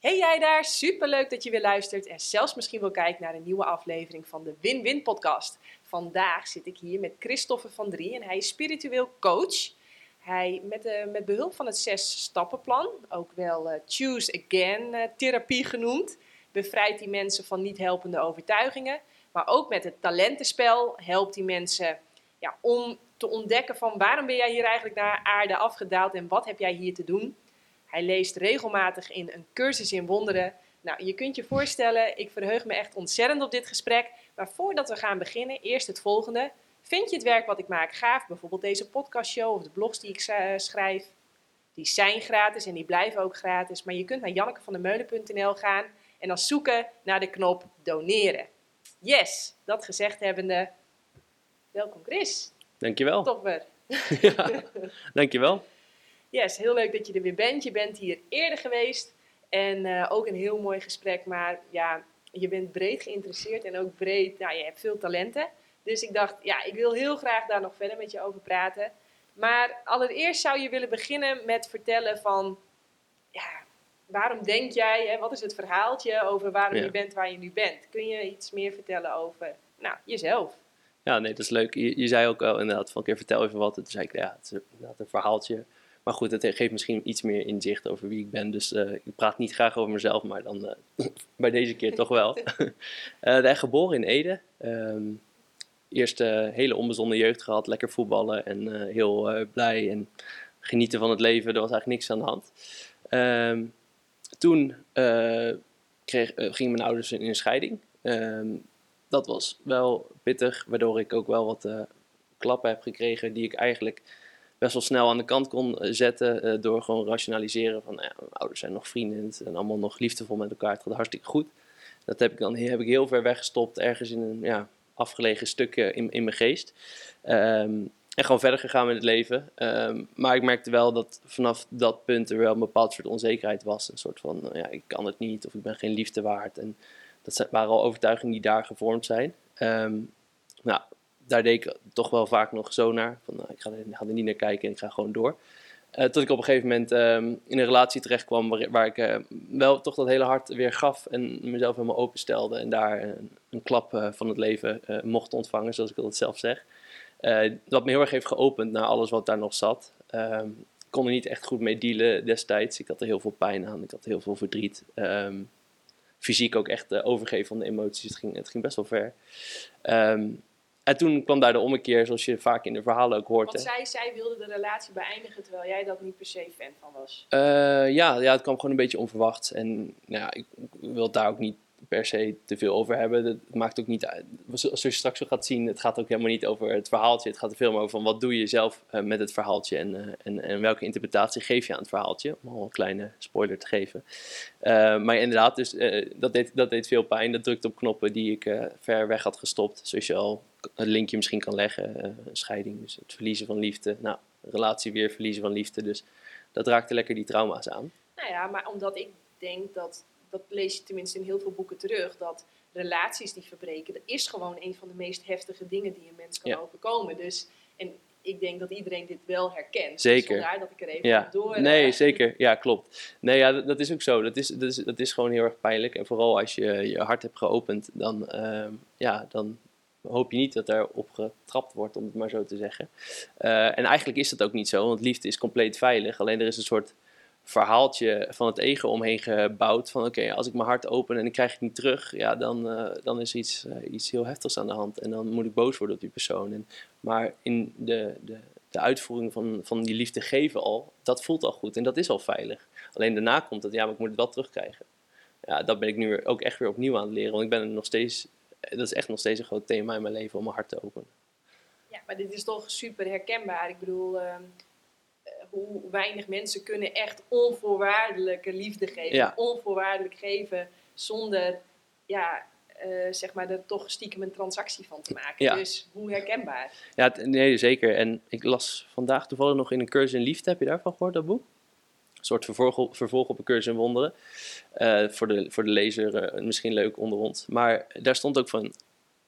Hey jij daar, superleuk dat je weer luistert en zelfs misschien wel kijkt naar een nieuwe aflevering van de Win-Win podcast. Vandaag zit ik hier met Christophe van Drie en hij is spiritueel coach. Hij, met, uh, met behulp van het zes stappenplan, ook wel uh, Choose Again uh, therapie genoemd, bevrijdt hij mensen van niet helpende overtuigingen. Maar ook met het talentenspel helpt hij mensen ja, om te ontdekken van waarom ben jij hier eigenlijk naar aarde afgedaald en wat heb jij hier te doen. Hij leest regelmatig in een cursus in wonderen. Nou, je kunt je voorstellen, ik verheug me echt ontzettend op dit gesprek. Maar voordat we gaan beginnen, eerst het volgende. Vind je het werk wat ik maak gaaf? Bijvoorbeeld deze podcastshow of de blogs die ik schrijf. Die zijn gratis en die blijven ook gratis. Maar je kunt naar jannekevandemeulen.nl gaan en dan zoeken naar de knop doneren. Yes, dat gezegd hebbende. Welkom Chris. Dankjewel. Topper. ja, dankjewel. Yes, heel leuk dat je er weer bent. Je bent hier eerder geweest en uh, ook een heel mooi gesprek. Maar ja, je bent breed geïnteresseerd en ook breed, nou, je hebt veel talenten. Dus ik dacht, ja, ik wil heel graag daar nog verder met je over praten. Maar allereerst zou je willen beginnen met vertellen van, ja, waarom denk jij, hè, wat is het verhaaltje over waarom ja. je bent waar je nu bent? Kun je iets meer vertellen over, nou, jezelf? Ja, nee, dat is leuk. Je, je zei ook wel inderdaad van, keer vertel even wat. Toen zei ik, ja, het is inderdaad een verhaaltje maar goed, het geeft misschien iets meer inzicht over wie ik ben. Dus uh, ik praat niet graag over mezelf, maar dan uh, bij deze keer toch wel. uh, geboren in Ede. Um, eerst hele onbezonnen jeugd gehad, lekker voetballen en heel blij en genieten van het leven. Er was eigenlijk niks aan de hand. Um, toen kreeg, gingen mijn ouders in een scheiding. Um, dat was wel pittig, waardoor ik ook wel wat klappen heb gekregen die ik eigenlijk best wel snel aan de kant kon eh, zetten uh, door gewoon rationaliseren van ja, mijn ouders zijn nog vrienden en allemaal nog liefdevol met elkaar. Het gaat hartstikke goed. Dat heb ik dan heb ik heel ver weggestopt, ergens in een ja, afgelegen stukje in, in mijn geest. Um, en gewoon verder gegaan met het leven. Um, maar ik merkte wel dat vanaf dat punt er wel een bepaald soort onzekerheid was. Een soort van, nou ja, ik kan het niet of ik ben geen liefde waard. En dat waren al overtuigingen die daar gevormd zijn. Um, nou, daar deed ik toch wel vaak nog zo naar. Van, nou, ik ga er, niet naar kijken en ik ga gewoon door. Uh, tot ik op een gegeven moment um, in een relatie terecht kwam waar, ik uh, wel toch dat hele hart weer gaf en mezelf helemaal openstelde. En daar een, klap uh, van het leven mocht ontvangen, zoals ik dat zelf zeg. wat me heel erg heeft geopend naar alles wat daar nog zat. Um, ik kon er niet echt goed mee dealen destijds. Ik had er heel veel pijn aan, ik had heel veel verdriet. Um, fysiek ook echt overgeven van de emoties. Het ging, het ging best wel ver. En toen kwam daar de ommekeer, zoals je vaak in de verhalen ook hoort. Want zij, zij wilde de relatie beëindigen, terwijl jij dat niet per se fan van was. Uh, ja, ja, het kwam gewoon een beetje onverwacht. En nou ja, ik, wil daar ook niet per se te veel over hebben. Het maakt ook niet uit. Zoals je straks zo gaat zien, het gaat ook helemaal niet over het verhaaltje. Het gaat er veel meer over van wat doe je zelf uh, met het verhaaltje en, uh, en, en welke interpretatie geef je aan het verhaaltje. Om al een kleine spoiler te geven. maar inderdaad, dus, dat, deed, dat deed veel pijn. Dat drukte op knoppen die ik ver weg had gestopt. Zoals je al een linkje misschien kan leggen. Uh, scheiding, dus het verliezen van liefde. Nou, relatie weer verliezen van liefde. Dus dat raakte lekker die trauma's aan. Nou ja, maar omdat ik denk dat, dat lees je tenminste in heel veel boeken terug, dat relaties die verbreken, dat is gewoon een van de meest heftige dingen die een mens kan ja. overkomen. Dus, en ik denk dat iedereen dit wel herkent. Dus zeker. Dus vandaar dat ik er even ja. door... Nee, uh, zeker. Ja, klopt. Nee, ja, dat, dat, is ook zo. Dat is, dat, is, dat is gewoon heel erg pijnlijk. En vooral als je je hart hebt geopend, dan, uh, ja, dan, hoop je niet dat er op getrapt wordt, om het maar zo te zeggen. Uh, en eigenlijk is dat ook niet zo, want liefde is compleet veilig. Alleen er is een soort verhaaltje van het ego omheen gebouwd. Van oké, als ik mijn hart open en ik krijg het niet terug, ja, dan, uh, dan is iets, uh, iets heel heftigs aan de hand. En dan moet ik boos worden op die persoon. En, maar in de, de, de uitvoering van, van die liefde geven al, dat voelt al goed en dat is al veilig. Alleen daarna komt het, ja, maar ik moet het wel terugkrijgen. Ja, dat ben ik nu ook echt weer opnieuw aan het leren, want ik ben nog steeds dat is echt nog steeds een groot thema in mijn leven om mijn hart te openen. Ja, maar dit is toch super herkenbaar. Ik bedoel, uh, hoe weinig mensen kunnen echt onvoorwaardelijke liefde geven. Ja. Onvoorwaardelijk geven zonder, ja, uh, zeg maar, er toch stiekem een transactie van te maken. Ja. Dus hoe herkenbaar? Ja, nee, zeker. En ik las vandaag toevallig nog in een cursus in liefde. Heb je daarvan gehoord, dat boek? Soort vervolg, vervolg op een cursus in wonderen. Uh, voor, de, voor de lezer uh, misschien leuk onder ons. Maar daar stond ook van...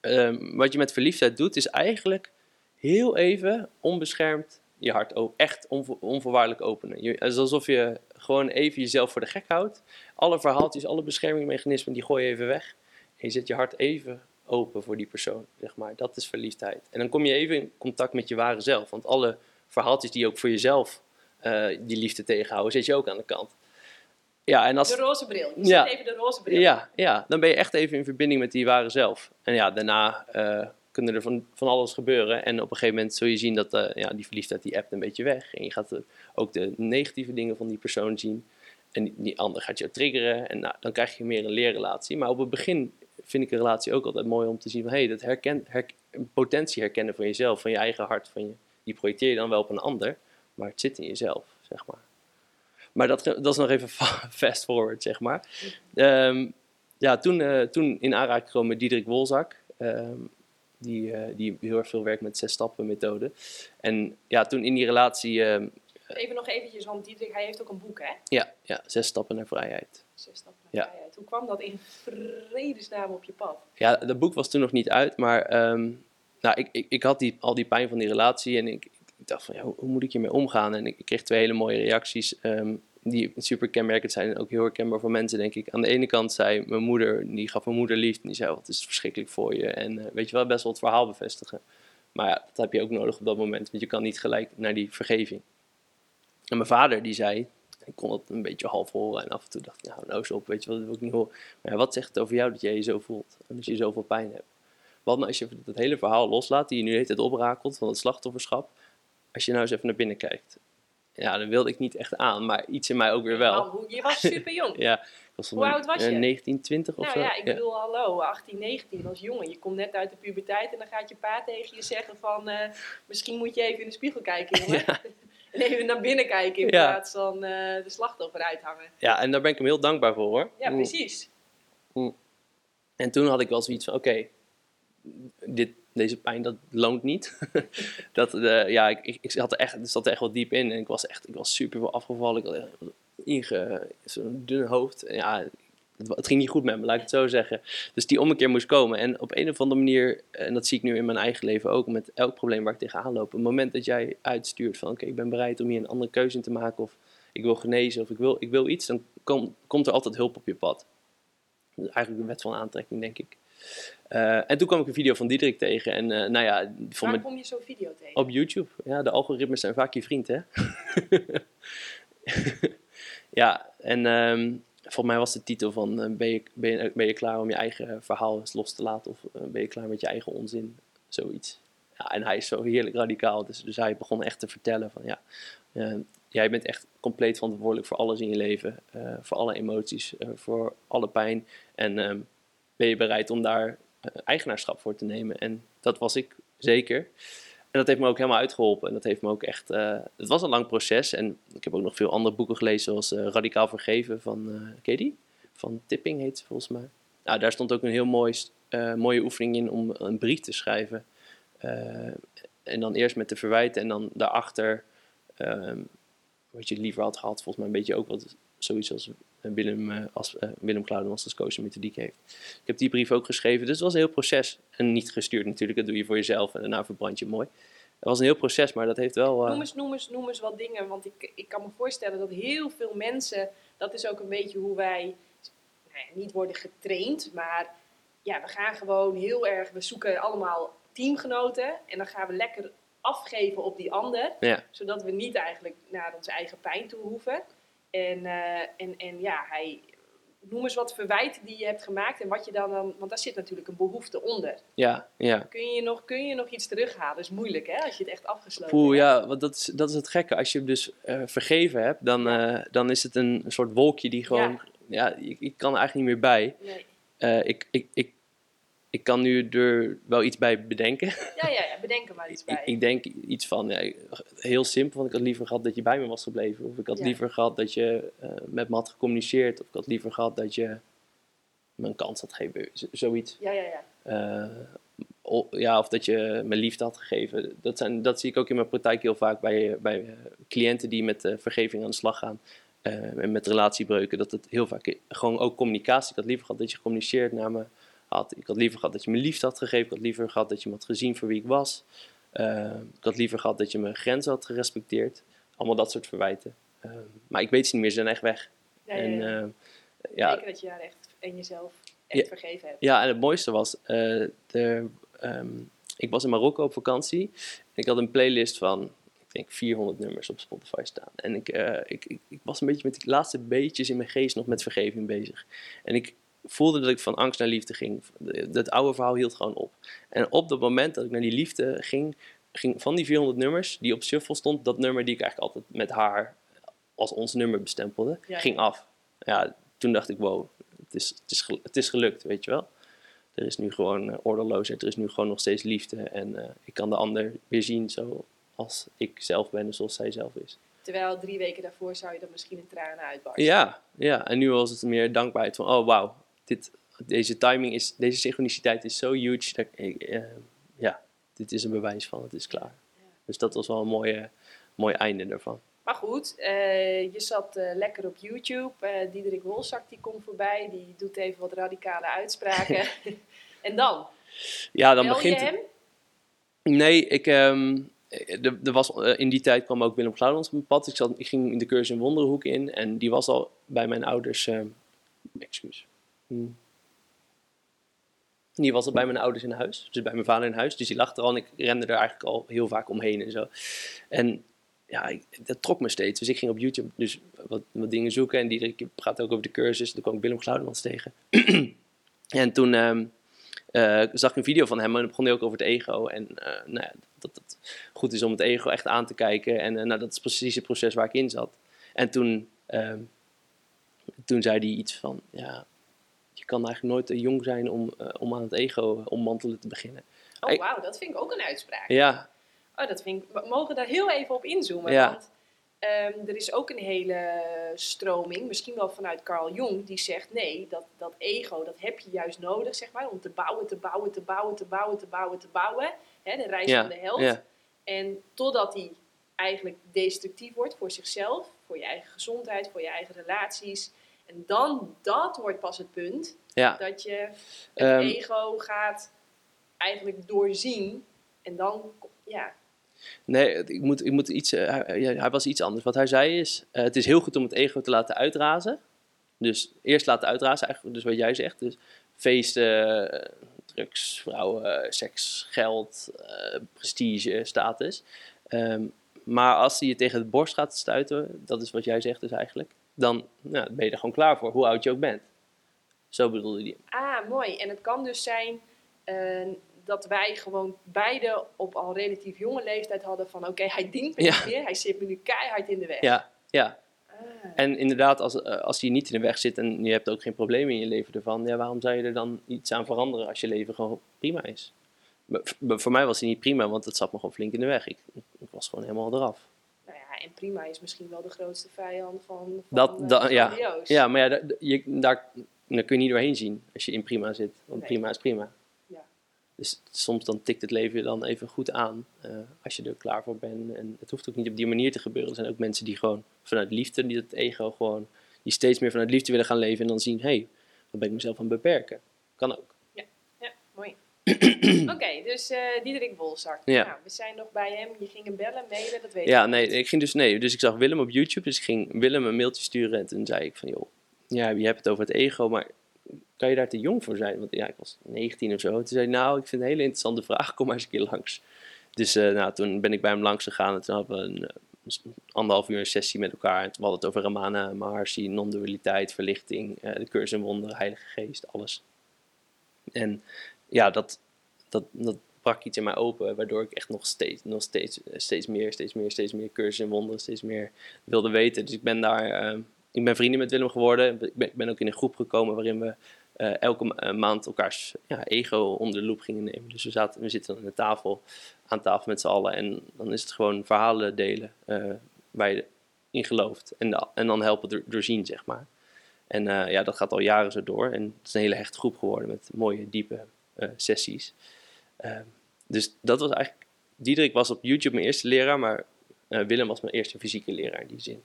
Um, wat je met verliefdheid doet, is eigenlijk heel even onbeschermd je hart ook echt onvo onvoorwaardelijk openen. Je, alsof je gewoon even jezelf voor de gek houdt. Alle verhaaltjes, alle beschermingsmechanismen, die gooi je even weg. En je zet je hart even open voor die persoon, zeg maar. Dat is verliefdheid. En dan kom je even in contact met je ware zelf. Want alle verhaaltjes die ook voor jezelf uh, die liefde tegenhouden, zet je ook aan de kant. Ja, en als, de roze bril. Je ja, even de roze bril. Ja, ja, dan ben je echt even in verbinding met die ware zelf. En ja, daarna uh, kunnen er van, van alles gebeuren. En op een gegeven moment zul je zien dat uh, ja, die verliefdheid die appt een beetje weg. En je gaat ook de negatieve dingen van die persoon zien. En die, die ander gaat je triggeren. En nou, dan krijg je meer een leerrelatie. Maar op het begin vind ik een relatie ook altijd mooi om te zien van... hé, hey, dat herken, her, potentie herkennen van jezelf, van je eigen hart. Van je, die projecteer je dan wel op een ander, maar het zit in jezelf, zeg maar. Maar dat, dat is nog even fast forward, zeg maar. Um, ja, toen, uh, toen in aanraking gekomen met Diederik Wolzak. Um, die, uh, die heel erg veel werkt met zes stappen methode. En ja, toen in die relatie... Um, even nog eventjes, want Diederik, hij heeft ook een boek, hè? Ja, ja zes stappen naar vrijheid. Zes stappen naar ja. vrijheid. Hoe kwam dat in vredesnaam op je pad? Ja, dat boek was toen nog niet uit, maar nou, ik, ik, ik had die, al die pijn van die relatie en ik, ik dacht van, ja, hoe, moet ik hiermee omgaan? En ik, kreeg twee hele mooie reacties um, die super kenmerkend zijn en ook heel herkenbaar voor mensen, denk ik. Aan de ene kant zei mijn moeder, die gaf mijn moeder liefde en die zei, wat is verschrikkelijk voor je? En uh, weet je wel, best wel het verhaal bevestigen. Maar ja, dat heb je ook nodig op dat moment, want je kan niet gelijk naar die vergeving. En mijn vader, die zei, ik kon het een beetje half horen en af en toe dacht ik, nou, nou eens op, weet je wat, dat wil ik niet horen. Maar wat zegt het over jou dat jij je zo voelt en dat je zoveel pijn hebt? Wat nou als je het hele verhaal loslaat, die je nu het oprakelt van het slachtofferschap, als je nou eens even naar binnen kijkt. Ja, dan wilde ik niet echt aan, maar iets in mij ook weer wel. Oh, je was super jong. ja, was Hoe oud was je? 19, 20 of nou, zo. ja, ik bedoel, hallo, 18, 19 als jongen. Je komt net uit de puberteit en dan gaat je pa tegen je zeggen van... Uh, misschien moet je even in de spiegel kijken, jongen. en even naar binnen kijken in plaats van uh, de slachtoffer uithangen. Ja, en daar ben ik hem heel dankbaar voor, hoor. Ja, precies. Mm. En toen had ik wel zoiets van, oké, dit, deze pijn, dat loont niet. dat, uh, ja, ik, ik, ik zat er echt, zat er echt wel diep in en ik was echt, ik was super veel afgevallen. Ik had inge, zo'n dun hoofd. Ja, het, ging niet goed met me, laat ik het zo zeggen. Dus die ommekeer moest komen. En op een of andere manier, en dat zie ik nu in mijn eigen leven ook, met elk probleem waar ik tegenaan loop. Op het moment dat jij uitstuurt van, oké, ik ben bereid om hier een andere keuze in te maken, of ik wil genezen, of ik wil, ik wil iets, dan kom, komt er altijd hulp op je pad. Is eigenlijk de wet van aantrekking, denk ik. Uh, en toen kwam ik een video van Diederik tegen. En uh, nou ja, Waar kom je zo'n video tegen? Op YouTube. Ja, de algoritmes zijn vaak je vriend, hè? ja, en um, volgens mij was de titel van... Uh, ben, je, ben, je, ben je klaar om je eigen verhaal eens los te laten? Of ben je klaar met je eigen onzin? Zoiets. Ja, en hij is zo heerlijk radicaal. Dus, dus hij begon echt te vertellen van... ja, jij bent echt compleet verantwoordelijk voor alles in je leven. voor alle emoties, voor alle pijn. En... Um, ben je bereid om daar eh, eigenaarschap voor te nemen. En dat was ik zeker. En dat heeft me ook helemaal uitgeholpen. En dat heeft me ook echt. Uh, het was een lang proces. En ik heb ook nog veel andere boeken gelezen, zoals uh, Radicaal Vergeven van. Uh, ken die? Van Tipping heet ze volgens mij. Nou, daar stond ook een heel mooi, mooie oefening in om een brief te schrijven. en dan eerst met de verwijten en dan daarachter. wat je liever had gehad, volgens mij een beetje ook wat zoiets als Willem, uh, als, uh, Willem als coach methodiek heeft. Ik heb die brief ook geschreven, dus het was een heel proces. En niet gestuurd natuurlijk, dat doe je voor jezelf en daarna verbrand je mooi. Het was een heel proces, maar dat heeft wel... Noem, eens, noem, eens, noem eens wat dingen, want ik, ik kan me voorstellen dat heel veel mensen... Dat is ook een beetje hoe wij nou ja, niet worden getraind, maar ja, we gaan gewoon heel erg... We zoeken allemaal teamgenoten en dan gaan we lekker afgeven op die ander. Ja. Zodat we niet eigenlijk naar onze eigen pijn toe hoeven. En, uh, en, en ja, hij, noem eens wat verwijten die je hebt gemaakt en wat je dan, dan want daar zit natuurlijk een behoefte onder. Ja, ja. Kun je nog, kun je nog iets terughalen? Dat is moeilijk hè, als je het echt afgesloten Poeh, hebt. ja, want dat is, dat is het gekke. Als je hem dus uh, vergeven hebt, dan, uh, dan is het een, soort wolkje die gewoon, ja, ja ik, ik, kan er eigenlijk niet meer bij. Nee. ik, ik, ik ik kan nu er wel iets bij bedenken. Ja, ja, ja bedenk er maar iets bij. ik, ik, denk iets van, ja, heel simpel, want ik had liever gehad dat je bij me was gebleven. Of ik had ja. liever gehad dat je uh, met me had gecommuniceerd. Of ik had liever gehad dat je me een kans had gegeven. zoiets. Ja, ja, ja. Uh, ja, of dat je me liefde had gegeven. Dat, zijn, dat zie ik ook in mijn praktijk heel vaak bij, bij uh, cliënten die met vergeving aan de slag gaan. en met relatiebreuken. Dat het heel vaak gewoon ook communicatie. Ik had liever gehad dat je communiceert naar me had. Ik had liever gehad dat je me liefde had gegeven. Ik had liever gehad dat je me had gezien voor wie ik was. Uh, ik had liever gehad dat je mijn grenzen had gerespecteerd. Allemaal dat soort verwijten. Ehm, maar ik weet ze niet meer, ze zijn echt weg. Ja, en, ja. ehm, ja, Zeker dat je daar echt en jezelf echt vergeven hebt. Ja, en het mooiste was, eh, de, ehm, ik was in Marokko op vakantie. Ik had een playlist van, ik denk 400 nummers op Spotify staan. En ik, eh, ik, ik, ik was een beetje met die laatste beetjes in mijn geest nog met vergeving bezig. En ik voelde dat ik van angst naar liefde ging. Dat oude verhaal hield gewoon op. En op dat moment dat ik naar die liefde ging, ging van die 400 nummers die op shuffle stond, dat nummer die ik eigenlijk altijd met haar als ons nummer bestempelde, Ja. ging af. Ja, toen dacht ik, wow, het is, het, is, het is gelukt, weet je wel. Er is nu gewoon eh, oordeelloosheid, er is nu gewoon nog steeds liefde. En eh, ik kan de ander weer zien zoals ik zelf ben en zoals zij zelf is. Terwijl drie weken daarvoor zou je dan misschien in tranen uitbarsten. Ja, ja, en nu was het meer dankbaarheid van, oh wauw, dit, deze timing is, deze synchroniciteit is zo huge. Dat ik, eh, ja, dit is een bewijs van, het is klaar. Ja. Dus dat was wel een mooie, mooi einde daarvan. Maar goed, eh, je zat eh, lekker op YouTube. Diederik Wolzak die komt voorbij. Die doet even wat radicale uitspraken. en dan? Ja, dan Bel begint je hem? Nee, ik, ehm, er, er was, in die tijd kwam ook Willem Glaudens op mijn pad. Ik, zat, ik ging in de cursus in Wonderhoek in en die was al bij mijn ouders. ehm, excuus. Hm. Die was al bij mijn ouders in huis, dus bij mijn vader in huis. Dus die lag er al en ik rende er eigenlijk al heel vaak omheen en zo. En ja, ik- dat trok me steeds. Dus ik ging op YouTube dus wat, wat dingen zoeken en die praat ook over de cursus. Toen kwam ik Willem Glaudemans tegen. en toen ehm, eh, zag ik een video van hem en begon hij ook over het ego. En eh, nou ja, dat het goed is om het ego echt aan te kijken. En eh, nou, dat is precies het proces waar ik in zat. En toen, ehm, toen zei hij iets van, ja, kan eigenlijk nooit te jong zijn om, eh, om aan het ego ommantelen te beginnen. Oh wauw, dat vind ik ook een uitspraak. Ja, Oh, dat vind ik, we mogen daar heel even op inzoomen. Ja. Want ehm, er is ook een hele stroming, misschien wel vanuit Carl Jung, die zegt nee, dat, dat ego, dat heb je juist nodig, zeg maar, om te bouwen, te bouwen, te bouwen, te bouwen, te bouwen, te bouwen. Hè, de reis Ja, van de held. ja. En totdat die eigenlijk destructief wordt voor zichzelf, voor je eigen gezondheid, voor je eigen relaties. En dan, dat wordt pas het punt ja. dat je het Ehm. ego gaat eigenlijk doorzien. En dan, ja, Nee, ik moet, ik moet iets, eh, hij, was iets anders. Wat hij zei is, eh, het is heel goed om het ego te laten uitrazen. Dus eerst laten uitrazen, eigenlijk, dus wat jij zegt. Dus feesten, eh, drugs, vrouwen, seks, geld, prestige, status. Ehm, maar als hij je tegen de borst gaat stuiten, dat is wat jij zegt dus eigenlijk, dan nou, ben je er gewoon klaar voor, hoe oud je ook bent. Zo bedoelde hij. Ah, mooi. En het kan dus zijn eh, dat wij gewoon beide op al relatief jonge leeftijd hadden van oké, hij dient me Ja. niet meer, hij zit me nu keihard in de weg. Ja, ja. Ah, En inderdaad, als, eh, als je niet in de weg zit en je hebt ook geen problemen in je leven ervan, ja, waarom zou je er dan iets aan veranderen als je leven gewoon prima is? Voor mij was hij niet prima, want het zat me gewoon flink in de weg. Ik, ik was gewoon helemaal eraf. nou ja, en prima is misschien wel de grootste vijand van, van Dat- eh, dat- ja. Ja, maar ja, je, daar, daar kun je niet doorheen zien als je in prima zit. Want Nee. prima is prima. Ja. Dus soms dan tikt het leven je dan even goed aan eh, als je er klaar voor bent. En het hoeft ook niet op die manier te gebeuren. Er zijn ook mensen die gewoon vanuit liefde, die het ego gewoon, die steeds meer vanuit liefde willen gaan leven en dan zien, hé, hey, wat ben ik mezelf aan het beperken? Kan ook. Ja, mooi. Oké, dus eh Diederik Wolzak. Ja. Nou, we zijn nog bij hem. Je ging hem bellen, mailen, dat weet Ja, ik nee, niet. ik ging dus, nee, dus ik zag Willem op YouTube, dus ik ging Willem een mailtje sturen en toen zei ik van, joh, ja, je hebt het over het ego, maar kan je daar te jong voor zijn? Want ja, ik was 19 of zo. Toen zei hij, nou, ik vind een hele interessante vraag, kom maar eens een keer langs. Dus eh, nou, toen ben ik bij hem langs gegaan en toen hadden we een, eh, anderhalf uur een sessie met elkaar. En toen hadden het over Ramana, Maharshi, non-dualiteit, verlichting, eh, de cursus in wonderen, heilige geest, alles. En ja, dat, dat, dat brak iets in mij open, waardoor ik echt nog steeds, nog steeds, steeds meer, steeds meer, steeds meer cursussen en wonderen, steeds meer wilde weten. Dus ik ben daar, ik ben vrienden met Willem geworden. Ik ben, ook in een groep gekomen waarin we eh, elke eh, maand elkaars ja, ego onder de loep gingen nemen. Dus we, zaten, we zitten aan de tafel, aan tafel met z'n allen en dan is het gewoon verhalen delen eh, waar je in gelooft. En, en dan helpen door, doorzien, zeg maar. En ja, dat gaat al jaren zo door. En het is een hele hechte groep geworden met mooie, diepe sessies. Dus dat was eigenlijk... Diederik was op YouTube mijn eerste leraar, maar Willem was mijn eerste fysieke leraar in die zin.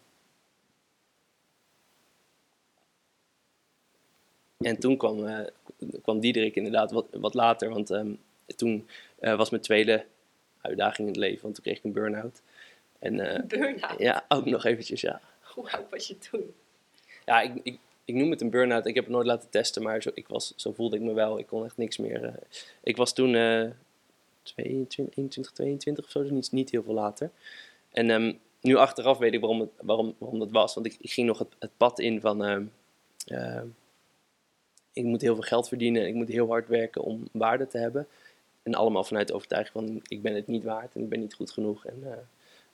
En toen kwam, eh, kwam Diederik inderdaad wat, wat later, want ehm, toen eh, was mijn tweede uitdaging in het leven, want toen kreeg ik een burn-out. En eh, Burn-out. ja, ook nog eventjes, ja. Hoe oud was je toen? Ja, ik, ik, ik noem het een burn-out. Ik heb het nooit laten testen, maar zo, ik was, zo voelde ik me wel. Ik kon echt niks meer. ik was toen eh 22, 21, 22 of zo, dus niet, niet heel veel later. En ehm, nu achteraf weet ik waarom, het, waarom, waarom dat was. Want ik, ik ging nog het, het pad in van... ehm, ik moet heel veel geld verdienen. Ik moet heel hard werken om waarde te hebben. En allemaal vanuit de overtuiging van... ik ben het niet waard en ik ben niet goed genoeg. En,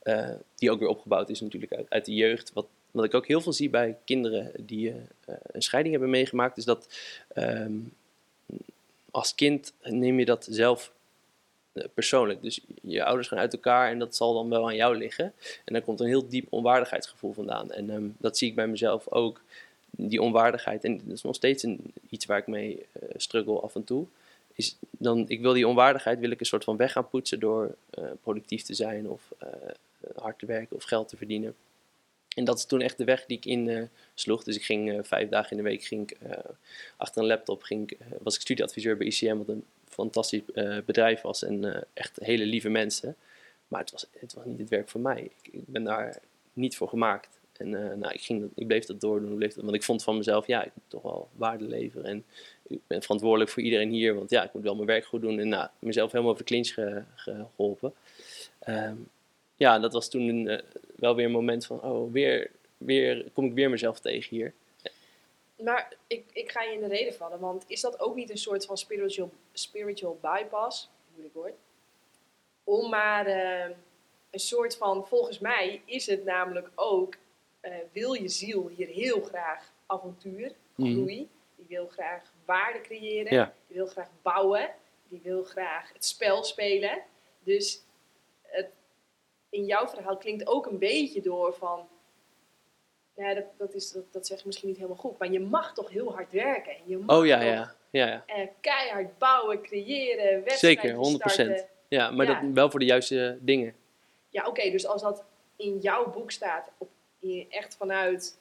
eh, eh, die ook weer opgebouwd is natuurlijk uit, uit de jeugd. Wat, wat ik ook heel veel zie bij kinderen die eh, een scheiding hebben meegemaakt... is dat ehm, als kind neem je dat zelf persoonlijk. Dus je ouders gaan uit elkaar en dat zal dan wel aan jou liggen. En daar komt een heel diep onwaardigheidsgevoel vandaan. En ehm, dat zie ik bij mezelf ook, die onwaardigheid. En dat is nog steeds een, iets waar ik mee eh, struggle af en toe. Is dan, ik wil die onwaardigheid wil ik een soort van weg gaan poetsen door eh, productief te zijn of eh, hard te werken of geld te verdienen. En dat is toen echt de weg die ik in sloeg. Dus ik ging vijf dagen in de week ging ik, achter een laptop, ging, was ik studieadviseur bij ICM, wat een fantastisch bedrijf was en echt hele lieve mensen. Maar het was, het was niet het werk voor mij. Ik ben daar niet voor gemaakt. En eh, nou, ik, ging ik bleef dat doordoen, bleef dat, want ik vond van mezelf, ja, ik moet toch wel waarde leveren. En ik ben verantwoordelijk voor iedereen hier, want ja, ik moet wel mijn werk goed doen. En nou, mezelf helemaal over geholpen. Ehm, ja, dat was toen eh, wel weer een moment van, oh, weer, weer kom ik weer mezelf tegen hier. Maar ik, ik ga je in de reden vallen, want is dat ook niet een soort van spiritual, spiritual bypass? Moeilijk woord. Om maar eh, een soort van, volgens mij is het namelijk ook, eh, wil je ziel hier heel graag avontuur, Mhm. groei. Die wil graag waarde creëren. Ja. Die wil graag bouwen. Die wil graag het spel spelen. Dus het, in jouw verhaal klinkt ook een beetje door van. Ja, dat, dat, is, dat, dat zeg ik misschien niet helemaal goed. Maar je mag toch heel hard werken. En je mag Oh ja, toch, ja, ja, ja. eh, keihard bouwen, creëren, wedstrijden Zeker, 100%. starten. Ja, maar Ja. Dat, wel voor de juiste dingen. Ja, oké, dus als dat in jouw boek staat, op, in- echt vanuit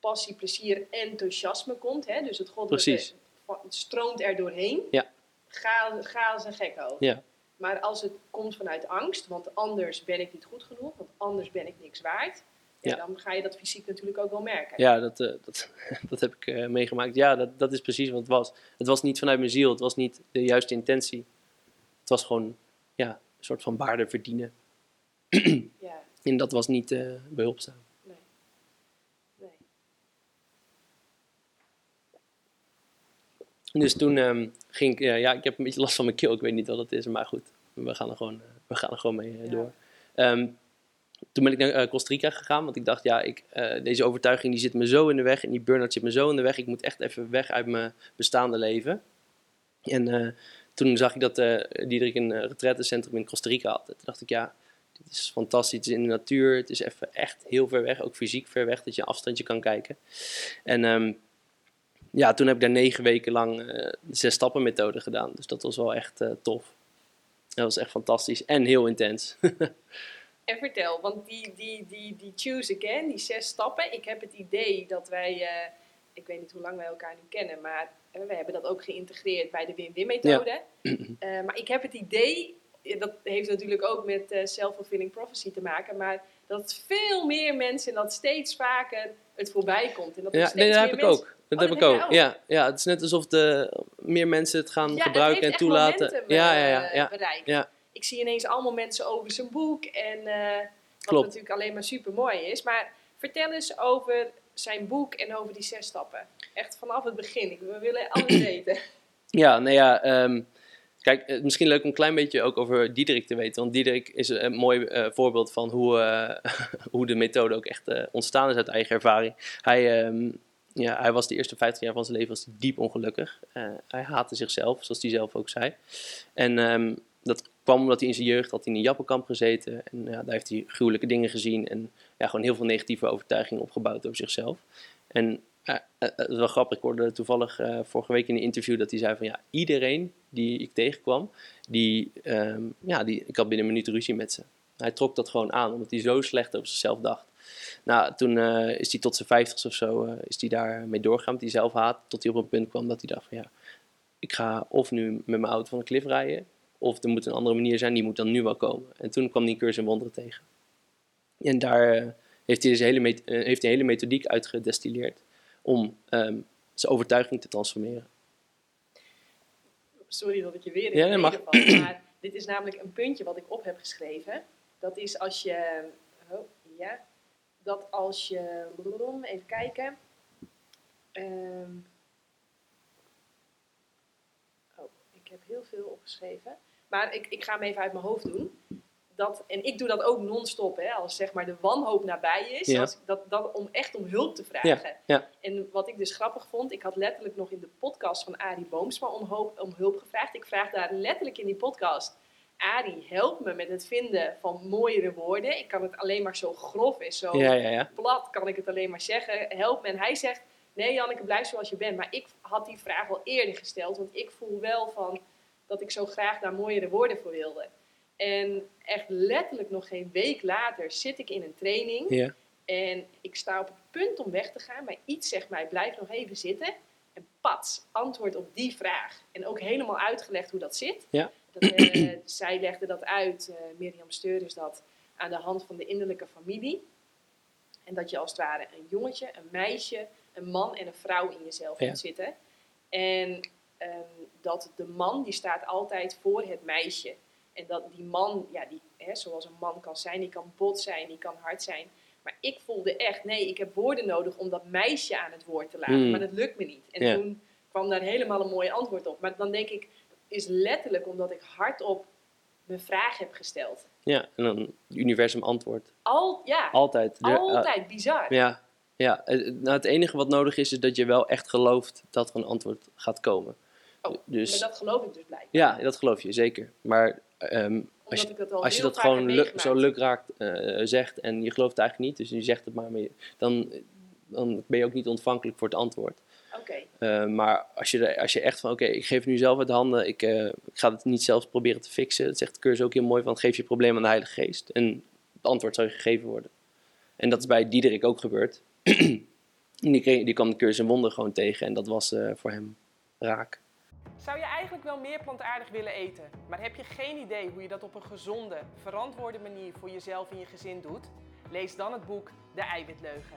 passie, plezier, enthousiasme komt, hè, dus het goddelijke het stroomt er doorheen, Ja. ga, ga als een gek over. Ja. Maar als het komt vanuit angst, want anders ben ik niet goed genoeg, want anders ben ik niks waard, ja, Ja. dan ga je dat fysiek natuurlijk ook wel merken. Ja, dat, eh, dat, dat heb ik eh, meegemaakt. Ja, dat, dat is precies wat het was. Het was niet vanuit mijn ziel, het was niet de juiste intentie. Het was gewoon ja, een soort van waarde verdienen. Ja, En dat was niet eh, behulpzaam. nee. nee. Dus toen ehm, ging ik, ja, ja, ik heb een beetje last van mijn keel, ik weet niet wat het is, maar goed, we gaan er gewoon, eh, we gaan er gewoon mee eh, Ja. door. Ehm, toen ben ik naar eh, Costa Rica gegaan, want ik dacht, ja, ik, eh, deze overtuiging die zit me zo in de weg en die burn-out zit me zo in de weg, ik moet echt even weg uit mijn bestaande leven. En eh, toen zag ik dat eh Diederik een uh, retraitecentrum in Costa Rica had. Toen dacht ik, ja, dit is fantastisch, het is in de natuur, het is even echt heel ver weg, ook fysiek ver weg, dat je een afstandje kan kijken. En ehm, ja, toen heb ik daar negen weken lang eh, de zes stappen methode gedaan. Dus dat was wel echt eh, tof. Dat was echt fantastisch en heel intens. En vertel, want die, die, die, die choose again, die zes stappen. Ik heb het idee dat wij, eh, ik weet niet hoe lang wij elkaar nu kennen, maar we hebben dat ook geïntegreerd bij de win-win methode. Eh, maar ik heb het idee, dat heeft natuurlijk ook met self-fulfilling prophecy te maken, maar dat veel meer mensen en dat steeds vaker het voorbij komt. En dat ja, nee, dat heb ik ook. Dat Oh, heb ik ook. Ja, ja, het is net alsof de, meer mensen het gaan Ja, gebruiken en toelaten. momentum, Ja, eh, ja, ja, ja. Ja. Ik zie ineens allemaal mensen over zijn boek. En eh, wat Klopt. natuurlijk alleen maar super mooi is. Maar vertel eens over zijn boek en over die zes stappen. Echt vanaf het begin. We willen alles weten. Ja, nou ja, ehm, kijk, eh, misschien leuk om een klein beetje ook over Diederik te weten. Want Diederik is een mooi voorbeeld van hoe, hoe de methode ook echt ontstaan is uit eigen ervaring. Hij, ehm, ja, hij was de eerste 15 jaar van zijn leven was diep ongelukkig. Eh, hij haatte zichzelf, zoals hij zelf ook zei. En ehm, dat kwam omdat hij in zijn jeugd had in een jappenkamp gezeten. En ja, daar heeft hij gruwelijke dingen gezien. En ja, gewoon heel veel negatieve overtuigingen opgebouwd over zichzelf. En eh, eh, het is wel grappig, ik hoorde toevallig vorige week in een interview dat hij zei van ja, iedereen die ik tegenkwam, die, ehm, ja, die, ik had binnen een minuut ruzie met ze. Hij trok dat gewoon aan, omdat hij zo slecht over zichzelf dacht. Nou, toen eh, is hij tot zijn vijftigste of zo, eh, is hij daar mee doorgegaan met die zelfhaat, tot hij op een punt kwam dat hij dacht van ja, ik ga of nu met mijn auto van een klif rijden, of er moet een andere manier zijn, die moet dan nu wel komen. En toen kwam hij cursus in wonderen tegen. En daar, eh, heeft hij, dus hele, heeft hij een hele methodiek uitgedestilleerd om ehm, zijn overtuiging te transformeren. Sorry dat ik je weer in Ja, de nee, mag. reden val, maar dit is namelijk een puntje wat ik op heb geschreven. Dat is als je, oh, ja, dat als je, even kijken. Ehm, oh, ik heb heel veel opgeschreven. Maar ik, ik ga hem even uit mijn hoofd doen. Dat, en ik doe dat ook non-stop, hè, als zeg maar de wanhoop nabij is. Ja. Als, dat, dat, om echt om hulp te vragen. ja. En wat ik dus grappig vond, ik had letterlijk nog in de podcast van Arie Boomsma om, hoop, om hulp gevraagd. Ik vraag daar letterlijk in die podcast, Arie, help me met het vinden van mooiere woorden. Ik kan het alleen maar zo grof en zo Ja, ja, ja. plat, kan ik het alleen maar zeggen. Help me. En hij zegt, nee Janneke, blijf zoals je bent. Maar ik had die vraag al eerder gesteld, want ik voel wel van dat ik zo graag daar mooiere woorden voor wilde. En echt letterlijk nog geen week later zit ik in een training. En ik sta op het punt om weg te gaan, maar iets zegt mij, blijf nog even zitten. En pats, antwoord op die vraag. En ook helemaal uitgelegd hoe dat zit. Ja. Dat, eh, zij legde dat uit, eh Mirjam Steur is dat, aan de hand van de innerlijke familie. En dat je als het ware een jongetje, een meisje, een man en een vrouw in jezelf Ja. hebt zitten. En ehm, dat de man, die staat altijd voor het meisje. En dat die man, ja, die, hè, zoals een man kan zijn, die kan bot zijn, die kan hard zijn. Maar ik voelde echt, nee, ik heb woorden nodig om dat meisje aan het woord te laten. Hmm. Maar dat lukt me niet. En Ja. toen kwam daar helemaal een mooi antwoord op. Maar dan denk ik, is letterlijk omdat ik hardop mijn vraag heb gesteld. ja. En dan het universum antwoordt. Al, ja, Altijd. Er- altijd bizar. Ja, ja. eh, Nou, het enige wat nodig is, is dat je wel echt gelooft dat er een antwoord gaat komen. Oh, dus, Maar dat geloof ik dus blijkbaar. Ja, dat geloof je, zeker. Maar ehm, als je, dat al als je dat gewoon heb lu- meegemaakt. zo lukraakt eh zegt en je gelooft het eigenlijk niet, dus je zegt het maar, maar je- dan, dan ben je ook niet ontvankelijk voor het antwoord. Oké, Eh, maar als je, als je echt van, oké, ik geef het nu zelf uit handen, ik, eh, ik ga het niet zelf proberen te fixen. Dat zegt de cursus ook heel mooi van, geef je probleem aan de Heilige Geest. En het antwoord zal je gegeven worden. En dat is bij Diederik ook gebeurd. die, kreeg, die kwam de cursus een wonder gewoon tegen en dat was eh, voor hem raak. Zou je eigenlijk wel meer plantaardig willen eten, maar heb je geen idee hoe je dat op een gezonde, verantwoorde manier voor jezelf en je gezin doet? Lees dan het boek De Eiwitleugen.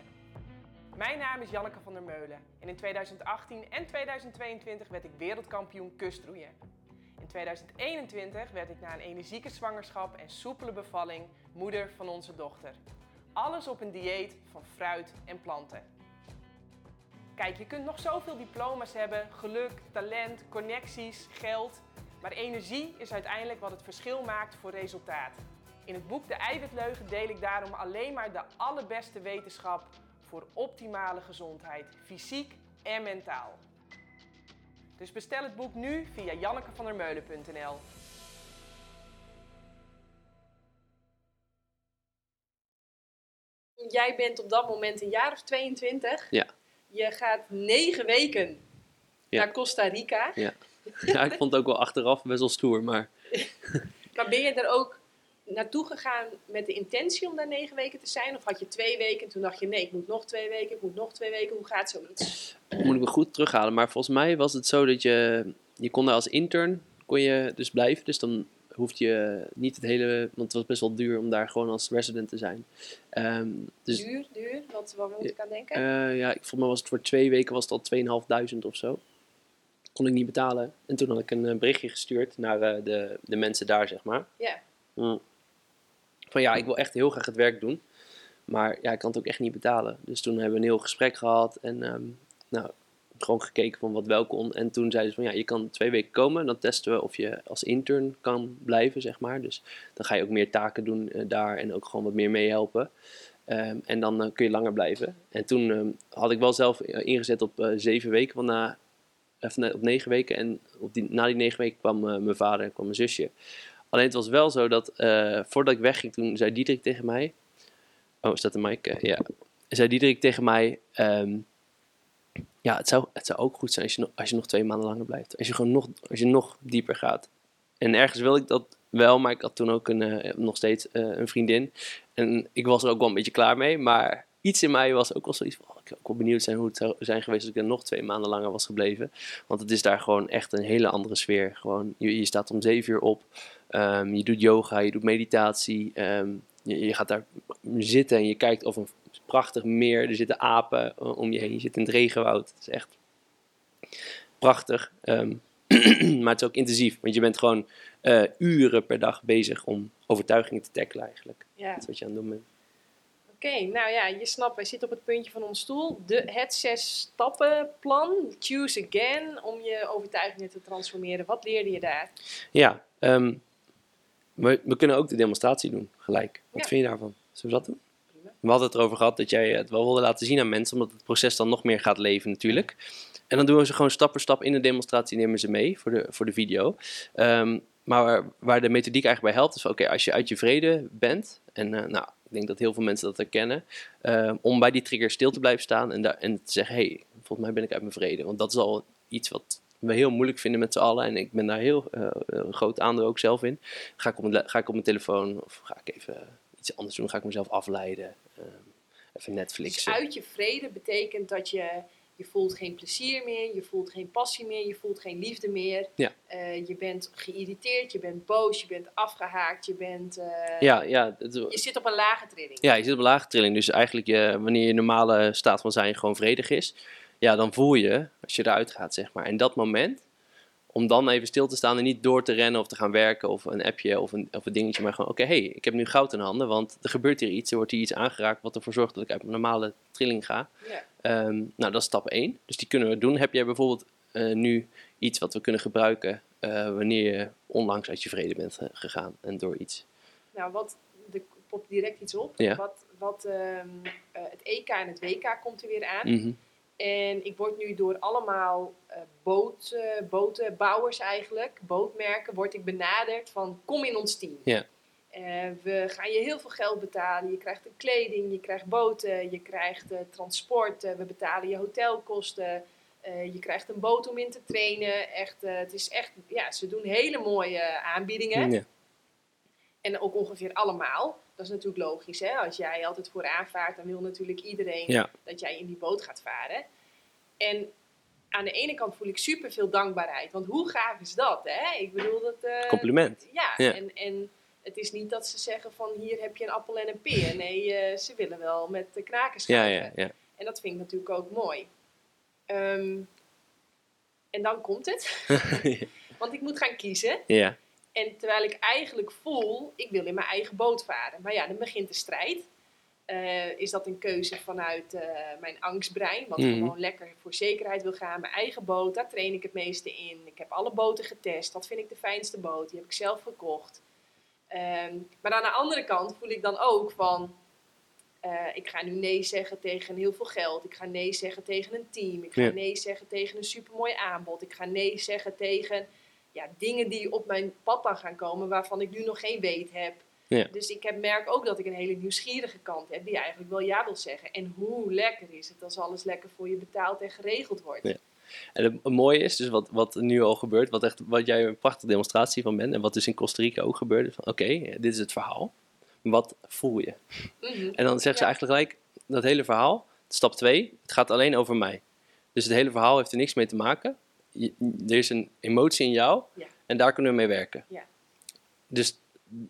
Mijn naam is Janneke van der Meulen en in 2018 en 2022 werd ik wereldkampioen kustroeien. In 2021 werd ik na een energieke zwangerschap en soepele bevalling moeder van onze dochter. Alles op een dieet van fruit en planten. Kijk, je kunt nog zoveel diploma's hebben, geluk, talent, connecties, geld. Maar energie is uiteindelijk wat het verschil maakt voor resultaat. In het boek De Eiwitleugen deel ik daarom alleen maar de allerbeste wetenschap voor optimale gezondheid, fysiek en mentaal. Dus bestel het boek nu via jannekevandermeulen.nl. Jij bent op dat moment een jaar of 22. Ja. Je gaat negen weken Ja. naar Costa Rica. Ja. ja, ik vond het ook wel achteraf best wel stoer, maar Maar ben je er ook naartoe gegaan met de intentie om daar negen weken te zijn? Of had je twee weken en toen dacht je nee, ik moet nog twee weken, ik moet nog twee weken. Hoe gaat zoiets? moet ik me goed terughalen. Maar volgens mij was het zo dat je, je kon daar als intern kon je dus blijven. Dus dan hoefde je niet het hele, want het was best wel duur om daar gewoon als resident te zijn. Ehm, dus Duur, duur, wat, waar moet ik aan denken? eh, ja, ik, volgens mij was het voor twee weken was het al 2500 of zo. Kon ik niet betalen. En toen had ik een eh, berichtje gestuurd naar eh, de, de mensen daar, zeg maar. ja. Mm. Van ja, ik wil echt heel graag het werk doen. Maar ja, ik kan het ook echt niet betalen. Dus toen hebben we een heel gesprek gehad. En ehm, nou, gewoon gekeken van wat wel kon. En toen zeiden ze van ja, je kan twee weken komen. En dan testen we of je als intern kan blijven, zeg maar. Dus dan ga je ook meer taken doen eh, daar. En ook gewoon wat meer meehelpen. Ehm, en dan eh, kun je langer blijven. En toen ehm, had ik wel zelf eh, ingezet op zeven weken. Van na, nee, op negen weken. En op die, na die negen weken kwam mijn vader en kwam mijn zusje. Alleen het was wel zo dat eh, voordat ik wegging, toen zei Diederik tegen mij. Oh, is dat de mic? Eh, ja. Zei Diederik tegen mij. ehm, ja, het zou, het zou ook goed zijn als je, nog, als je nog twee maanden langer blijft. Als je gewoon nog, als je nog dieper gaat. En ergens wil ik dat wel, maar ik had toen ook een, eh, nog steeds een vriendin. En ik was er ook wel een beetje klaar mee. Maar iets in mij was ook wel zoiets van. Oh, ik zou ook wel benieuwd zijn hoe het zou zijn geweest als ik er nog twee maanden langer was gebleven. Want het is daar gewoon echt een hele andere sfeer. Gewoon, je, je staat om zeven uur op. Ehm, je doet yoga, je doet meditatie. ehm, je, je gaat daar zitten en je kijkt of een prachtig meer. Er zitten apen eh, om je heen. Je zit in het regenwoud. Het is echt prachtig. Ehm, maar het is ook intensief. Want je bent gewoon eh, uren per dag bezig om overtuigingen te tackelen eigenlijk. Ja. Dat is wat je aan het doen bent. Oké, nou ja, je snapt, wij zitten op het puntje van onze stoel. De, het zes stappen plan, choose again, om je overtuigingen te transformeren. Wat leerde je daar? Ja, ehm, we, we kunnen ook de demonstratie doen gelijk. Wat Ja. vind je daarvan? Zullen we dat doen? Prima. We hadden het erover gehad dat jij het wel wilde laten zien aan mensen, omdat het proces dan nog meer gaat leven natuurlijk. En dan doen we ze gewoon stap voor stap in de demonstratie, nemen ze mee voor de, voor de video. Ehm, maar waar, waar de methodiek eigenlijk bij helpt, is oké, als je uit je vrede bent, en eh, nou, denk dat heel veel mensen dat herkennen, ehm, om bij die trigger stil te blijven staan en, daar, en te zeggen, hé, hey, volgens mij ben ik uit mijn vrede. Want dat is al iets wat we heel moeilijk vinden met z'n allen. En ik ben daar heel eh, een groot aandeel ook zelf in. Ga ik, op mijn, ga ik op mijn telefoon of ga ik even iets anders doen? Ga ik mezelf afleiden? Ehm, even Dus Netflixen. uit je vrede betekent dat je, je voelt geen plezier meer, je voelt geen passie meer, je voelt geen liefde meer. Ja. Eh, je bent geïrriteerd, je bent boos, je bent afgehaakt, je bent... eh, Ja, ja, het- Je zit op een lage trilling. ja, je zit op een lage trilling. Dus eigenlijk je, wanneer je normale staat van zijn gewoon vredig is, ja, dan voel je als je eruit gaat, zeg maar. En dat moment, om dan even stil te staan en niet door te rennen of te gaan werken of een appje of een, of een dingetje, maar gewoon, oké, hey, ik heb nu goud in handen, want er gebeurt hier iets, er wordt hier iets aangeraakt wat ervoor zorgt dat ik uit mijn normale trilling ga. Ja. Ehm, nou, dat is stap 1. Dus die kunnen we doen. Heb jij bijvoorbeeld eh, nu iets wat we kunnen gebruiken eh, wanneer je onlangs uit je vrede bent ge- gegaan en door iets? Nou, wat, er popt direct iets op. Ja. Wat, wat, ehm, eh, het EK en het WK komt er weer aan. Mhm. En ik word nu door allemaal eh boot, eh, botenbouwers eigenlijk, bootmerken, word ik benaderd van kom in ons team. Ja. Eh, we gaan je heel veel geld betalen. Je krijgt kleding, je krijgt boten, je krijgt transport, we betalen je hotelkosten. je krijgt een boot om in te trainen. Echt, het is echt, ja, ze doen hele mooie aanbiedingen. Ja. En ook ongeveer allemaal. Dat is natuurlijk logisch, hè? Als jij altijd vooraan vaart, dan wil natuurlijk iedereen Ja. dat jij in die boot gaat varen. En aan de ene kant voel ik super veel dankbaarheid. Want hoe gaaf is dat, hè? Ik bedoel dat... eh, Compliment. Ja, Ja. En, en het is niet dat ze zeggen van hier heb je een appel en een peer. Nee, eh, ze willen wel met de knaken Ja, schuiven. ja, ja. En dat vind ik natuurlijk ook mooi. Ehm, en dan komt het. Want ik moet gaan kiezen. ja. En terwijl ik eigenlijk voel, ik wil in mijn eigen boot varen. Maar ja, dan begint de strijd. Eh, is dat een keuze vanuit eh, mijn angstbrein, wat Mhm. gewoon lekker voor zekerheid wil gaan. Mijn eigen boot, daar train ik het meeste in. Ik heb alle boten getest. Wat vind ik de fijnste boot? Die heb ik zelf gekocht. Ehm, maar aan de andere kant voel ik dan ook van... eh, ik ga nu nee zeggen tegen heel veel geld. Ik ga nee zeggen tegen een team. Ik ga Ja. nee zeggen tegen een supermooi aanbod. Ik ga nee zeggen tegen ja, dingen die op mijn pad dan gaan komen waarvan ik nu nog geen weet heb. Ja. Dus ik heb, merk ook dat ik een hele nieuwsgierige kant heb die eigenlijk wel ja wil zeggen. En hoe lekker is het als alles lekker voor je betaald en geregeld wordt. Ja. En het, mooie is dus wat, wat nu al gebeurt, wat, echt, wat jij een prachtige demonstratie van bent en wat dus in Costa Rica ook gebeurde. Van oké, dit is het verhaal. Wat voel je? Mhm. En dan zegt ze eigenlijk gelijk, dat hele verhaal, stap 2, het gaat alleen over mij. Dus het hele verhaal heeft er niks mee te maken. Je- er is een emotie in jou Ja. en daar kunnen we mee werken. Ja. Dus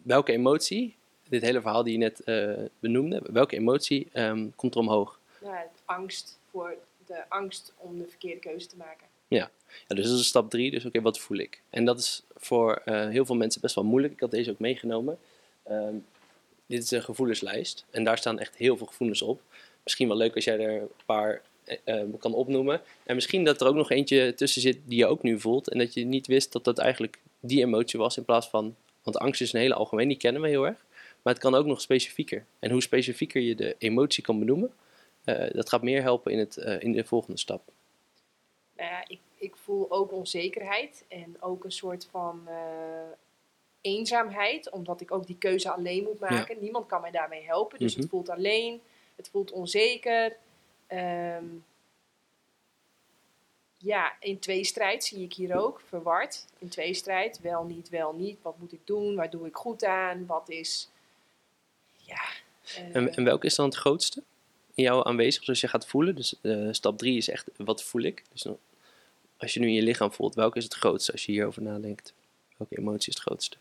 welke emotie, dit hele verhaal die je net eh, benoemde, welke emotie ehm, komt er omhoog? Nou, het angst voor de angst om de verkeerde keuze te maken. Ja, dus dat is stap 3. Dus oké, wat voel ik? En dat is voor eh, heel veel mensen best wel moeilijk. Ik had deze ook meegenomen. Ehm, dit is een gevoelenslijst. En daar staan echt heel veel gevoelens op. Misschien wel leuk als jij er een paar eh, eh, kan opnoemen. En misschien dat er ook nog eentje tussen zit die je ook nu voelt. En dat je niet wist dat dat eigenlijk die emotie was in plaats van... Want angst is een hele algemeen, die kennen we heel erg. Maar het kan ook nog specifieker. En hoe specifieker je de emotie kan benoemen... eh, dat gaat meer helpen in, het, eh, in de volgende stap. Nou ja, ik, ik voel ook onzekerheid en ook een soort van eenzaamheid, omdat ik ook die keuze alleen moet maken. Niemand kan mij daarmee helpen, dus Mhm. het voelt alleen, het voelt onzeker. Ehm, ja, in tweestrijd zie ik hier ook, verward. In tweestrijd, wel niet, wel niet. Wat moet ik doen? Waar doe ik goed aan? Wat is... Ja... eh, En, en welke is dan het grootste in jou aanwezig, zoals je gaat voelen? Dus eh, stap 3 is echt, wat voel ik? Dus als je nu in je lichaam voelt, welke is het grootste als je hierover nadenkt? Welke emotie is het grootste?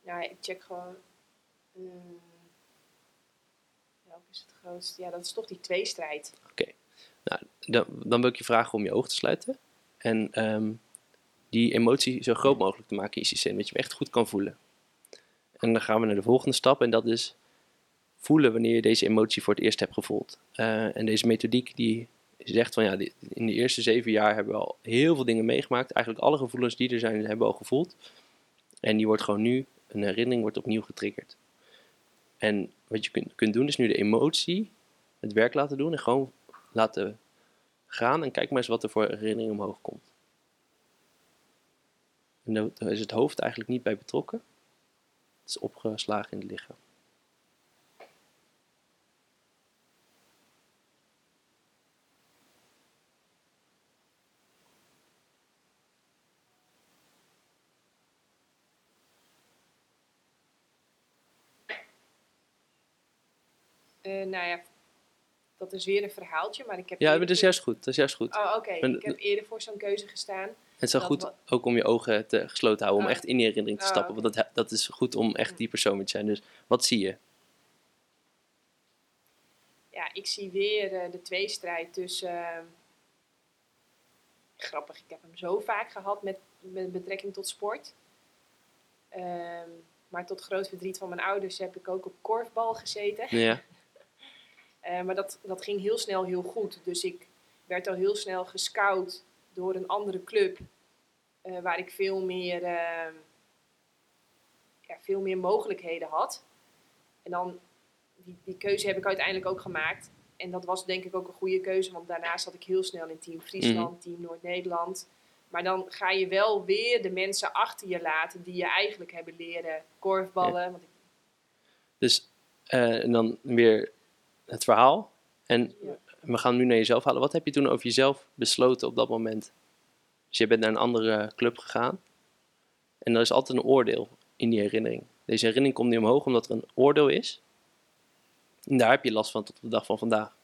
Ja, ik check gewoon. eh, is het? Ja, dat is toch die tweestrijd. Nou, dan, dan wil ik je vragen om je ogen te sluiten. En ehm, die emotie zo groot mogelijk te maken in je systeem. Dat je hem echt goed kan voelen. En dan gaan we naar de volgende stap. En dat is voelen wanneer je deze emotie voor het eerst hebt gevoeld. Eh, en deze methodiek die zegt van ja, in de eerste zeven jaar hebben we al heel veel dingen meegemaakt. Eigenlijk alle gevoelens die er zijn, hebben we al gevoeld. En die wordt gewoon nu, een herinnering wordt opnieuw getriggerd. En wat je kunt, kunt doen is nu de emotie het werk laten doen en gewoon laten gaan. En kijk maar eens wat er voor herinnering omhoog komt. En daar is het hoofd eigenlijk niet bij betrokken. Het is opgeslagen in het lichaam. Nou ja, dat is weer een verhaaltje, maar ik heb... Ja, maar dat is juist goed. Dat is juist goed. Oh, oké. Ik heb eerder voor zo'n keuze gestaan. Het is wel goed ook om je ogen te gesloten te houden, om Oh. echt in die herinnering te Oh, stappen. Want dat, dat is goed om echt die persoon te zijn. Dus wat zie je? Ja, ik zie weer eh, de tweestrijd tussen... eh, grappig, ik heb hem zo vaak gehad met, met betrekking tot sport. Ehm, maar tot groot verdriet van mijn ouders heb ik ook op korfbal gezeten. Ja, Eh, maar dat, dat ging heel snel heel goed. Dus ik werd al heel snel gescout door een andere club. eh, waar ik veel meer, eh, ja, veel meer mogelijkheden had. En dan, die, die keuze heb ik uiteindelijk ook gemaakt. En dat was denk ik ook een goede keuze. Want daarna zat ik heel snel in Team Friesland, Team Noord-Nederland. Maar dan ga je wel weer de mensen achter je laten die je eigenlijk hebben leren korfballen. Want ik, dus eh, en dan weer het verhaal. En we gaan nu naar jezelf halen. Wat heb je toen over jezelf besloten op dat moment? Dus je bent naar een andere club gegaan. En er is altijd een oordeel in die herinnering. Deze herinnering komt nu omhoog omdat er een oordeel is. En daar heb je last van tot op de dag van vandaag.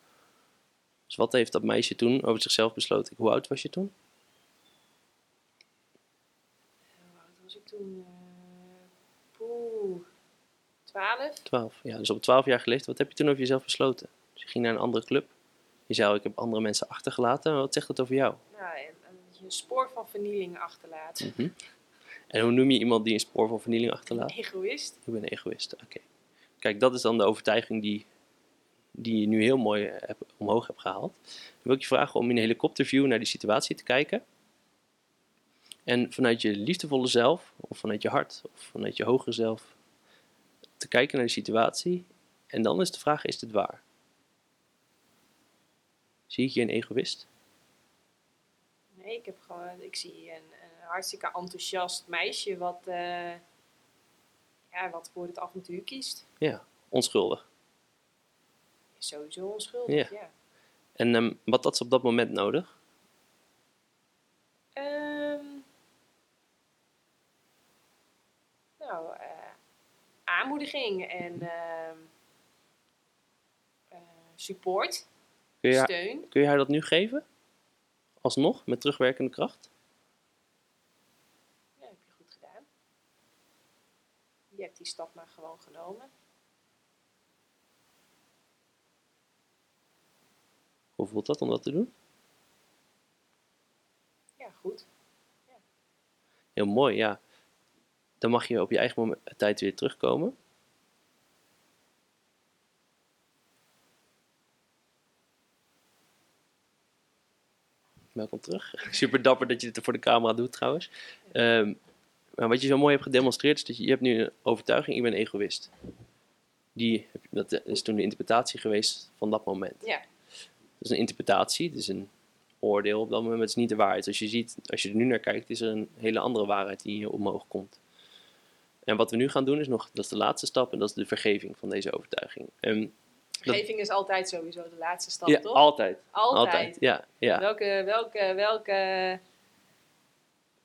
Dus wat heeft dat meisje toen over zichzelf besloten? Hoe oud was je toen? hoe oud was ik toen? Eh, Poeh, 12? 12. Ja, dus op 12 jaar geleefd. Wat heb je toen over jezelf besloten? Dus je ging naar een andere club. Je zei ik heb andere mensen achtergelaten. Wat zegt dat over jou? Nou, en, en dat je een spoor van vernieling achterlaat. Mhm. En hoe noem je iemand die een spoor van vernieling achterlaat? Egoïst. Ik ben een egoïst. Oké. Kijk, dat is dan de overtuiging die, die je nu heel mooi eh, heb, omhoog hebt gehaald. Dan wil ik je vragen om in een helikopterview naar die situatie te kijken. En vanuit je liefdevolle zelf, of vanuit je hart, of vanuit je hogere zelf, te kijken naar de situatie. En dan is de vraag, is dit waar? Zie ik je een egoïst? Nee, ik, heb gewoon, ik zie een, een hartstikke enthousiast meisje wat, eh, ja, wat voor het avontuur kiest. Ja, onschuldig. Is sowieso onschuldig, Ja. ja. En ehm, wat had ze op dat moment nodig? Ehm, nou, eh, aanmoediging en ehm, eh, support, Kun je, haar, steun. kun je haar dat nu geven? Alsnog, met terugwerkende kracht? Ja, heb je goed gedaan. Je hebt die stap maar gewoon genomen. Hoe voelt dat om dat te doen? Ja, goed. Heel mooi, ja. Dan mag je op je eigen moment, tijd weer terugkomen. Welkom terug. Super dapper dat je dit voor de camera doet trouwens. Ehm, maar wat je zo mooi hebt gedemonstreerd is dat je, je hebt nu een overtuiging, ik ben egoïst. Die, dat is toen de interpretatie geweest van dat moment. Ja. Het is een interpretatie, het is een oordeel op dat moment, het is niet de waarheid. Als je ziet, als je er nu naar kijkt, is er een hele andere waarheid die hier omhoog komt. En wat we nu gaan doen is nog, dat is de laatste stap en dat is de vergeving van deze overtuiging. En Vergeving is altijd sowieso de laatste stap, ja, toch? altijd, altijd. altijd. Ja, ja. Welke, welke, welke,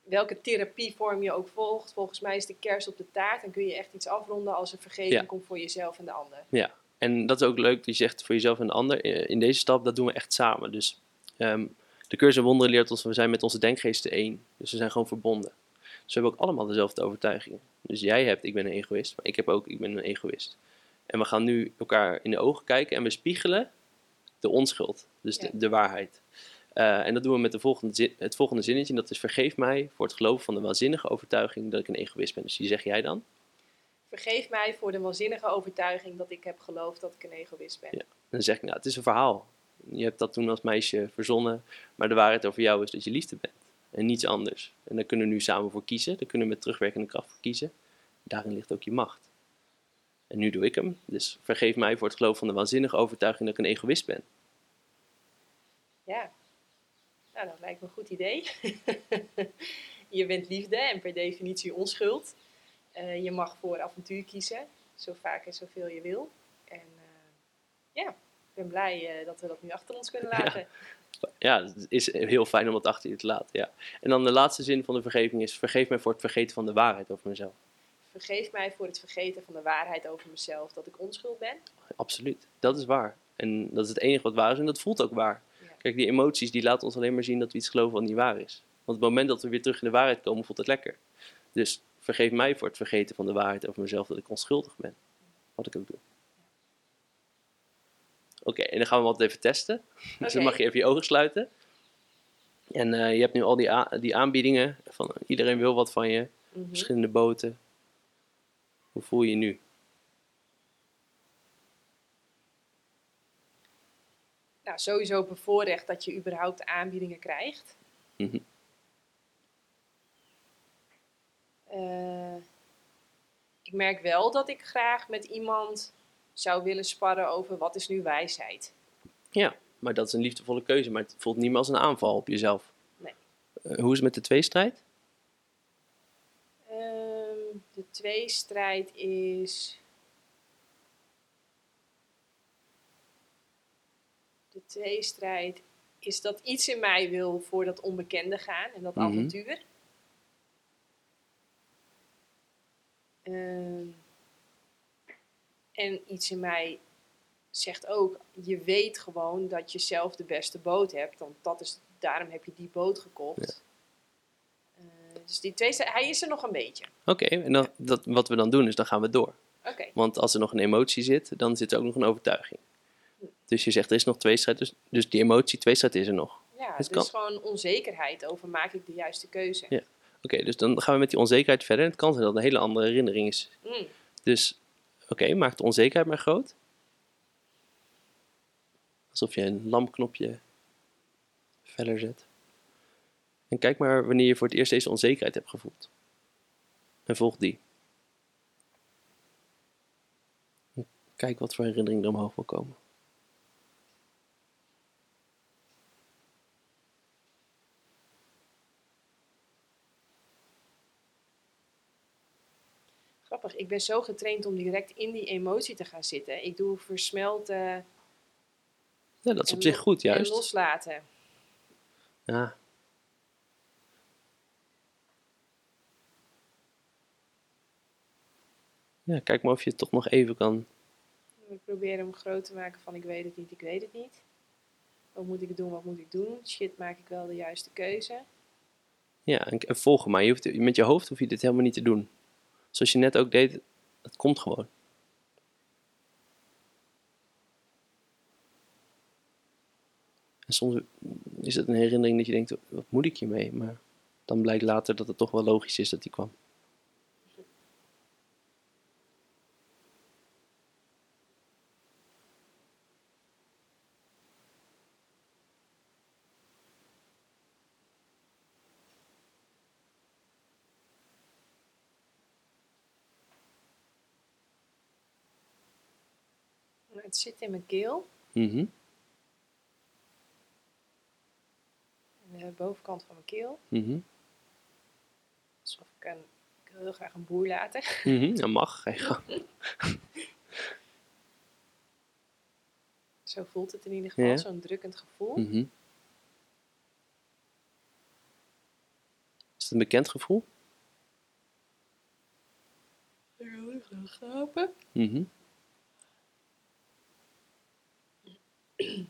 welke therapievorm je ook volgt, volgens mij is de kers op de taart. Dan kun je echt iets afronden als er vergeving Ja. komt voor jezelf en de ander. Ja, en dat is ook leuk dat je zegt voor jezelf en de ander. Eh, In deze stap, dat doen we echt samen. Dus ehm, de cursus en wonderen leert ons, we zijn met onze denkgeesten één. Dus we zijn gewoon verbonden. Dus we hebben ook allemaal dezelfde overtuiging. Dus jij hebt, ik ben een egoïst, maar ik heb ook, ik ben een egoïst. En we gaan nu elkaar in de ogen kijken en we spiegelen de onschuld, dus de, de waarheid. Eh, en dat doen we met de volgende zin, het volgende zinnetje, en dat is vergeef mij voor het geloven van de waanzinnige overtuiging dat ik een egoïst ben. Dus die zeg jij dan? Vergeef mij voor de waanzinnige overtuiging dat ik heb geloofd dat ik een egoïst ben. Ja. En dan zeg ik, nou, het is een verhaal. Je hebt dat toen als meisje verzonnen, maar de waarheid over jou is dat je liefde bent. En niets anders. En daar kunnen we nu samen voor kiezen. Daar kunnen we met terugwerkende kracht voor kiezen. Daarin ligt ook je macht. En nu doe ik hem. Dus vergeef mij voor het geloof van de waanzinnige overtuiging dat ik een egoïst ben. Ja, nou, dat lijkt me een goed idee. je bent liefde en per definitie onschuld. Eh, je mag voor avontuur kiezen, zo vaak en zoveel je wil. En eh, ja, ik ben blij eh, dat we dat nu achter ons kunnen laten. Ja, het is heel fijn om dat achter je te laten. Ja. En dan de laatste zin van de vergeving is: vergeef mij voor het vergeten van de waarheid over mezelf. Vergeef mij voor het vergeten van de waarheid over mezelf, dat ik onschuld ben. Absoluut, dat is waar. En dat is het enige wat waar is en dat voelt ook waar. Ja. Kijk, die emoties die laten ons alleen maar zien dat we iets geloven wat niet waar is. Want op het moment dat we weer terug in de waarheid komen, voelt het lekker. Dus vergeef mij voor het vergeten van de waarheid over mezelf dat ik onschuldig ben. Wat ik ook doe. Oké, en dan gaan we wat even testen. Dus dan mag je even je ogen sluiten. En eh, je hebt nu al die, die aanbiedingen van eh, iedereen wil wat van je. Mhm. Verschillende boten. Hoe voel je je nu? Nou, sowieso bevoorrecht dat je überhaupt aanbiedingen krijgt. Mhm. Eh, ik merk wel dat ik graag met iemand zou willen sparren over wat is nu wijsheid. Ja, maar dat is een liefdevolle keuze. Maar het voelt niet meer als een aanval op jezelf. Nee. Eh, hoe is het met de tweestrijd? Ehm, de tweestrijd is. De tweestrijd is dat iets in mij wil voor dat onbekende gaan en dat Mhm. avontuur. Ehm, en iets in mij zegt ook, je weet gewoon dat je zelf de beste boot hebt, want dat is, daarom heb je die boot gekocht. Eh, dus die twee, hij is er nog een beetje. Oké, en dan, dat, wat we dan doen is, dan gaan we door. Oké, Want als er nog een emotie zit, dan zit er ook nog een overtuiging. Dus je zegt, er is nog tweestrijd. Dus, dus die emotie, tweestrijd is er nog. ja, Het dus gewoon onzekerheid over maak ik de juiste keuze. Ja. Oké, dus dan gaan we met die onzekerheid verder. En het kan zijn dat het een hele andere herinnering is. Mm, Dus, oké, maak de onzekerheid maar groot. Alsof je een lampknopje verder zet. En kijk maar wanneer je voor het eerst deze onzekerheid hebt gevoeld. En volg die. Kijk wat voor herinnering er omhoog wil komen. Grappig, ik ben zo getraind om direct in die emotie te gaan zitten. Ik doe versmelten Ja, dat is en op zich goed, en juist. loslaten. Ja. Ja, kijk maar of je het toch nog even kan. Ik probeer hem groot te maken van ik weet het niet, ik weet het niet. Wat moet ik doen, wat moet ik doen? Shit, maak ik wel de juiste keuze? Ja, en, en volgen maar. Je hoeft, met je hoofd hoef je dit helemaal niet te doen. Zoals je net ook deed, het komt gewoon. En soms is het een herinnering dat je denkt, wat moet ik hiermee? Maar dan blijkt later dat het toch wel logisch is dat die kwam. Het zit in mijn keel, Mhm. aan de bovenkant van mijn keel. Mhm. Alsof ik, een, ik wil heel graag een boer laten. Mhm. Dat mag. Zo voelt het in ieder geval, Ja. zo'n drukkend gevoel. Mhm. Is het een bekend gevoel? Ik wil heel graag Ik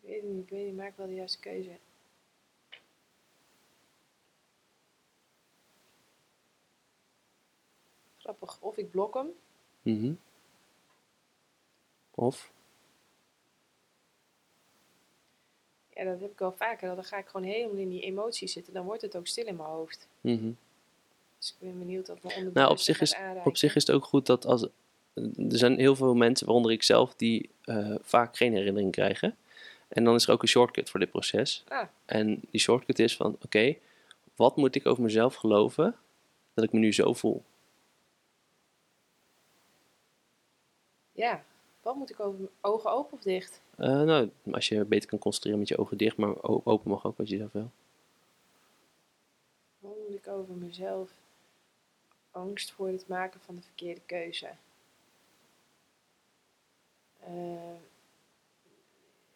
weet niet, ik weet niet, maak wel de juiste keuze. Grappig, of ik blok hem. Mhm. Of? Ja, dat heb ik wel vaker. Dan ga ik gewoon helemaal in die emoties zitten. Dan wordt het ook stil in mijn hoofd. Mm. Dus ik ben benieuwd wat mijn onderbewuste Nou, op zich, gaat is, aanreiken. op zich is het ook goed dat als. Er zijn heel veel mensen, waaronder ik zelf, die eh, vaak geen herinnering krijgen. En dan is er ook een shortcut voor dit proces. Ah. En die shortcut is van: oké, wat moet ik over mezelf geloven dat ik me nu zo voel? Ja. Wat moet ik over mijn ogen open of dicht? Eh, nou, als je beter kan concentreren met je ogen dicht, maar open mag ook als je zelf wil. Wat moet ik over mezelf? Angst voor het maken van de verkeerde keuze. Eh,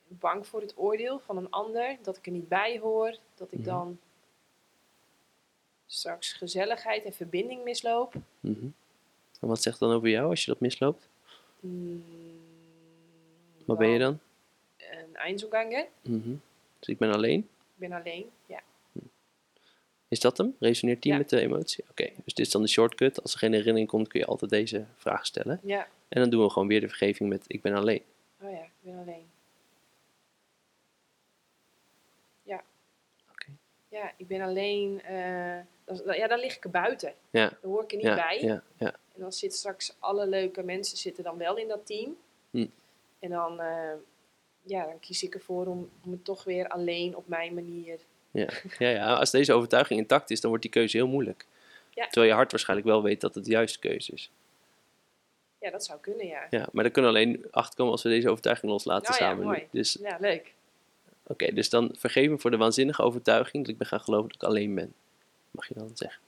bang voor het oordeel van een ander, dat ik er niet bij hoor, dat ik Mhm. dan straks gezelligheid en verbinding misloop. Mhm. En wat zegt dan over jou als je dat misloopt? Mm, Wat ben je dan? Een Einzelganger. Mhm. Dus ik ben alleen. Ik ben alleen. Ja. Is dat hem? Resoneert die Ja. met de emotie? Oké, dus dit is dan de shortcut. Als er geen herinnering komt, kun je altijd deze vraag stellen. ja. En dan doen we gewoon weer de vergeving met ik ben alleen. Oh ja, ik ben alleen. Ja. Oké. Ja, ik ben alleen. eh, dan, ja, dan lig ik er buiten. Ja. Dan hoor ik er niet Ja, bij. ja, ja. En dan zitten straks alle leuke mensen zitten dan wel in dat team. Hm. En dan, eh, ja, dan kies ik ervoor om, om het toch weer alleen op mijn manier. Ja. Ja, ja, als deze overtuiging intact is, dan wordt die keuze heel moeilijk. Ja. Terwijl je hart waarschijnlijk wel weet dat het de juiste keuze is. Ja, dat zou kunnen, ja. Ja, maar daar kunnen we alleen achterkomen als we deze overtuiging loslaten ja, samen. mooi. Dus Ja, leuk. oké, dus dan vergeef me voor de waanzinnige overtuiging dat ik ben gaan geloven dat ik alleen ben. Mag je dan zeggen?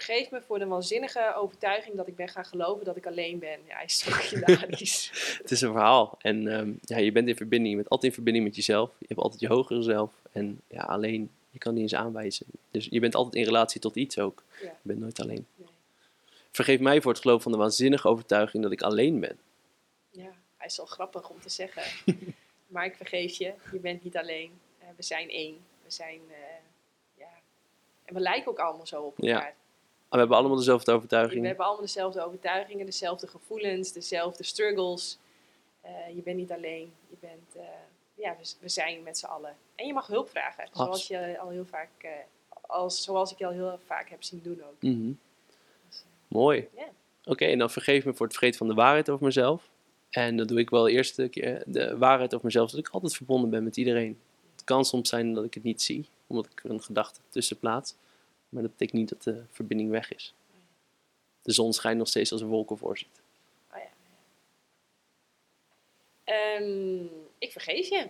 Vergeef me voor de waanzinnige overtuiging dat ik ben gaan geloven dat ik alleen ben. Ja, hij is toch hilarisch. Het is een verhaal. En ehm, ja, je bent in verbinding. Je bent altijd in verbinding met jezelf. Je hebt altijd je hogere zelf. En ja, alleen, je kan niet eens aanwijzen. Dus je bent altijd in relatie tot iets ook. Ja. Je bent nooit alleen. Nee. Vergeef mij voor het geloof van de waanzinnige overtuiging dat ik alleen ben. Ja, hij is wel grappig om te zeggen. maar ik vergeef je, je bent niet alleen. Eh, we zijn één. We zijn, ja. En we lijken ook allemaal zo op elkaar. We hebben allemaal dezelfde We overtuiging. hebben allemaal dezelfde overtuigingen, dezelfde gevoelens, dezelfde struggles. Eh, je bent niet alleen. Je bent, eh, ja, we, we zijn met z'n allen. En je mag hulp vragen, zoals, je al heel vaak, eh, als, zoals ik je al heel vaak heb zien doen ook. Mhm. Dus, Mooi. Oké, en dan vergeef me voor het vergeten van de waarheid over mezelf. En dan doe ik wel de eerste keer de waarheid over mezelf, dat ik altijd verbonden ben met iedereen. Het kan soms zijn dat ik het niet zie, omdat ik er een gedachte tussen plaats. Maar dat betekent niet dat de verbinding weg is. De zon schijnt nog steeds als een wolken voor zit. oh ja. Ehm, ik vergeef je.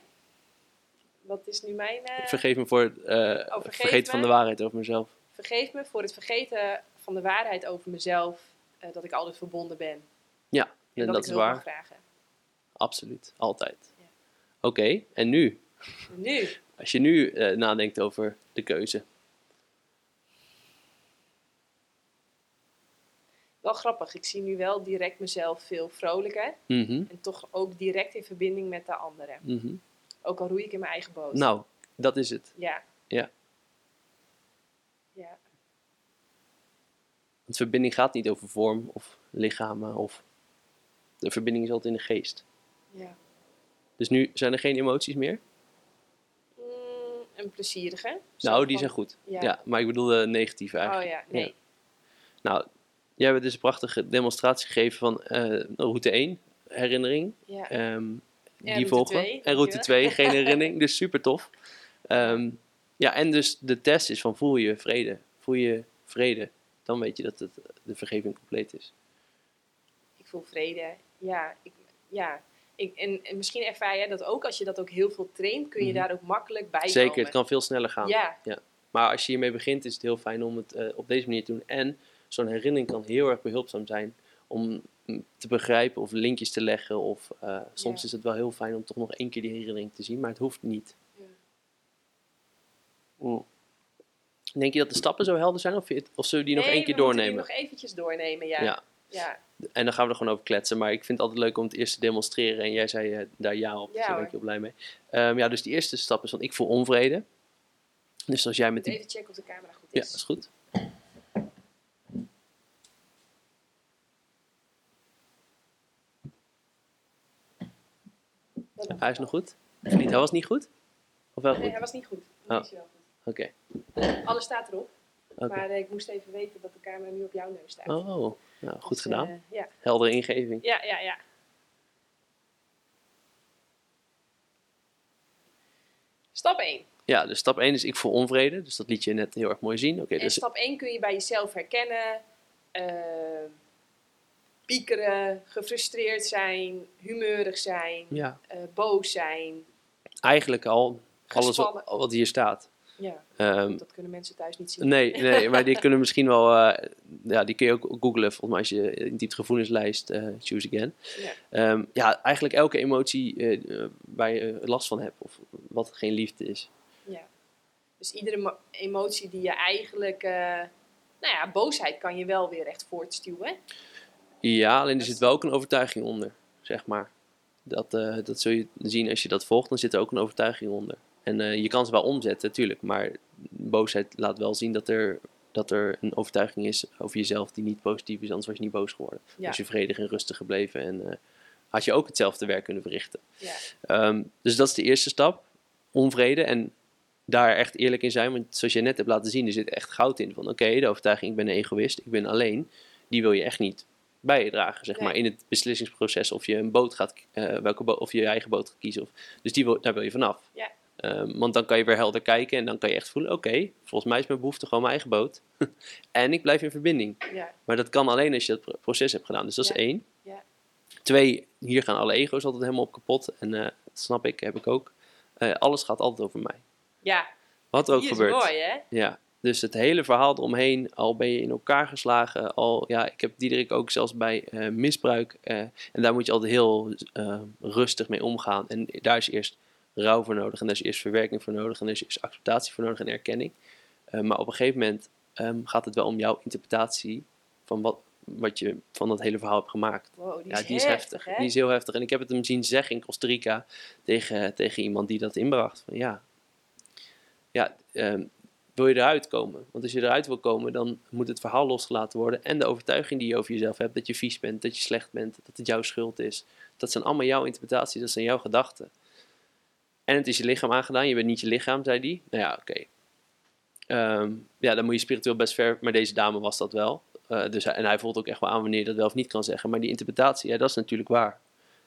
Wat is nu mijn... eh, Vergeef me voor het eh, Oh, vergeef vergeten van de waarheid over mezelf. vergeef me voor het vergeten van de waarheid over mezelf. eh, dat ik altijd verbonden ben. Ja, En, en dat, dat ik is waar. vragen. Absoluut, altijd. Ja. Oké, en nu? Nu. Als je nu nadenkt over de keuze. Wel grappig. Ik zie nu wel direct mezelf veel vrolijker. Mhm, En toch ook direct in verbinding met de anderen. mhm. Ook al roei ik in mijn eigen boot. Nou, dat is het. Ja. Ja. Ja. Want verbinding gaat niet over vorm of lichamen of... De verbinding is altijd in de geest. ja. Dus nu zijn er geen emoties meer? Mm, een plezierige. Nou, die van- zijn goed. Ja. Ja. maar ik bedoel de negatieve Oh eigenlijk. ja, nee. Nou, jij hebt dus een prachtige demonstratie gegeven van eh, route 1, herinnering. Ja. Ehm, die route volgen. en route dankjewel. 2, geen herinnering. Dus super tof. Ehm, ja, en dus de test is van voel je vrede. Voel je vrede. Dan weet je dat het, de vergeving compleet is. Ik voel vrede. Ja, ik, ja. Ik, en, en misschien ervaar jij dat ook. Als je dat ook heel veel traint, kun je Mhm. daar ook makkelijk bij Zeker, komen. het kan veel sneller gaan. Ja, Maar als je hiermee begint, is het heel fijn om het eh, op deze manier te doen. En zo'n herinnering kan heel erg behulpzaam zijn om te begrijpen of linkjes te leggen. Of eh, soms Ja. is het wel heel fijn om toch nog één keer die herinnering te zien, maar het hoeft niet. Ja. Mm. Denk je dat de stappen zo helder zijn of, je of zullen we die nog Nee, één keer we moeten die doornemen? nog eventjes doornemen, ja. Ja. ja. En dan gaan we er gewoon over kletsen. Maar ik vind het altijd leuk om het eerst te demonstreren. En jij zei eh, daar ja op, dus Ja, daar ben ik heel blij mee. Ehm, ja, dus die eerste stap is van ik voel onvrede. Dus als jij met die... Even checken of de camera goed Ja, is. dat is goed. Hij is nog goed? Of niet? Hij was niet goed? Of wel Nee, goed? hij was niet goed. Oh. Goed. Oké. Alles staat erop. Maar ik moest even weten dat de camera nu op jouw neus staat. Oh, nou, goed Dus, gedaan. eh, ja. Heldere ingeving. ja, ja, ja. Stap 1. Ja, dus stap 1 is ik voel onvrede. Dus dat liet je net heel erg mooi zien. Oké, dus stap 1 kun je bij jezelf herkennen. eh, piekeren, gefrustreerd zijn, humeurig zijn, ja, eh, boos zijn. eigenlijk al alles wat, hier staat. Ja, Ehm, dat kunnen mensen thuis niet zien. nee, nee, maar die kunnen misschien wel, eh, ja, die kun je ook googlen. Volgens mij als je in die gevoelenslijst eh, choose again. Ja. Ehm, ja, eigenlijk elke emotie waar je last van hebt of wat geen liefde is. Ja. Dus iedere mo- emotie die je eigenlijk... nou ja, boosheid kan je wel weer echt voortstuwen. Ja, alleen er zit wel ook een overtuiging onder, zeg maar. Dat, eh, dat zul je zien als je dat volgt, dan zit er ook een overtuiging onder. En eh, je kan ze wel omzetten, natuurlijk, maar boosheid laat wel zien dat er, dat er een overtuiging is over jezelf die niet positief is, anders was je niet boos geworden. Ja. Was je vredig en rustig gebleven en eh, had je ook hetzelfde werk kunnen verrichten. Ja. Ehm, dus dat is de eerste stap, onvrede en daar echt eerlijk in zijn, want zoals je net hebt laten zien, er zit echt goud in van oké, de overtuiging ik ben een egoïst, ik ben alleen, die wil je echt niet bij je dragen, zeg maar, in het beslissingsproces of je een boot gaat, eh, welke bo- of je je eigen boot gaat kiezen. Of, dus die wil, daar wil je vanaf. Ja. Ehm, want dan kan je weer helder kijken en dan kan je echt voelen, oké, volgens mij is mijn behoefte gewoon mijn eigen boot. en ik blijf in verbinding. Ja. Maar dat kan alleen als je dat pro- proces hebt gedaan. Dus dat Ja. is één. Ja. Twee, hier gaan alle ego's altijd helemaal op kapot. En eh, dat snap ik, heb ik ook. Eh, alles gaat altijd over mij. ja, Wat er ook gebeurt. mooi hè? Ja, dus het hele verhaal eromheen, al ben je in elkaar geslagen, al, ja, ik heb Diederik ook zelfs bij eh, misbruik, eh, en daar moet je altijd heel eh, rustig mee omgaan. En daar is eerst rouw voor nodig, en daar is eerst verwerking voor nodig, en daar is eerst acceptatie voor nodig en erkenning. Maar op een gegeven moment ehm, gaat het wel om jouw interpretatie van wat, wat je van dat hele verhaal hebt gemaakt. Wow, die Ja, is, die is heftig. Die is heel heftig. En ik heb het hem zien zeggen in Costa Rica tegen, tegen iemand die dat inbracht. Van ja, ja ehm, wil je eruit komen? Want als je eruit wil komen, dan moet het verhaal losgelaten worden. En de overtuiging die je over jezelf hebt, dat je vies bent, dat je slecht bent, dat het jouw schuld is. Dat zijn allemaal jouw interpretaties, dat zijn jouw gedachten. En het is je lichaam aangedaan, je bent niet je lichaam, zei die. Nou ja, oké. Ehm, ja, dan moet je spiritueel best ver, maar deze dame was dat wel. Eh, dus en hij voelt ook echt wel aan wanneer je dat wel of niet kan zeggen. Maar die interpretatie, ja, dat is natuurlijk waar.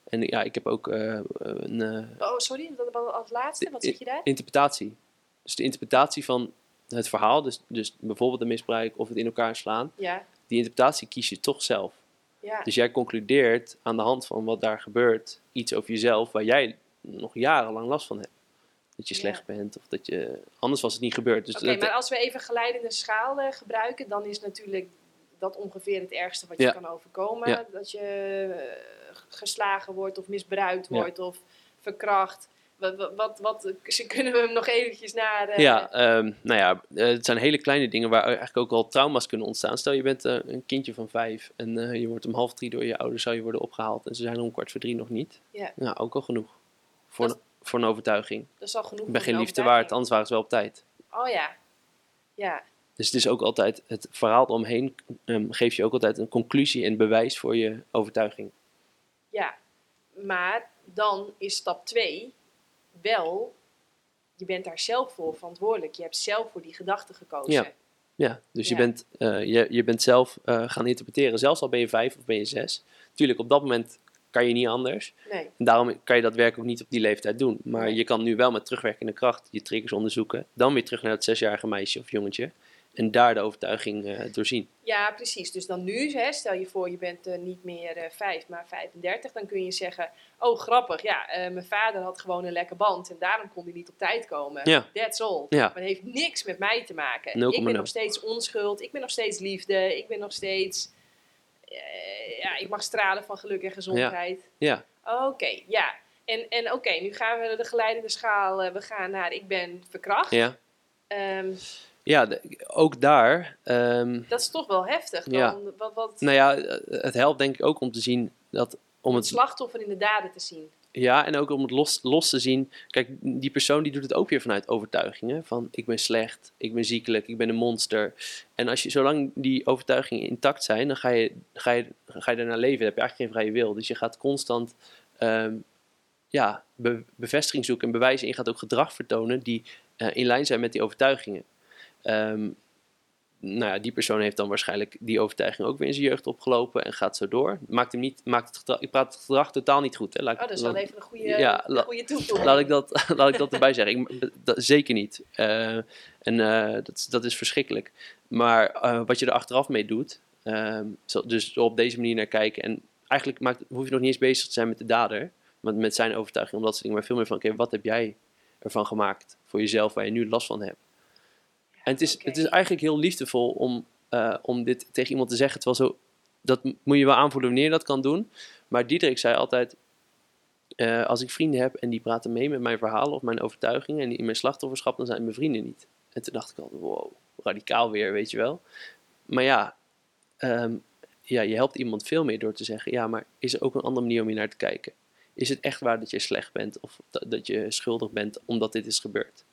En ja, ik heb ook eh, een eh, Oh, sorry, dat was als laatste. Wat zeg je daar? interpretatie. Dus de interpretatie van het verhaal, dus, dus bijvoorbeeld een misbruik of het in elkaar slaan, Ja, die interpretatie kies je toch zelf. ja. Dus jij concludeert aan de hand van wat daar gebeurt iets over jezelf waar jij nog jarenlang last van hebt. Dat je Ja. slecht bent of dat je. Anders was het niet gebeurd. Dus Oké, maar als we even geleidende schaal gebruiken, dan is natuurlijk dat ongeveer het ergste wat je kan overkomen. Dat je eh, geslagen wordt of misbruikt wordt of verkracht. Wat, wat, ze kunnen we hem nog eventjes naar... eh, Ja, ehm, nou ja, eh, het zijn hele kleine dingen waar eigenlijk ook al trauma's kunnen ontstaan. Stel je bent eh, een kindje van vijf en je wordt om half drie door je ouders zou je worden opgehaald en ze zijn om kwart voor drie nog niet. Ja. Nou, ook al genoeg. Voor, Dat- een, voor een overtuiging. Dat is al genoeg Ik ben geen een liefde waard, anders waren ze wel op tijd. Oh ja. Ja, Dus het is ook altijd, het verhaal omheen ehm geeft je ook altijd een conclusie en bewijs voor je overtuiging. ja. Maar dan is stap 2 wel, je bent daar zelf voor verantwoordelijk. Je hebt zelf voor die gedachte gekozen. Ja. Ja, dus Ja. Je, bent, eh, je, je bent zelf eh, gaan interpreteren, zelfs al ben je vijf of ben je zes. Tuurlijk, op dat moment kan je niet anders. Nee. En daarom kan je dat werk ook niet op die leeftijd doen. Maar Nee. je kan nu wel met terugwerkende kracht je triggers onderzoeken. Dan weer terug naar het zesjarige meisje of jongetje. En daar de overtuiging eh, doorzien. Ja, precies. Dus dan nu, hè, stel je voor je bent eh, niet meer eh 5, maar 35, dan kun je zeggen, oh grappig, ja, mijn vader had gewoon een lekke band en daarom kon hij niet op tijd komen. Ja. That's all. Ja. Maar het heeft niks met mij te maken. 0,0. Ik ben nog steeds onschuld, ik ben nog steeds liefde, ik ben nog steeds, ja, ik mag stralen van geluk en gezondheid. Ja, Oké, ja. En, en oké, nu gaan we de geleidende schaal, we gaan naar ik ben verkracht. ja. Ehm, ja de- ook daar. ehm, dat is toch wel heftig. Dan, Ja. Wat, wat, nou ja, eh, het helpt denk ik ook om te zien dat. Om het het, slachtoffer in de daden te zien. Ja, en ook om het los, los te zien. Kijk, die persoon die doet het ook weer vanuit overtuigingen. Van ik ben slecht, ik ben ziekelijk, ik ben een monster. En als je, zolang die overtuigingen intact zijn, dan ga je, ga je, ga je daarna leven. Dan heb je eigenlijk geen vrije wil. Dus je gaat constant ehm, ja, be- bevestiging zoeken en bewijzen. En je gaat ook gedrag vertonen die eh, in lijn zijn met die overtuigingen. Ehm, nou ja, die persoon heeft dan waarschijnlijk die overtuiging ook weer in zijn jeugd opgelopen en gaat zo door. Maakt hem niet, maakt het gedrag, ik praat het gedrag totaal niet goed. Hè. Laat, Oh, dat is laat- wel even een goede, Ja, een goede toevoeging. laat, ik dat, laat ik dat erbij zeggen. Ik, dat, zeker niet. Eh, en eh, dat, is- dat is verschrikkelijk. Maar eh, wat je er achteraf mee doet, ehm, dus op deze manier naar kijken. En eigenlijk maakt, hoef je nog niet eens bezig te zijn met de dader, maar met zijn overtuiging, om dat soort dingen. Maar veel meer van, oké, wat heb jij ervan gemaakt voor jezelf waar je nu last van hebt? En het is, het is eigenlijk heel liefdevol om, eh, om dit tegen iemand te zeggen. Terwijl zo, dat moet je wel aanvoelen wanneer je dat kan doen. Maar Diederik zei altijd, eh, als ik vrienden heb en die praten mee met mijn verhalen of mijn overtuigingen en die in mijn slachtofferschap, dan zijn mijn vrienden niet. En toen dacht ik al, wow, radicaal weer, weet je wel. Maar ja, ehm, ja, je helpt iemand veel meer door te zeggen, ja, maar is er ook een andere manier om hier naar te kijken? Is het echt waar dat je slecht bent of dat je schuldig bent omdat dit is gebeurd?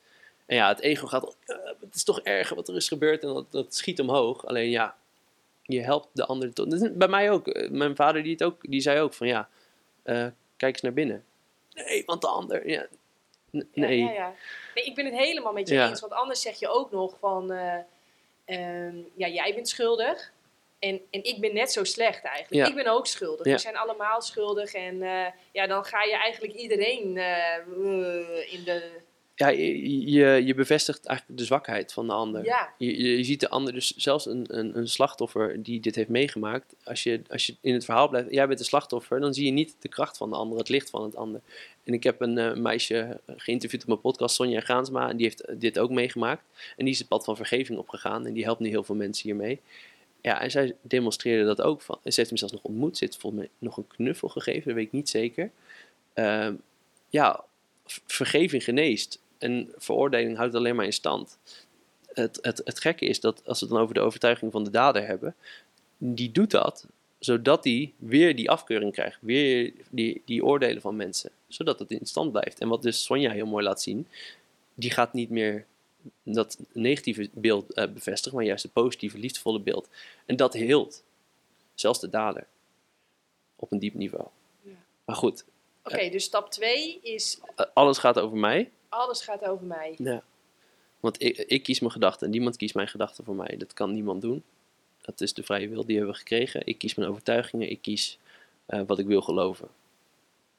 En ja, het ego gaat, eh, het is toch erger wat er is gebeurd en dat, dat schiet omhoog. Alleen ja, je helpt de ander. is Bij mij ook. Eh, Mijn vader die, het ook, die zei ook van ja, eh, kijk eens naar binnen. Nee, want de ander, ja. Nee. ja, ja. nee, ik ben het helemaal met je eens. Want anders zeg je ook nog van... eh, ehm, ja, jij bent schuldig. En, en ik ben net zo slecht eigenlijk. Ja. Ik ben ook schuldig. Ja. We zijn allemaal schuldig. En ja, dan ga je eigenlijk iedereen in de... Ja, je, je, bevestigt eigenlijk de zwakheid van de ander. Ja, Je, je, je ziet de ander, dus zelfs een, een, een slachtoffer die dit heeft meegemaakt. Als je, als je in het verhaal blijft, jij bent de slachtoffer, dan zie je niet de kracht van de ander, het licht van het ander. En ik heb een eh, meisje geïnterviewd op mijn podcast, Sonja Graansma, en die heeft dit ook meegemaakt. En die is het pad van vergeving opgegaan en die helpt nu heel veel mensen hiermee. Ja, en zij demonstreerde dat ook. Van, en ze heeft hem zelfs nog ontmoet. Ze heeft volgens mij nog een knuffel gegeven, dat weet ik niet zeker. Ehm, ja, vergeving geneest. En veroordeling houdt alleen maar in stand. Het, het, het gekke is dat als we het dan over de overtuiging van de dader hebben, die doet dat zodat hij weer die afkeuring krijgt, weer die, die oordelen van mensen, zodat het in stand blijft. En wat dus Sonja heel mooi laat zien, die gaat niet meer dat negatieve beeld eh, bevestigen, maar juist het positieve, liefdevolle beeld. En dat heelt. Zelfs de dader. Op een diep niveau. Ja. Maar goed, oké. dus stap 2 is... eh, alles gaat over mij. Alles gaat over mij. Ja. Want ik, ik kies mijn gedachten en niemand kiest mijn gedachten voor mij. Dat kan niemand doen. Dat is de vrije wil die hebben we gekregen. Ik kies mijn overtuigingen. Ik kies eh, wat ik wil geloven.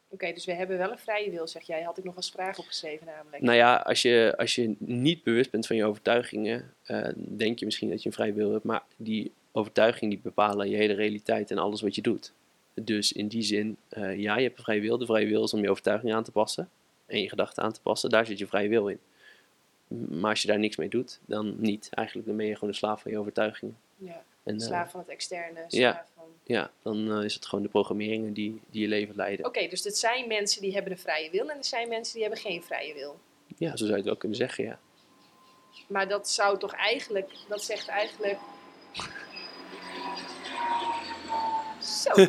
Oké, dus we hebben wel een vrije wil, zeg jij. Had ik nog als vraag opgeschreven namelijk. Nou ja, als je, als je niet bewust bent van je overtuigingen, eh, denk je misschien dat je een vrije wil hebt. Maar die overtuigingen die bepalen je hele realiteit en alles wat je doet. Dus in die zin, eh, ja, je hebt een vrije wil. De vrije wil is om je overtuigingen aan te passen en je gedachten aan te passen. Daar zit je vrije wil in. Maar als je daar niks mee doet, dan niet. Eigenlijk dan ben je gewoon een slaaf van je overtuigingen. Ja, En, eh, slaaf van het externe, ja. slaaf van... ja, dan eh, is het gewoon de programmeringen die, die je leven leiden. Oké, dus het zijn mensen die hebben een vrije wil en er zijn mensen die hebben geen vrije wil. Ja, zo zou je het wel kunnen zeggen, ja. Maar dat zou toch eigenlijk, dat zegt eigenlijk. Zo,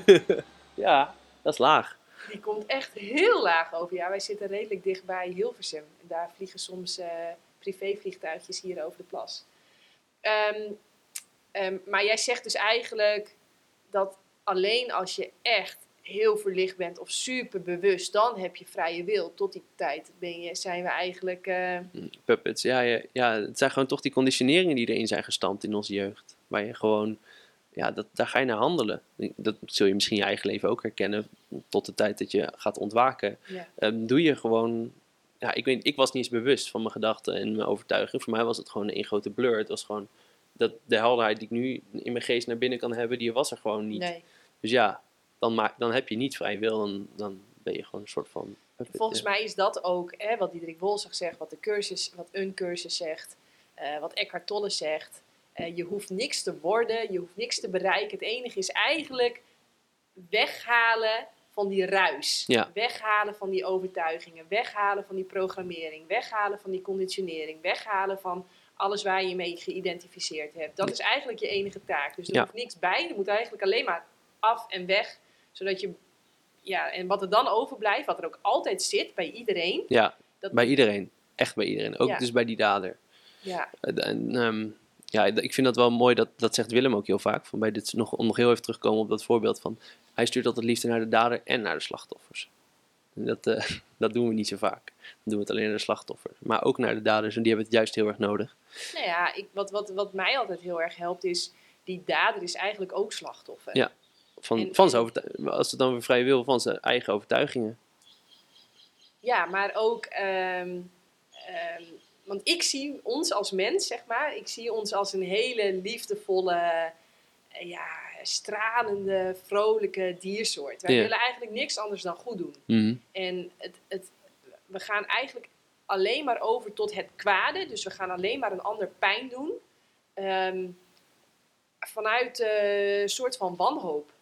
Ja, dat is laag. Die komt echt heel laag over. Ja, wij zitten redelijk dicht bij Hilversum. En daar vliegen soms eh, privévliegtuigjes hier over de plas. Ehm, ehm, maar jij zegt dus eigenlijk dat alleen als je echt heel verlicht bent of super bewust, dan heb je vrije wil. Tot die tijd ben je, zijn we eigenlijk. eh, Puppets, ja, ja, ja, het zijn gewoon toch die conditioneringen die erin zijn gestampt in onze jeugd. Waar je gewoon, ja, dat, daar ga je naar handelen. Dat zul je misschien in je eigen leven ook herkennen. Tot de tijd dat je gaat ontwaken. ja. Ehm, doe je gewoon, ja, ik weet ik was niet eens bewust van mijn gedachten en mijn overtuigingen. Voor mij was het gewoon een grote blur. Het was gewoon, dat, de helderheid die ik nu in mijn geest naar binnen kan hebben, die was er gewoon niet. Nee. Dus ja, dan, maak, dan heb je niet vrij wil, dan, dan ben je gewoon een soort van... Volgens ja. mij is dat ook hè, wat Diederik Wolzig zegt, wat, de cursus, wat een cursus zegt, eh, wat Eckhart Tolle zegt. Eh, je hoeft niks te worden, je hoeft niks te bereiken. Het enige is eigenlijk weghalen van die ruis. Ja. Weghalen van die overtuigingen, weghalen van die programmering, weghalen van die conditionering, weghalen van alles waar je je mee geïdentificeerd hebt. Dat is eigenlijk je enige taak. Dus er Ja. hoeft niks bij, er moet eigenlijk alleen maar af en weg, zodat je ja, en wat er dan overblijft, wat er ook altijd zit bij iedereen. Ja, Dat, bij iedereen. Echt bij iedereen. Ook Ja. dus bij die dader. ja, En, ehm, ja, ik vind dat wel mooi, dat, dat zegt Willem ook heel vaak. Van bij dit, nog, om nog heel even terug te komen op dat voorbeeld van... Hij stuurt altijd liefde naar de dader en naar de slachtoffers. En Dat, eh, dat doen we niet zo vaak. Dan doen we het alleen naar de slachtoffers. Maar ook naar de daders. En die hebben het juist heel erg nodig. Nou ja, ik, wat, wat, wat mij altijd heel erg helpt is, die dader is eigenlijk ook slachtoffer. Ja. Van, En- van zijn als het dan weer vrij wil, van zijn eigen overtuigingen. Ja, maar ook, ehm, ehm, want ik zie ons als mens, zeg maar, ik zie ons als een hele liefdevolle, eh, ja, stralende, vrolijke diersoort. Wij Ja. willen eigenlijk niks anders dan goed doen. Mhm. En het, het, we gaan eigenlijk alleen maar over tot het kwade. Dus we gaan alleen maar een ander pijn doen. ehm, vanuit eh, een soort van wanhoop.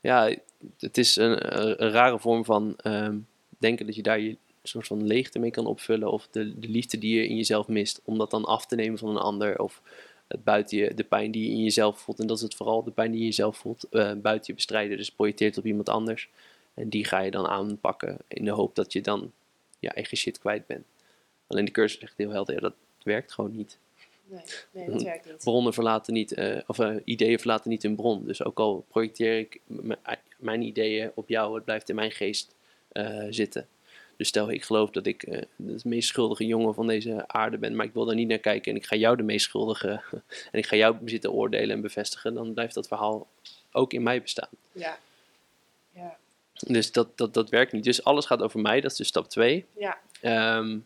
Ja, het is een, een, rare vorm van ehm, denken dat je daar je soort van leegte mee kan opvullen. Of de, de liefde die je in jezelf mist. Om dat dan af te nemen van een ander. Of het buiten je, de pijn die je in jezelf voelt. En dat is het vooral, de pijn die je in jezelf voelt. eh, buiten je bestrijden. Dus projecteert op iemand anders. En die ga je dan aanpakken. In de hoop dat je dan je eigen shit kwijt bent. Alleen de cursus zegt heel helder, ja, dat werkt gewoon niet. Nee, nee dat werkt niet. bronnen verlaten niet, eh, of eh, ideeën verlaten niet hun bron. Dus ook al projecteer ik mijn ideeën op jou, het blijft in mijn geest eh, zitten. Dus stel ik geloof dat ik eh, de meest schuldige jongen van deze aarde ben, maar ik wil daar niet naar kijken en ik ga jou de meest schuldige en ik ga jou zitten oordelen en bevestigen, dan blijft dat verhaal ook in mij bestaan. Ja. Ja. Dus dat, dat, dat werkt niet. Dus alles gaat over mij, dat is dus stap 2. ja, Ehm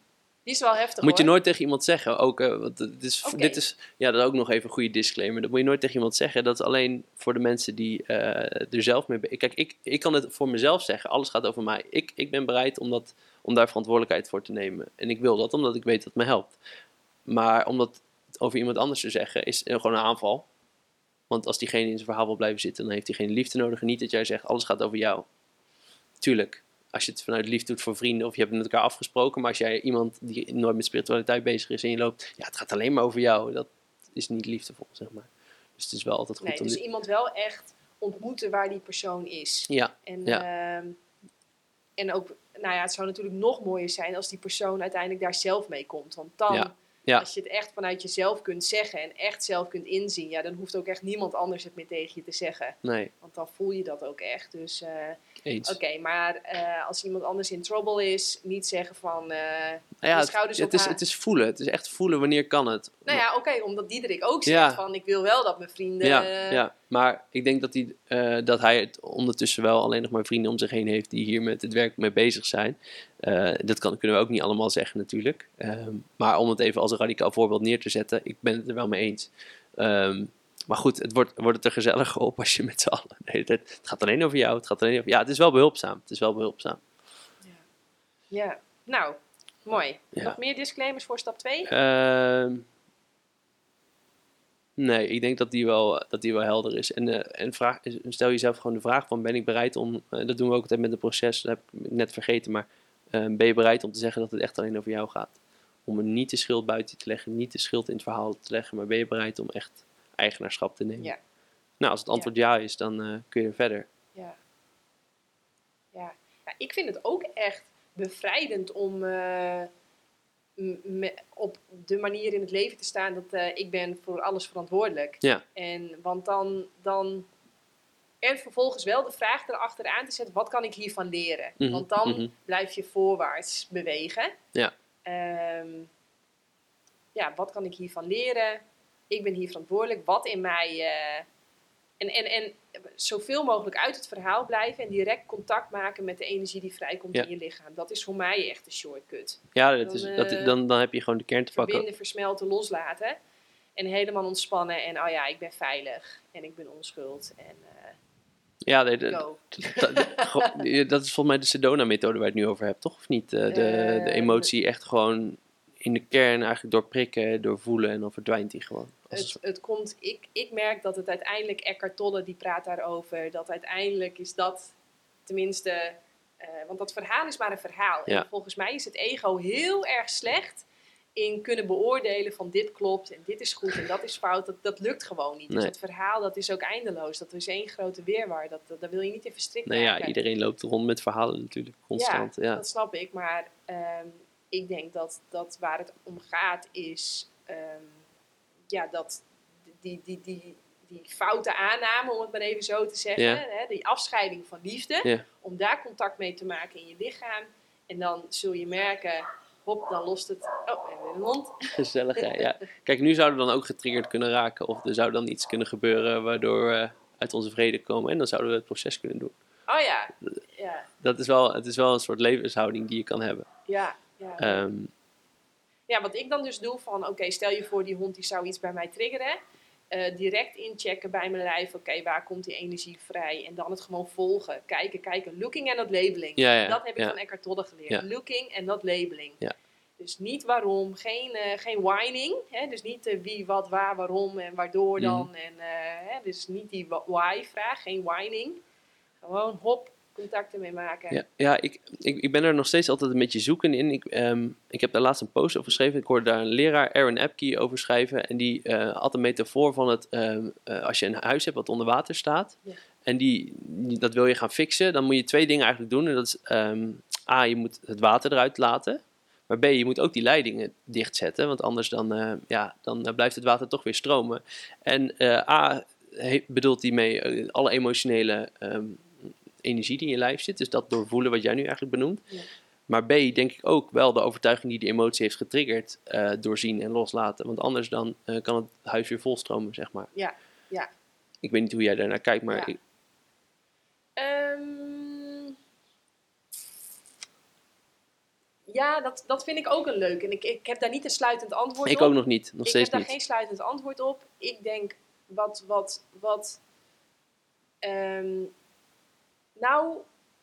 die is wel heftig moet je hoor. nooit tegen iemand zeggen. Ook, eh, want dit is, Oké. dit is, ja, dat is ook nog even een goede disclaimer. Dat moet je nooit tegen iemand zeggen. Dat is alleen voor de mensen die eh, er zelf mee... Kijk, ik, ik kan het voor mezelf zeggen. Alles gaat over mij. Ik, ik ben bereid om, dat, om daar verantwoordelijkheid voor te nemen. En ik wil dat omdat ik weet dat het me helpt. Maar om dat over iemand anders te zeggen is eh, gewoon een aanval. Want als diegene in zijn verhaal wil blijven zitten, dan heeft diegene liefde nodig. En niet dat jij zegt, alles gaat over jou. Tuurlijk, als je het vanuit liefde doet voor vrienden of je hebt het met elkaar afgesproken. Maar als jij iemand die nooit met spiritualiteit bezig is en je loopt, ja, het gaat alleen maar over jou. Dat is niet liefdevol, zeg maar. Dus het is wel altijd goed Nee, om dus iemand wel echt ontmoeten waar die persoon is. Ja, En, Ja. ehm, en ook, nou ja, het zou natuurlijk nog mooier zijn als die persoon uiteindelijk daar zelf mee komt. Want dan, Ja. Ja. als je het echt vanuit jezelf kunt zeggen en echt zelf kunt inzien, ja, dan hoeft ook echt niemand anders het meer tegen je te zeggen. nee, Want dan voel je dat ook echt. Dus eh, oké, maar eh, als iemand anders in trouble is, niet zeggen van, eh, Nou ja, de het, schouders het op is, het is voelen. Het is echt voelen wanneer kan het. nou ja, oké, omdat Diederik ook zegt Ja. van, ik wil wel dat mijn vrienden... Ja, ja, maar ik denk dat hij, eh, dat hij het ondertussen wel alleen nog maar vrienden om zich heen heeft die hier met het werk mee bezig zijn. Eh, dat kan, kunnen we ook niet allemaal zeggen natuurlijk. Ehm, maar om het even als een radicaal voorbeeld neer te zetten, ik ben het er wel mee eens. Ehm, maar goed, het wordt, wordt het er gezelliger op als je met z'n allen... tijd- het gaat alleen over jou, het gaat alleen over... Ja, het is wel behulpzaam. Het is wel behulpzaam. Ja, nou, mooi. Ja. Nog meer disclaimers voor stap 2? Ehm, nee, ik denk dat die wel, dat die wel helder is. En, eh, en vraag, stel jezelf gewoon de vraag van ben ik bereid om, eh, dat doen we ook altijd met het proces, dat heb ik net vergeten, maar eh, ben je bereid om te zeggen dat het echt alleen over jou gaat? Om er niet de schuld buiten te leggen, niet de schuld in het verhaal te leggen, maar ben je bereid om echt eigenaarschap te nemen? Ja. Nou, als het antwoord ja, is, dan kun je verder. Ja. ja. Ja, ik vind het ook echt bevrijdend om me- op de manier in het leven te staan dat eh, ik ben voor alles verantwoordelijk. Ja. En, want dan, dan... En vervolgens wel de vraag erachteraan te zetten, wat kan ik hiervan leren? Mhm, Want dan mhm. blijf je voorwaarts bewegen. Ja. Ehm, ja, wat kan ik hiervan leren? Ik ben hier verantwoordelijk. Wat in mij... eh, en, en, en zoveel mogelijk uit het verhaal blijven en direct contact maken met de energie die vrijkomt Ja. in je lichaam. Dat is voor mij echt een shortcut. Ja, dat Dan, is, eh, dat, dan, dan heb je gewoon de kern te pakken. Verbinden, versmelten, loslaten. En helemaal ontspannen en oh ja, ik ben veilig en ik ben onschuld en eh, Ja, nee, de-. Dat, is volgens mij de Sedona-methode waar je het nu over hebt, toch? Of niet? Eh, de, de emotie echt gewoon in de kern eigenlijk doorprikken, doorvoelen en dan verdwijnt die gewoon. Het, het komt, ik, ik merk dat het uiteindelijk, Eckhart Tolle die praat daarover, dat uiteindelijk is dat tenminste, eh, want dat verhaal is maar een verhaal. Ja. En volgens mij is het ego heel erg slecht in kunnen beoordelen van dit klopt en dit is goed en dat is fout. Dat, dat lukt gewoon niet. Dus het verhaal dat is ook eindeloos. Dat is één grote weerwaar. Dat, dat, daar wil je niet in verstrikt nou ja, iedereen loopt rond met verhalen natuurlijk, constant. Ja, Dat snap ik, maar ehm, ik denk dat, dat waar het om gaat is ehm, ja, dat die, die, die, die foute aanname, om het maar even zo te zeggen, Ja. hè, die afscheiding van liefde, Ja. om daar contact mee te maken in je lichaam. En dan zul je merken, hop, dan lost het. Oh, en. Gezellig, hè? ja. Kijk, nu zouden we dan ook getriggerd kunnen raken. Of er zou dan iets kunnen gebeuren waardoor we uit onze vrede komen. En dan zouden we het proces kunnen doen. Oh ja, ja, Dat is wel, het is wel een soort levenshouding die je kan hebben. ja. Ja. Ehm, Ja, wat ik dan dus doe van, oké, stel je voor die hond die zou iets bij mij triggeren. Eh, direct inchecken bij mijn lijf, oké, waar komt die energie vrij? En dan het gewoon volgen. Kijken, kijken. Looking en not labeling. Ja, ja, dat heb ik van Eckhart Tolle geleerd. Looking en not labeling. Ja. Dus niet waarom, geen, eh, geen whining. Hè? Dus niet eh, wie, wat, waar, waarom en waardoor dan. Mhm. En, eh, hè? Dus niet die why-vraag, geen whining. Gewoon hop, contact ermee maken. Ja, ja ik, ik, ik ben er nog steeds altijd een beetje zoeken in. Ik, ehm, ik heb daar laatst een post over geschreven. Ik hoorde daar een leraar, Aaron Epke, over schrijven. En die eh, had een metafoor van het, ehm, eh, als je een huis hebt wat onder water staat. Ja. En die, dat wil je gaan fixen. Dan moet je twee dingen eigenlijk doen. En dat is, ehm, A, je moet het water eruit laten. Maar B, je moet ook die leidingen dichtzetten. Want anders dan, eh, ja, dan blijft het water toch weer stromen. En A, he- bedoelt hij mee alle emotionele energie die in je lijf zit. Dus dat doorvoelen wat jij nu eigenlijk benoemt. Ja. Maar B, denk ik ook wel de overtuiging die die emotie heeft getriggerd, eh, doorzien en loslaten. Want anders dan eh, kan het huis weer volstromen, zeg maar. Ja, ja. Ik weet niet hoe jij daarnaar kijkt, maar Ja. ik- Ehm, ja, dat, dat vind ik ook een leuk. En ik, ik heb daar niet een sluitend antwoord ik op. ook nog niet. Nog ik steeds heb daar niet. geen sluitend antwoord op. Ik denk wat, wat, wat. ehm, nou,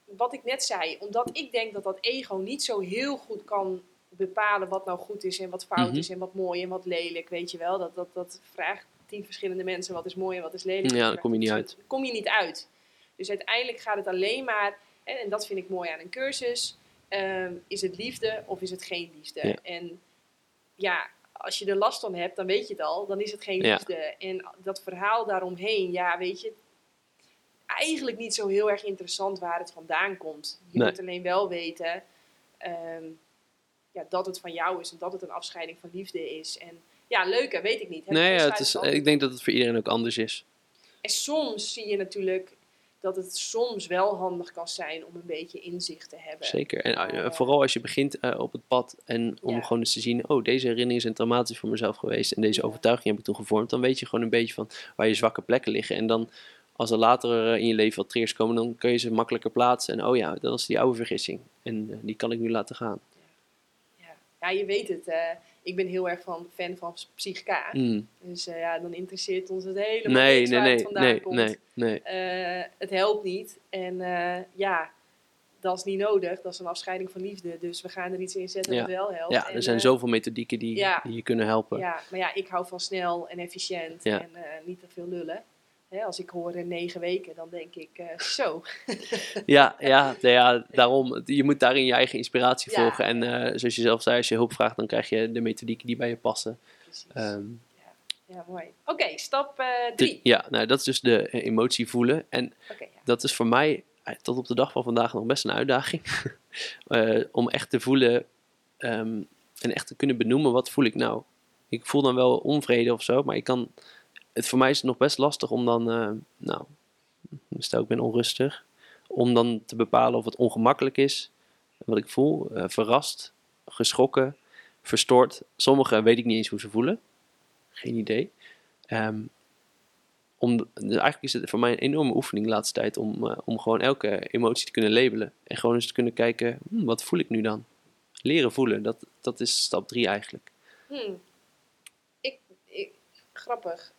wat ik net zei, omdat ik denk dat dat ego niet zo heel goed kan bepalen wat nou goed is en wat fout Mhm. is en wat mooi en wat lelijk, weet je wel. Dat, dat, dat vraagt tien verschillende mensen wat is mooi en wat is lelijk. Ja, daar kom je niet uit. Kom je niet uit. Dus uiteindelijk gaat het alleen maar, en, en dat vind ik mooi aan een cursus, ehm, is het liefde of is het geen liefde? Ja. En ja, als je er last van hebt, dan weet je het al, dan is het geen Ja. liefde. En dat verhaal daaromheen, ja, weet je, eigenlijk niet zo heel erg interessant waar het vandaan komt. Je Nee. moet alleen wel weten ehm, ja, dat het van jou is en dat het een afscheiding van liefde is. En ja, leuk hè, weet ik niet. Heb Nee, ja, het is, ik denk dat het voor iedereen ook anders is. en soms zie je natuurlijk dat het soms wel handig kan zijn om een beetje inzicht te hebben. Zeker. En eh, Eh, vooral als je begint eh, op het pad en om Ja. gewoon eens te zien, oh, deze herinneringen zijn traumatisch voor mezelf geweest en deze Ja. overtuiging heb ik toen gevormd, dan weet je gewoon een beetje van waar je zwakke plekken liggen. En dan, als er later eh, in je leven wat triggers komen, dan kun je ze makkelijker plaatsen. En oh ja, dat was die oude vergissing. En eh, die kan ik nu laten gaan. Ja. ja, je weet het. eh, ik ben heel erg van, fan van Psychica. Mm. Dus ja, dan interesseert ons het helemaal Nee, niks nee, waar het nee, vandaan nee, komt. nee, nee. Het helpt niet. En ja, dat is niet nodig. Dat is een afscheiding van liefde. Dus we gaan er iets in zetten Ja. wat wel helpt. Ja, En, er zijn zoveel methodieken die, ja. die je kunnen helpen. Ja, maar ja, ik hou van snel en efficiënt Ja. en niet te veel lullen. Hè, als ik hoor negen weken, dan denk ik eh, zo. Ja, ja, nou ja, daarom. Je moet daarin je eigen inspiratie Ja. volgen. En eh, zoals je zelf zei, als je hulp vraagt, dan krijg je de methodieken die bij je passen. Precies. Ehm, ja, mooi. Oké, stap de- drie. ja, nou, dat is dus de emotie voelen. En ja. dat is voor mij tot op de dag van vandaag nog best een uitdaging. Om echt te voelen ehm, en echt te kunnen benoemen, wat voel ik nou? Ik voel dan wel onvrede of zo, maar ik kan... Het, voor mij is het nog best lastig om dan, eh, nou, stel ik ben onrustig, om dan te bepalen of het ongemakkelijk is, wat ik voel, eh, verrast, geschrokken, verstoord. Sommigen weet ik niet eens hoe ze voelen. Geen idee. Ehm, om, dus eigenlijk is het voor mij een enorme oefening de laatste tijd om, eh, om gewoon elke emotie te kunnen labelen. En gewoon eens te kunnen kijken, hm, wat voel ik nu dan? Leren voelen, dat, dat is stap drie eigenlijk. Hmm. Ik, ik, grappig.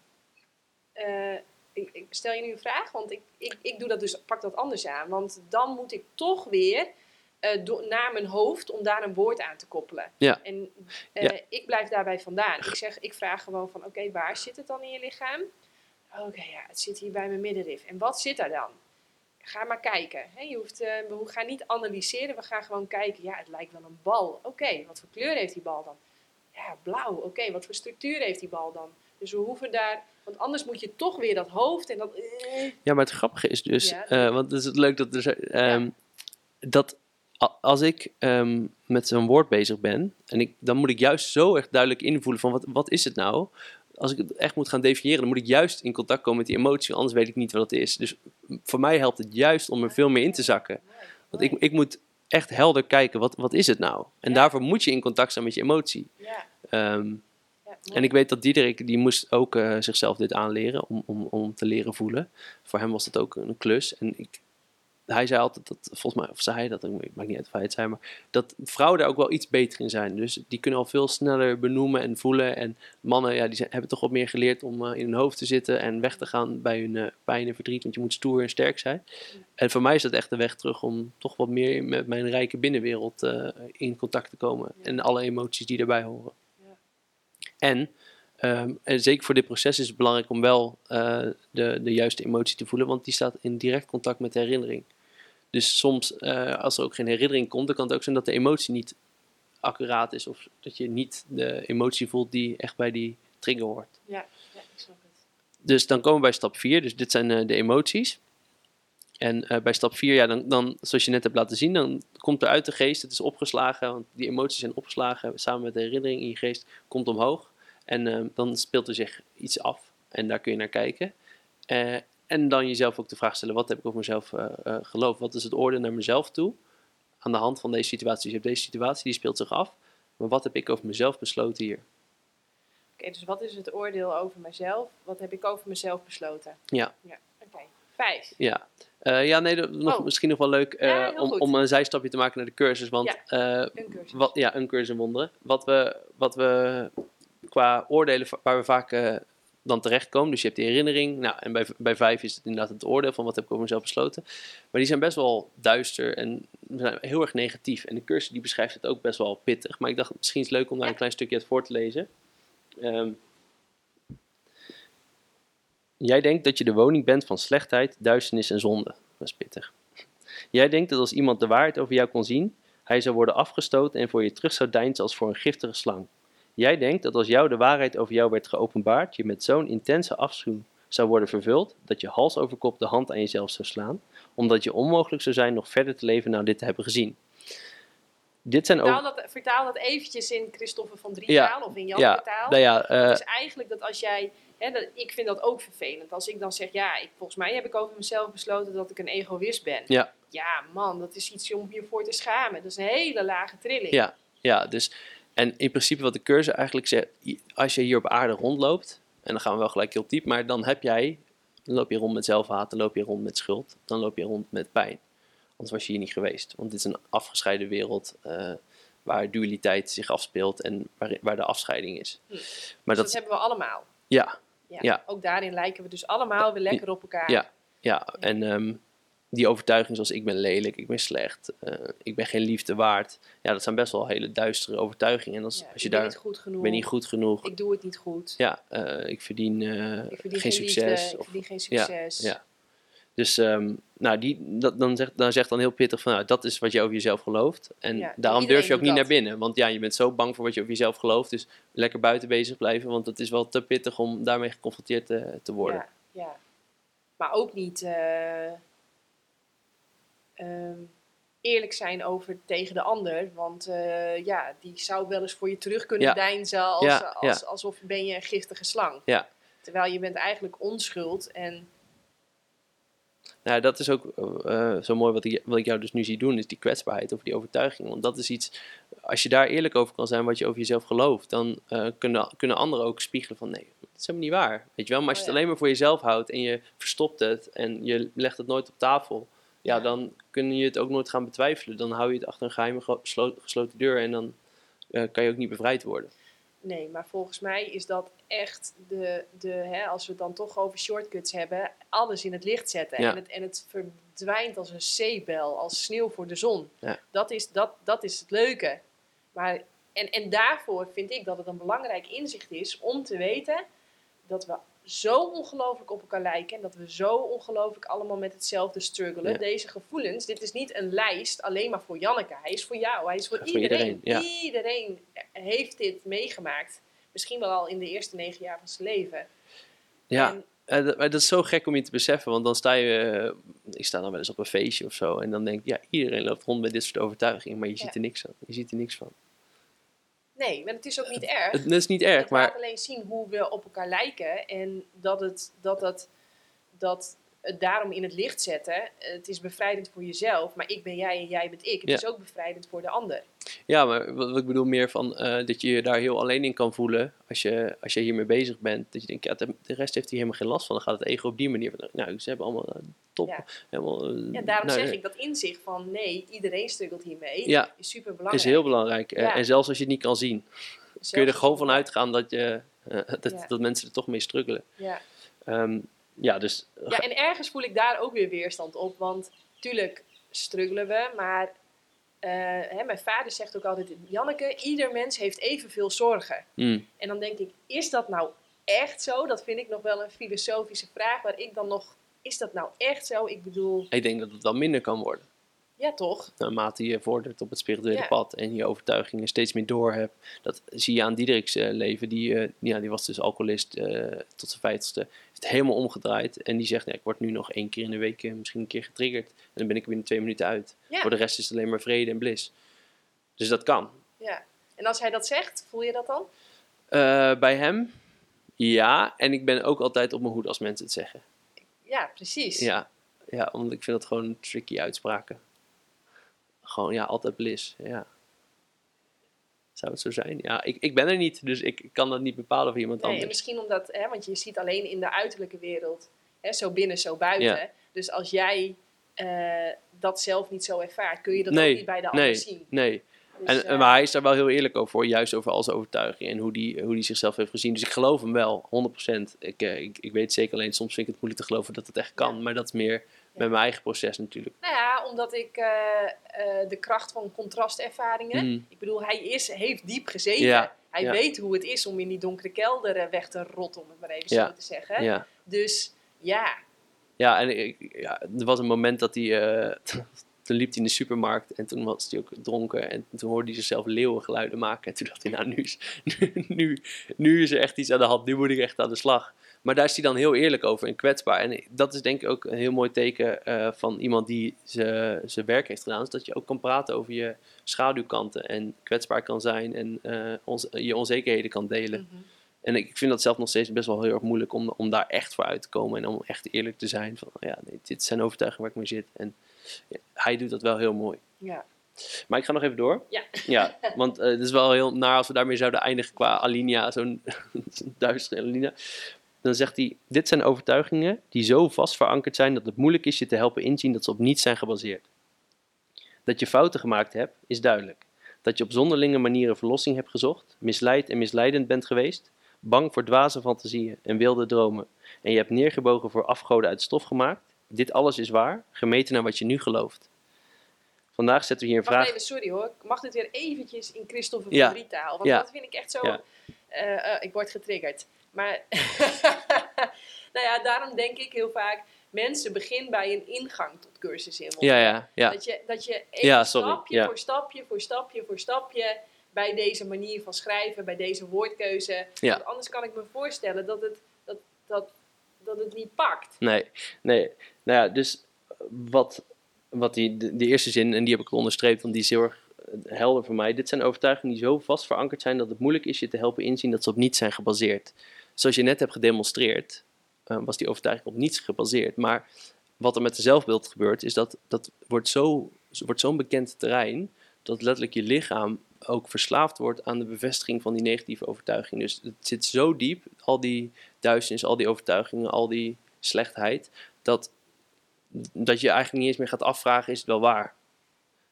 Eh, ik, ik stel je nu een vraag, want ik, ik, ik doe dat dus, pak dat anders aan. Want dan moet ik toch weer do- naar mijn hoofd om daar een woord aan te koppelen. Ja. En eh, Ja. ik blijf daarbij vandaan. Ik, zeg, ik vraag gewoon van, oké, waar zit het dan in je lichaam? Oké, ja, het zit hier bij mijn middenrif. En wat zit daar dan? Ga maar kijken. Hè? Je hoeft, we gaan niet analyseren, we gaan gewoon kijken. Ja, het lijkt wel een bal. Oké, wat voor kleur heeft die bal dan? Ja, blauw. Oké, wat voor structuur heeft die bal dan? Dus we hoeven daar, want anders moet je toch weer dat hoofd en dat. eh, Ja, maar het grappige is dus, Ja. eh, want het is het leuk dat er, ehm, dat als ik ehm, met zo'n woord bezig ben, en ik, dan moet ik juist zo erg duidelijk invoelen van wat, wat is het nou? als ik het echt moet gaan definiëren, dan moet ik juist in contact komen met die emotie, anders weet ik niet wat het is. Dus voor mij helpt het juist om er veel meer in te zakken. Want ik, ik moet echt helder kijken, wat, wat is het nou? En Ja. daarvoor moet je in contact zijn met je emotie. Ja, Ehm, ja, en ik weet dat Diederik, die moest ook eh, zichzelf dit aanleren om, om, om te leren voelen. Voor hem was dat ook een klus. En ik, hij zei altijd, dat, volgens mij, of zei hij dat, ik maak niet uit of hij het zei, maar dat vrouwen daar ook wel iets beter in zijn. Dus die kunnen al veel sneller benoemen en voelen. En mannen, ja, die zijn, hebben toch wat meer geleerd om eh, in hun hoofd te zitten en weg te gaan bij hun eh, pijn en verdriet, want je moet stoer en sterk zijn. En voor mij is dat echt de weg terug om toch wat meer met mijn rijke binnenwereld in contact te komen. En alle emoties die daarbij horen. En, ehm, en zeker voor dit proces is het belangrijk om wel eh, de, de juiste emotie te voelen, want die staat in direct contact met de herinnering. Dus soms, eh, als er ook geen herinnering komt, dan kan het ook zijn dat de emotie niet accuraat is. Of dat je niet de emotie voelt die echt bij die trigger hoort. ja, ja, ik snap het. Dus dan komen we bij stap 4. Dus dit zijn eh, de emoties. En bij stap 4, ja, dan, dan, zoals je net hebt laten zien, dan komt er uit de geest, het is opgeslagen, want die emoties zijn opgeslagen samen met de herinnering in je geest, komt omhoog. En eh, dan speelt er zich iets af. En daar kun je naar kijken. Eh, en dan jezelf ook de vraag stellen, wat heb ik over mezelf eh, geloofd? Wat is het oordeel naar mezelf toe? Aan de hand van deze situatie. Dus je hebt deze situatie, die speelt zich af. Maar wat heb ik over mezelf besloten hier? Oké, dus wat is het oordeel over mezelf? Wat heb ik over mezelf besloten? Ja. ja. Oké, vijf. Ja, ja nee, nog, Oh. misschien nog wel leuk Ja, om, om een zijstapje te maken naar de cursus. Want eh, Een cursus. wat, ja, een cursus in wonderen. Wat we, wat we qua oordelen waar we vaak eh, dan terechtkomen. Dus je hebt die herinnering. Nou, en bij, bij vijf is het inderdaad het oordeel van wat heb ik over mezelf besloten. Maar die zijn best wel duister en zijn heel erg negatief. En de cursus die beschrijft het ook best wel pittig. Maar ik dacht, misschien is het leuk om daar een klein stukje uit voor te lezen. Ehm, jij denkt dat je de woning bent van slechtheid, duisternis en zonde. Dat is pittig. Jij denkt dat als iemand de waarheid over jou kon zien, hij zou worden afgestoten en voor je terug zou deinzen als voor een giftige slang. Jij denkt dat als jou de waarheid over jou werd geopenbaard, je met zo'n intense afschuw zou worden vervuld, dat je hals over kop de hand aan jezelf zou slaan, omdat je onmogelijk zou zijn nog verder te leven na dit te hebben gezien. Dit zijn ook... Vertaal dat, vertaal dat eventjes in Christophe van Drie Ja, taal of in Jan ja, taal. Nou ja, eh, Het is eigenlijk dat als jij, hè, dat, ik vind dat ook vervelend. Als ik dan zeg, ja, ik, volgens mij heb ik over mezelf besloten dat ik een egoïst ben. Ja. Ja, man, dat is iets om je voor te schamen. Dat is een hele lage trilling. Ja, ja, dus en in principe wat de cursus eigenlijk zegt, als je hier op aarde rondloopt, en dan gaan we wel gelijk heel diep, maar dan heb jij, dan loop je rond met zelfhaat, dan loop je rond met schuld, dan loop je rond met pijn. Anders was je hier niet geweest, want dit is een afgescheiden wereld eh, waar dualiteit zich afspeelt en waar, waar de afscheiding is. Hm. Maar Dus dat, dat hebben we allemaal. ja, Ja. Ja. Ook daarin lijken we dus allemaal weer lekker op elkaar. Ja. ja, en ehm, die overtuiging zoals ik ben lelijk, ik ben slecht, eh, ik ben geen liefde waard, ja, dat zijn best wel hele duistere overtuigingen. En als, Ja, als je ben daar, niet goed genoeg. ik ben niet goed genoeg, Ik doe het niet goed. Ja, eh, ik verdien, eh, ik verdien geen, succes. liefde. Ik of, verdien geen ja, succes. ja. Dus um, nou, die, dat, dan, zegt, dan zegt dan heel pittig van, nou, dat is wat je over jezelf gelooft. En Ja, daarom durf je ook niet dat. naar binnen. Want ja, je bent zo bang voor wat je over jezelf gelooft. Dus lekker buiten bezig blijven, want het is wel te pittig om daarmee geconfronteerd te, te worden. Ja, ja. Maar ook niet eh, ehm, eerlijk zijn over tegen de ander. Want eh, ja, die zou wel eens voor je terug kunnen Ja. deinzen als, Ja, als, alsof ben je een giftige slang. Terwijl je bent eigenlijk onschuld en Nou, dat is ook eh, zo mooi wat ik, wat ik jou dus nu zie doen, is die kwetsbaarheid over die overtuiging. Want dat is iets, als je daar eerlijk over kan zijn wat je over jezelf gelooft, dan eh, kunnen, kunnen anderen ook spiegelen van nee, dat is helemaal niet waar. Weet je wel, maar als je Oh, het alleen maar voor jezelf houdt en je verstopt het en je legt het nooit op tafel, ja, dan kun je het ook nooit gaan betwijfelen. Dan hou je het achter een geheime gesloten deur en dan eh, kan je ook niet bevrijd worden. Nee, maar volgens mij is dat echt de, de hè, als we het dan toch over shortcuts hebben, alles in het licht zetten. Ja. En, het, en het verdwijnt als een zeebel, als sneeuw voor de zon. Ja. Dat, is, dat, dat is het leuke. Maar, en, en daarvoor vind ik dat het een belangrijk inzicht is om te weten dat we zo ongelooflijk op elkaar lijken. En dat we zo ongelooflijk allemaal met hetzelfde struggelen. Ja. Deze gevoelens, dit is niet een lijst alleen maar voor Janneke. Hij is voor jou, hij is voor, iedereen. iedereen, Iedereen heeft dit meegemaakt. Misschien wel al in de eerste negen jaar van zijn leven. Ja, En, Eh, dat, maar dat is zo gek om je te beseffen, want dan sta je, eh, ik sta dan wel eens op een feestje of zo, en dan denk ik, ja, iedereen loopt rond met dit soort overtuigingen, maar je ziet Ja. er niks van. Je ziet er niks van. Nee, maar het is ook niet erg. Het, dat is niet erg, het maar laat alleen zien hoe we op elkaar lijken en dat het, dat het, dat het daarom in het licht zetten. Het is bevrijdend voor jezelf, maar ik ben jij en jij bent ik. Het Ja. is ook bevrijdend voor de ander. Ja, maar wat, wat ik bedoel meer van eh, dat je je daar heel alleen in kan voelen als je, als je hiermee bezig bent. Dat je denkt, ja, de, de rest heeft hier helemaal geen last van. Dan gaat het ego op die manier van, nou, ze hebben allemaal eh, top. Ja. Helemaal, eh, Ja, daarom nou, zeg ik dat inzicht van nee, iedereen struggelt hiermee. Ja, Is super belangrijk. is heel belangrijk. En zelfs als je het niet kan zien, kun je er gewoon van uitgaan dat, je, dat, dat mensen er toch mee struggelen. Ja. Ehm, ja, dus ja, en ergens voel ik daar ook weer weerstand op. Want tuurlijk struggelen we, maar eh, hè, mijn vader zegt ook altijd: Janneke, ieder mens heeft evenveel zorgen. mm, En dan denk ik, is dat nou echt zo? Dat vind ik nog wel een filosofische vraag, waar ik dan nog, is dat nou echt zo? Ik bedoel, ik denk dat het wel minder kan worden. Ja toch? naarmate je vordert op het spirituele Ja. pad en je overtuigingen steeds meer door hebt. Dat zie je aan Diederik's eh, leven. Die, eh, ja, die was dus alcoholist eh, tot zijn vijftigste. Heeft het helemaal omgedraaid. En die zegt, nee, ik word nu nog één keer in de week misschien een keer getriggerd. En dan ben ik er binnen twee minuten uit. Ja. Voor de rest is het alleen maar vrede en bliss. Dus dat kan. ja. En als hij dat zegt, voel je dat dan? Bij hem, ja. En ik ben ook altijd op mijn hoede als mensen het zeggen. Ja, precies. Ja, ja omdat ik vind dat gewoon tricky uitspraken. Gewoon, ja, altijd bliss. Ja. Zou het zo zijn? Ja, ik, ik ben er niet, dus ik kan dat niet bepalen voor iemand Nee, en anders. misschien omdat, hè, want je ziet alleen in de uiterlijke wereld, hè, zo binnen, zo buiten. Ja. Dus als jij eh, dat zelf niet zo ervaart, kun je dat Nee, ook niet bij de ander Nee, zien. nee. Dus, En, eh, maar hij is daar wel heel eerlijk over, hoor, juist over al zijn overtuiging en hoe die, hoe die zichzelf heeft gezien. Dus ik geloof hem wel, 100%. Ik, eh, ik, ik weet zeker alleen, soms vind ik het moeilijk te geloven dat het echt kan. Ja. Maar dat is meer met mijn eigen proces natuurlijk. Nou ja, omdat ik eh, eh, de kracht van contrastervaringen. Mhm. Ik bedoel, hij is, heeft diep gezeten. Ja, Hij ja. weet hoe het is om in die donkere kelder eh, weg te rotten, om het maar even Ja, zo te zeggen. Ja. Dus ja, Ja, en ik, ja, er was een moment dat hij. toen liep hij in de supermarkt en toen was hij ook dronken. En toen hoorde hij zichzelf leeuwengeluiden maken. En toen dacht hij, nou, nu is, nu, nu, nu is er echt iets aan de hand. Nu moet ik echt aan de slag. Maar daar is hij dan heel eerlijk over en kwetsbaar. En dat is denk ik ook een heel mooi teken eh, van iemand die ze- zijn werk heeft gedaan. Is dat je ook kan praten over je schaduwkanten. En kwetsbaar kan zijn en eh, ons, je onzekerheden kan delen. mhm. En ik vind dat zelf nog steeds best wel heel erg moeilijk om, om daar echt voor uit te komen. En om echt eerlijk te zijn van, ja, nee, dit zijn overtuigingen waar ik mee zit. En ja, hij doet dat wel heel mooi. ja. Maar ik ga nog even door. Ja. Ja, want eh, het is wel heel naar als we daarmee zouden eindigen qua alinea, zo'n zo'n duistere alinea. Dan zegt hij, dit zijn overtuigingen die zo vast verankerd zijn dat het moeilijk is je te helpen inzien dat ze op niets zijn gebaseerd. Dat je fouten gemaakt hebt, is duidelijk. Dat je op zonderlinge manieren verlossing hebt gezocht, misleid en misleidend bent geweest, bang voor dwaze fantasieën en wilde dromen, en je hebt neergebogen voor afgoden uit stof gemaakt, dit alles is waar, gemeten naar wat je nu gelooft. Vandaag zetten we hier een Wacht vraag... even, sorry hoor. Ik mag dit weer eventjes in Christophe Ja. van taal. Want Ja. dat vind ik echt zo... Ja. Eh, eh, ik word getriggerd. Maar, nou ja, daarom denk ik heel vaak... Mensen beginnen bij een ingang tot cursus in. Ja, ja, ja. Dat je, dat je even Ja, sorry, stapje ja. voor stapje voor stapje voor stapje... bij deze manier van schrijven, bij deze woordkeuze... Ja. Want anders kan ik me voorstellen dat het, dat, dat, dat het niet pakt. Nee, nee. Nou ja, dus wat, wat die, de, eerste zin, en die heb ik onderstreept, want die is heel erg helder voor mij. Dit zijn overtuigingen die zo vast verankerd zijn dat het moeilijk is je te helpen inzien dat ze op niets zijn gebaseerd. Zoals je net hebt gedemonstreerd, eh, was die overtuiging op niets gebaseerd. Maar wat er met de zelfbeeld gebeurt, is dat dat wordt zo- wordt zo'n bekend terrein, dat letterlijk je lichaam ook verslaafd wordt aan de bevestiging van die negatieve overtuiging. Dus het zit zo diep, al die duisternis, al die overtuigingen, al die slechtheid, dat, dat je eigenlijk niet eens meer gaat afvragen, is het wel waar?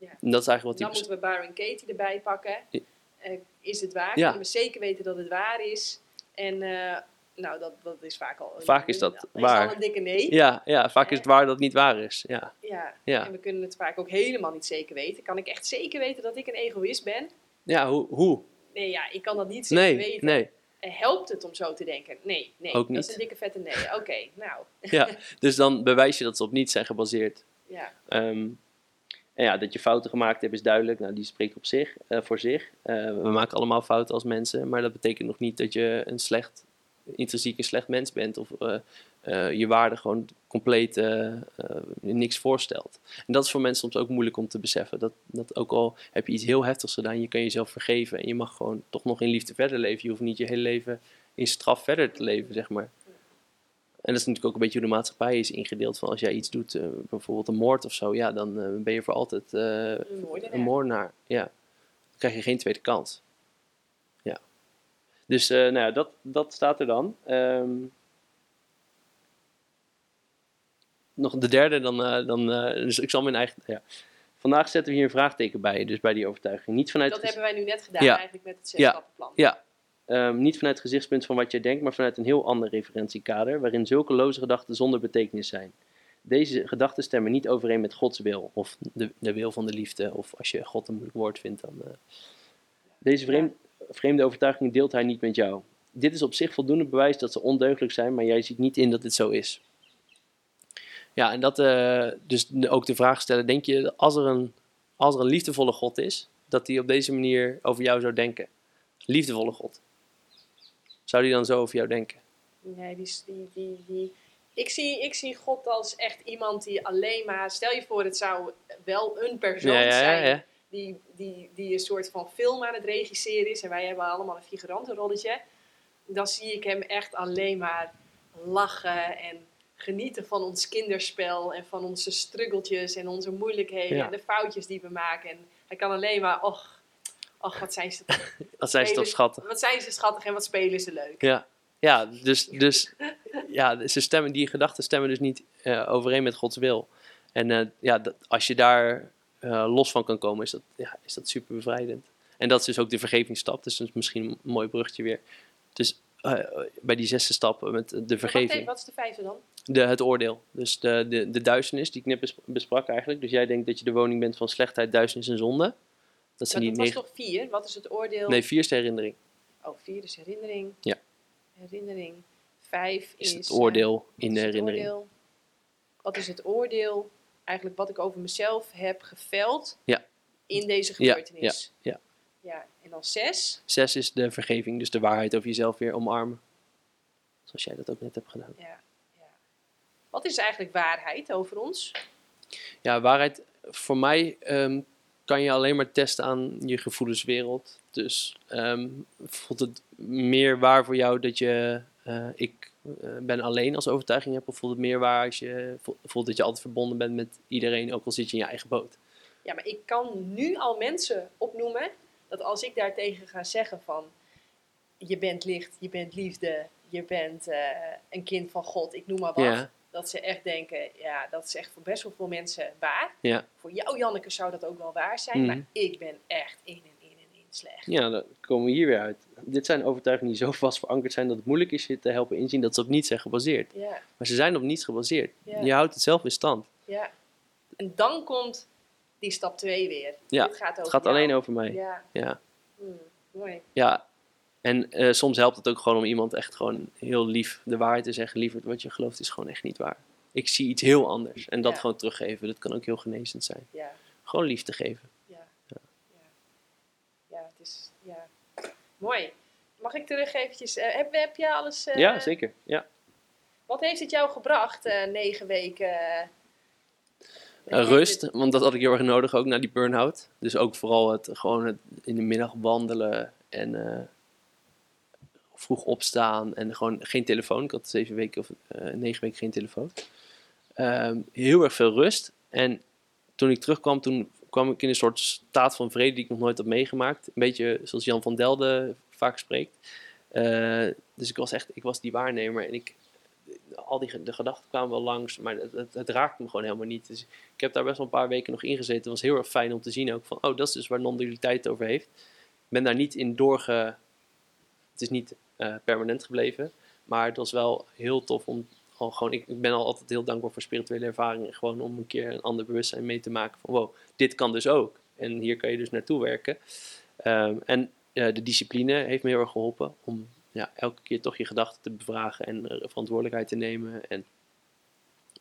Ja. En dat is eigenlijk wat die... Dan moeten we Byron Katie erbij pakken. Ja. Eh, is het waar? Ja. Kunnen we zeker weten dat het waar is? En eh, nou, dat, dat is vaak al... Vaak is dat is waar. al een dikke nee. Ja, ja, vaak is het waar dat het niet waar is. Ja, Ja. ja. En we kunnen het vaak ook helemaal niet zeker weten. Kan ik echt zeker weten dat ik een egoïst ben? ja hoe? hoe? Nee, ja, ik kan dat niet zeker Nee, weten. nee. Eh, Helpt het om zo te denken? Nee, nee. Ook Dat is niet. een dikke vette nee. Oké, nou. Ja. Dus dan bewijs je dat ze op niets zijn gebaseerd. Ja, Ehm, en ja, dat je fouten gemaakt hebt is duidelijk. Nou, die spreekt op zich, eh, voor zich. Eh, we maken allemaal fouten als mensen, maar dat betekent nog niet dat je een slecht intrinsiek een slecht mens bent of eh, je waarde gewoon compleet niks voorstelt. En dat is voor mensen soms ook moeilijk om te beseffen. Dat, dat ook al heb je iets heel heftigs gedaan, je kan jezelf vergeven en je mag gewoon toch nog in liefde verder leven. Je hoeft niet je hele leven in straf verder te leven, zeg maar. En dat is natuurlijk ook een beetje hoe de maatschappij is ingedeeld. Van als jij iets doet, eh, bijvoorbeeld een moord of zo, ja, dan eh, ben je voor altijd eh, Een moordenaar. een moordenaar. Ja. Dan krijg je geen tweede kans. Ja. Dus nou ja, dat, dat staat er dan. Ehm, nog de derde, dan, dan dus ik zal mijn eigen. Ja. Vandaag zetten we hier een vraagteken bij, dus bij die overtuiging. Niet vanuit Dat hebben wij nu net gedaan Ja. eigenlijk met het Ja. zesstappenplan. Ja, ehm, niet vanuit het gezichtspunt van wat jij denkt, maar vanuit een heel ander referentiekader, waarin zulke loze gedachten zonder betekenis zijn. Deze gedachten stemmen niet overeen met Gods wil, of de, de wil van de liefde, of als je God een moeilijk woord vindt, dan. eh. Deze vreemd, vreemde overtuiging deelt hij niet met jou. Dit is op zich voldoende bewijs dat ze ondeugelijk zijn, maar jij ziet niet in dat dit zo is. Ja, en dat, eh, dus ook de vraag stellen: denk je, als er een, als er een liefdevolle God is, dat hij op deze manier over jou zou denken? liefdevolle God. Zou die dan zo over jou denken? Nee, die, die, die, die, ik, zie, ik zie God als echt iemand die alleen maar... Stel je voor, het zou wel een persoon Ja, ja, ja, zijn ja. Die, die, die een soort van film aan het regisseren is. En wij hebben allemaal een figurantenrolletje. Dan zie ik hem echt alleen maar lachen en genieten van ons kinderspel. En van onze struggeltjes en onze moeilijkheden en de foutjes die we maken. En hij kan alleen maar, och, och wat zijn ze Dat zijn ze toch schattig. Wat zijn ze schattig en wat spelen ze leuk. Ja, ja dus, dus ja, ze stemmen, die gedachten stemmen dus niet eh, overeen met Gods wil. En eh, ja, dat, als je daar eh, los van kan komen, is dat, ja, is dat super bevrijdend. En dat is dus ook de vergevingsstap. Dus dat is misschien een mooi bruggetje weer. Dus bij die zesde stap met de vergeving. even, wat is de vijfde dan? De, het oordeel. Dus de, de, de duisternis die ik net bes- besprak eigenlijk. Dus jij denkt dat je de woning bent van slechtheid, duisternis en zonde. Dat zijn Maar die dat was toch vier? Wat is het oordeel? Nee, vier is de herinnering. Oh, vier is herinnering. Ja. Herinnering. Vijf is, Is het eh, oordeel in is de herinnering. oordeel? Wat is het oordeel? Eigenlijk wat ik over mezelf heb geveld Ja. in deze Ja, gebeurtenis. ja, Ja, en dan zes. Zes is de vergeving, dus de waarheid over jezelf weer omarmen. Zoals jij dat ook net hebt gedaan. Ja, ja. Wat is eigenlijk waarheid over ons? Ja, waarheid voor mij ehm, kan je alleen maar testen aan je gevoelenswereld. Dus ehm, voelt het meer waar voor jou dat je eh, ik eh, ben alleen als overtuiging hebt? Of voelt het meer waar als je vo- voelt dat je altijd verbonden bent met iedereen, ook al zit je in je eigen boot? Ja, maar ik kan nu al mensen opnoemen dat als ik daartegen ga zeggen van je bent licht, je bent liefde, je bent eh, een kind van God, ik noem maar wat. Ja, Dat ze echt denken, ja, dat is echt voor best wel veel mensen waar. ja. Voor jou, Janneke, zou dat ook wel waar zijn, Mhm. maar ik ben echt in en in en in slecht. Ja, dan komen we hier weer uit. Dit zijn overtuigingen die zo vast verankerd zijn dat het moeilijk is je te helpen inzien dat ze op niets zijn gebaseerd. Ja, Maar ze zijn op niets gebaseerd. Ja. Je houdt het zelf in stand. ja. En dan komt die stap 2 weer. Ja, Dit gaat over Het gaat jou. alleen over mij. Ja, Ja. Hmm, mooi. Ja, en eh, soms helpt het ook gewoon om iemand echt gewoon heel lief de waarheid te zeggen. Lieverd, wat je gelooft is gewoon echt niet waar. Ik zie iets heel anders. En dat Ja. gewoon teruggeven, dat kan ook heel genezend zijn. Ja, Gewoon lief te geven. ja, ja. Ja, het is, ja. Mooi. Mag ik terug eventjes, eh, heb, heb je alles... eh, ja, zeker. Ja. Wat heeft het jou gebracht, negen weken? rust, want dat had ik heel erg nodig ook na die burn-out. Dus ook vooral het, gewoon het in de middag wandelen en vroeg opstaan en gewoon geen telefoon. Ik had zeven weken of eh, negen weken geen telefoon. Ehm, heel erg veel rust. En toen ik terugkwam, toen kwam ik in een soort staat van vrede die ik nog nooit had meegemaakt. Een beetje zoals Jan van Delden vaak spreekt. Eh, dus ik was echt, ik was die waarnemer en ik, al die de gedachten kwamen wel langs, maar het, het, raakte me gewoon helemaal niet. Dus ik heb daar best wel een paar weken nog ingezeten. Het was heel erg fijn om te zien ook van, oh, dat is dus waar non-dualiteit over heeft. Ik ben daar niet in doorge... Het is niet eh, permanent gebleven, maar het was wel heel tof om al gewoon... Ik, ben al altijd heel dankbaar voor spirituele ervaringen. Gewoon om een keer een ander bewustzijn mee te maken van, wow, dit kan dus ook. En hier kan je dus naartoe werken. Ehm, en eh, de discipline heeft me heel erg geholpen om ja, elke keer toch je gedachten te bevragen en eh, verantwoordelijkheid te nemen. En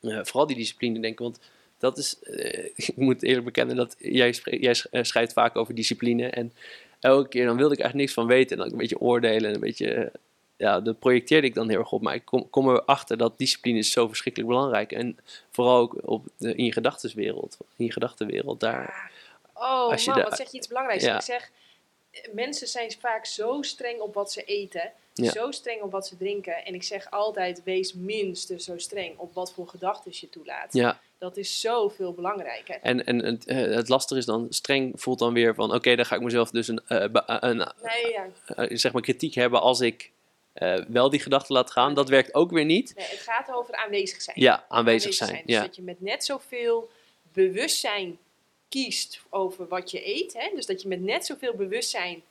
vooral die discipline denken, want dat is, ik moet eerlijk bekennen dat jij, jij sch- schrijft vaak over discipline. En elke keer dan wilde ik eigenlijk niks van weten. En dan een beetje oordelen en een beetje, ja, dat projecteerde ik dan heel erg op. Maar ik kom, kom erachter dat discipline is zo verschrikkelijk belangrijk. En vooral ook op de, in je gedachtenswereld. In je gedachtenwereld, daar... Oh Als je man, wat zeg je iets belangrijks. Ja. Ik zeg, mensen zijn vaak zo streng op wat ze eten. Ja. Zo streng op wat ze drinken. En ik zeg altijd, wees minstens zo streng op wat voor gedachten je toelaat. Ja, Dat is zoveel belangrijker. en, en het, eh, het lastige is dan, streng voelt dan weer van... Oké, dan ga ik mezelf dus een, eh, be- een, Nee, ja. eh, zeg maar kritiek hebben als ik eh, wel die gedachten laat gaan. Dat werkt ook weer niet. nee, het gaat over aanwezig zijn. Ja, aanwezig zijn. Dus Ja, dat je met net zoveel bewustzijn kiest over wat je eet. Hè? Dus dat je met net zoveel bewustzijn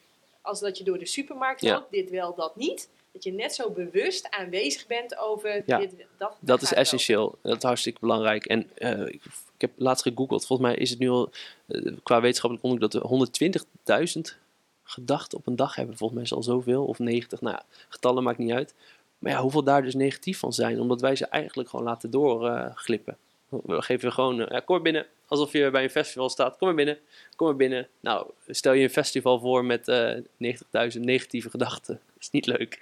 als dat je door de supermarkt Ja. loopt, dit wel, dat niet. Dat je net zo bewust aanwezig bent over Ja. dit, dat. dat is essentieel. Dat is hartstikke belangrijk. En eh, ik, ik heb laatst gegoogeld. Volgens mij is het nu al eh, qua wetenschappelijk onderzoek dat we 120.000 gedachten op een dag hebben. Volgens mij is al zoveel. Of 90. Nou getallen maakt niet uit. Maar ja, hoeveel daar dus negatief van zijn. Omdat wij ze eigenlijk gewoon laten doorglippen. we geven gewoon, eh, ja, kom maar binnen. Alsof je bij een festival staat. Kom maar binnen. Kom maar binnen. Nou, stel je een festival voor met eh 90.000 negatieve gedachten. Is niet leuk.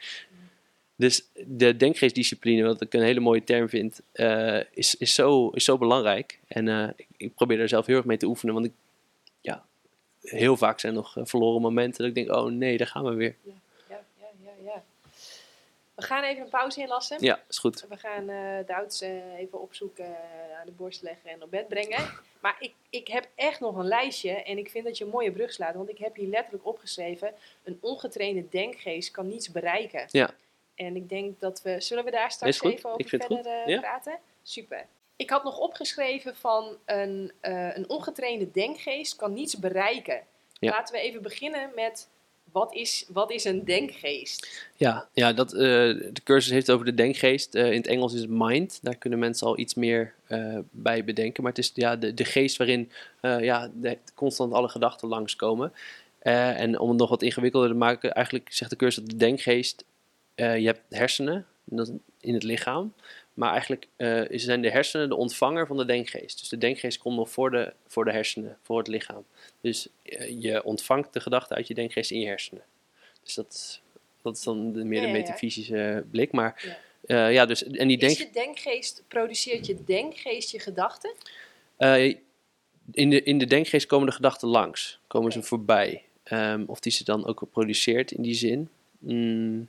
Dus de denkgeestdiscipline, wat ik een hele mooie term vind, eh, is, is, zo, is zo belangrijk. En eh, ik, ik probeer er zelf heel erg mee te oefenen. Want ik, ja, heel vaak zijn nog verloren momenten dat ik denk, oh nee, daar gaan we weer. Ja, ja, ja, ja. We gaan even een pauze inlassen. Ja, is goed. We gaan eh de ouders eh, even opzoeken, eh, aan de borst leggen en op bed brengen. Maar ik, ik heb echt nog een lijstje en ik vind dat je een mooie brug slaat. Want ik heb hier letterlijk opgeschreven, een ongetrainde denkgeest kan niets bereiken. Ja. En ik denk dat we, zullen we daar straks even over Ik vind het verder goed. eh, Ja. praten? Super. Ik had nog opgeschreven van een, eh, een ongetrainde denkgeest kan niets bereiken. Ja. Laten we even beginnen met, wat is, wat is een denkgeest? Ja, ja dat, eh, de cursus heeft over de denkgeest. Eh, in het Engels is het mind. Daar kunnen mensen al iets meer eh, bij bedenken. Maar het is ja, de, de geest waarin ja, de, constant alle gedachten langskomen. En om het nog wat ingewikkelder te maken, eigenlijk zegt de cursus dat de denkgeest, je hebt hersenen in het lichaam. Maar eigenlijk eh, zijn de hersenen de ontvanger van de denkgeest. Dus de denkgeest komt nog voor de, voor de hersenen, voor het lichaam. Dus eh, je ontvangt de gedachten uit je denkgeest in je hersenen. Dus dat, is- dat is dan de, meer de ja, ja. metafysische blik. Maar Ja. dus, en die denk, Is je denkgeest, produceert je denkgeest je gedachten? eh, in, de, in de denkgeest komen de gedachten langs, komen ze voorbij. Ehm, of die ze dan ook produceert in die zin. Mm,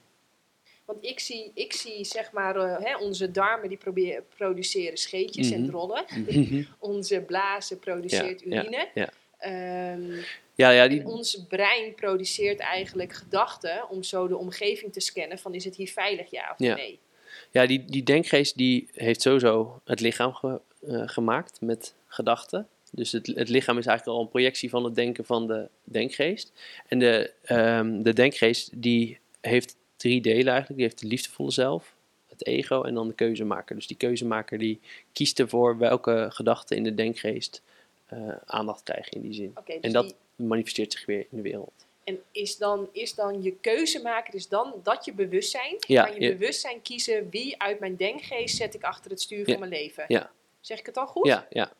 Want ik zie, ik zie zeg maar, eh, hè, onze darmen die probeer, produceren scheetjes en Mhm. drollen. Onze blazen produceert Ja, urine. ja. Ehm, ja, ja, die, ons brein produceert eigenlijk gedachten om zo de omgeving te scannen van is het hier veilig ja of nee. Ja, die, die denkgeest die heeft sowieso het lichaam ge- eh, gemaakt met gedachten. Dus het, het lichaam is eigenlijk al een projectie van het denken van de denkgeest. En de, ehm, de denkgeest die heeft drie delen eigenlijk. Die heeft de liefdevolle zelf, het ego en dan de keuzemaker. Dus die keuzemaker die kiest ervoor welke gedachten in de denkgeest eh, aandacht krijgen in die zin. Dus En dat die- manifesteert zich weer in de wereld. en is dan, is dan je keuze maken, is dan dat je bewustzijn? Ja, kan je ja. bewustzijn kiezen wie uit mijn denkgeest zet ik achter het stuur Ja, van mijn leven? ja. Zeg ik het al goed? Ja, ja,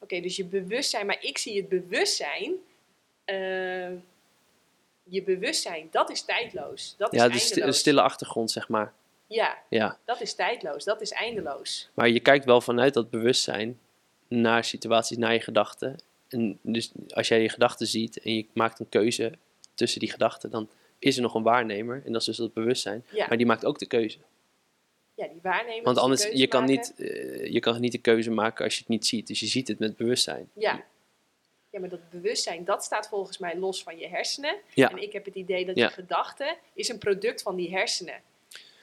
Oké, dus je bewustzijn, maar ik zie het bewustzijn. eh, je bewustzijn, dat is tijdloos. Dat is ja de sti- eindeloos. stille achtergrond, zeg maar. Ja, Ja. dat is tijdloos. Dat is eindeloos. Maar je kijkt wel vanuit dat bewustzijn naar situaties, naar je gedachten. En dus als jij je gedachten ziet en je maakt een keuze tussen die gedachten, dan is er nog een waarnemer. En dat is dus dat bewustzijn. Ja, Maar die maakt ook de keuze. ja die waarnemers. Want anders, je kan, maken. niet, eh, je kan niet de keuze maken als je het niet ziet. Dus je ziet het met bewustzijn. Ja. Ja, maar dat bewustzijn, dat staat volgens mij los van je hersenen. Ja. En ik heb het idee dat je gedachte is een product van die hersenen.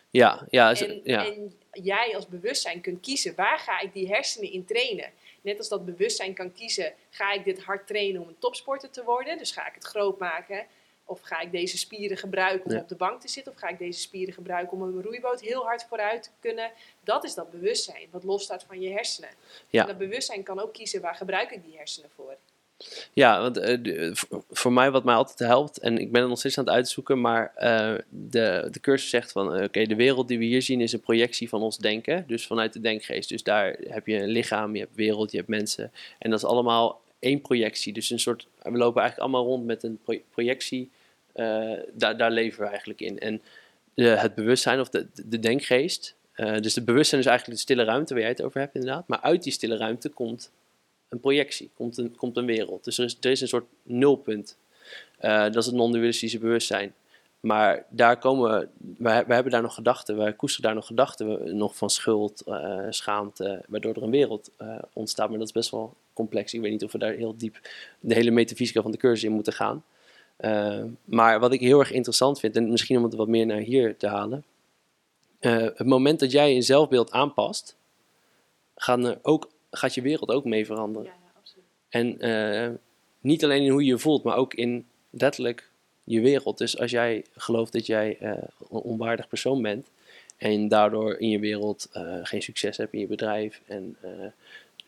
Ja, ja, is- En, ja. en jij als bewustzijn kunt kiezen, waar ga ik die hersenen in trainen? Net als dat bewustzijn kan kiezen, ga ik dit hard trainen om een topsporter te worden? Dus ga ik het groot maken? Of ga ik deze spieren gebruiken om Ja. op de bank te zitten? Of ga ik deze spieren gebruiken om een roeiboot heel hard vooruit te kunnen? Dat is dat bewustzijn, wat losstaat van je hersenen. Ja. En dat bewustzijn kan ook kiezen, waar gebruik ik die hersenen voor? Ja, want eh, de- voor- mij wat mij altijd helpt, en ik ben er nog steeds aan het uitzoeken, maar eh, de, de cursus zegt van, eh, oké, de wereld die we hier zien is een projectie van ons denken, dus vanuit de denkgeest. Dus daar heb je een lichaam, je hebt wereld, je hebt mensen, en dat is allemaal één projectie. Dus een soort, we lopen eigenlijk allemaal rond met een pro- projectie, eh, daar, daar leven we eigenlijk in. En het bewustzijn of de, de denkgeest. Dus het bewustzijn is eigenlijk de stille ruimte waar jij het over hebt inderdaad. Maar uit die stille ruimte komt een projectie, komt een, komt een wereld. Dus er is, er is een soort nulpunt. Uh, dat is het non-dualistische bewustzijn. Maar daar komen we, wij, hebben daar nog gedachten, wij koesteren daar nog gedachten, nog van schuld, uh, schaamte, waardoor er een wereld uh, ontstaat. Maar dat is best wel complex. Ik weet niet of we daar heel diep de hele metafysica van de cursus in moeten gaan. Maar wat ik heel erg interessant vind, en misschien om het wat meer naar hier te halen. het moment dat jij je zelfbeeld aanpast, gaan er ook, gaat je wereld ook mee veranderen. Ja, en niet alleen in hoe je je voelt, maar ook in letterlijk je wereld. Dus als jij gelooft dat jij uh, een onwaardig persoon bent en daardoor in je wereld uh, geen succes hebt in je bedrijf en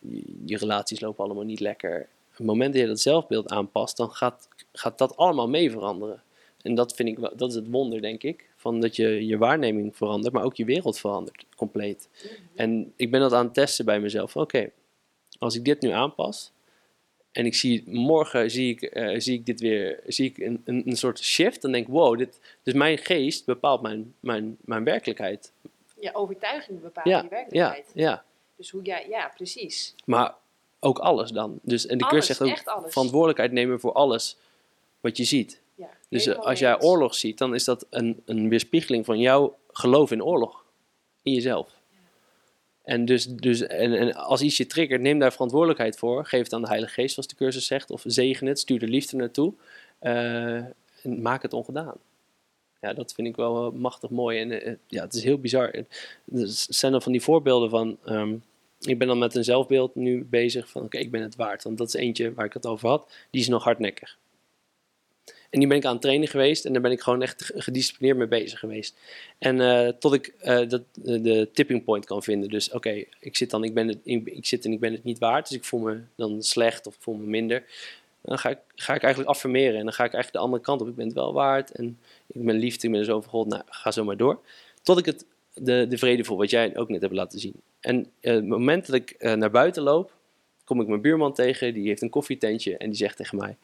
je, je, relaties lopen allemaal niet lekker. Op het moment dat je dat zelfbeeld aanpast, dan gaat, gaat dat allemaal mee veranderen. En dat vind ik wel, dat is het wonder, denk ik. Van dat je je waarneming verandert, maar ook je wereld verandert compleet. Mm -hmm. En ik ben dat aan het testen bij mezelf. Oké, okay, als ik dit nu aanpas, en ik zie morgen zie ik, uh, zie ik dit weer, zie ik een, een, een, soort shift. Dan denk ik, wow, dit, dus mijn geest bepaalt mijn, mijn, mijn werkelijkheid. Je overtuiging bepaalt ja, je werkelijkheid. Ja, ja. Dus hoe jij, ja, precies. Maar ook alles dan. Dus, en de cursus zegt ook verantwoordelijkheid nemen voor alles wat je ziet. Ja, dus uh, als jij oorlog ziet, dan is dat een, een weerspiegeling van jouw geloof in oorlog. In jezelf. En, dus, dus, en, en, als iets je triggert, neem daar verantwoordelijkheid voor. Geef het aan de Heilige Geest, zoals de cursus zegt. Of zegen het, stuur de liefde naartoe. Uh, en maak het ongedaan. Ja, dat vind ik wel machtig mooi. En uh, ja, het is heel bizar. Er zijn er van die voorbeelden van... Um, ik ben dan met een zelfbeeld nu bezig van... Oké, okay, ik ben het waard. Want dat is eentje waar ik het over had. Die is nog hardnekkig. En die ben ik aan het trainen geweest en daar ben ik gewoon echt gedisciplineerd mee bezig geweest. En uh, tot ik uh, dat, de tipping point kan vinden. Dus oké, ik zit dan, ik, ben het, ik, zit en ik ben het niet waard, dus ik voel me dan slecht of ik voel me minder. Dan ga ik, ga ik eigenlijk affirmeren en dan ga ik eigenlijk de andere kant op. Ik ben het wel waard en ik ben liefde, ik ben dus over God. Nou, ga zo maar door. Tot ik het, de, de vrede voel, wat jij ook net hebt laten zien. En het moment dat ik naar buiten loop, kom ik mijn buurman tegen, die heeft een koffietentje en die zegt tegen mij...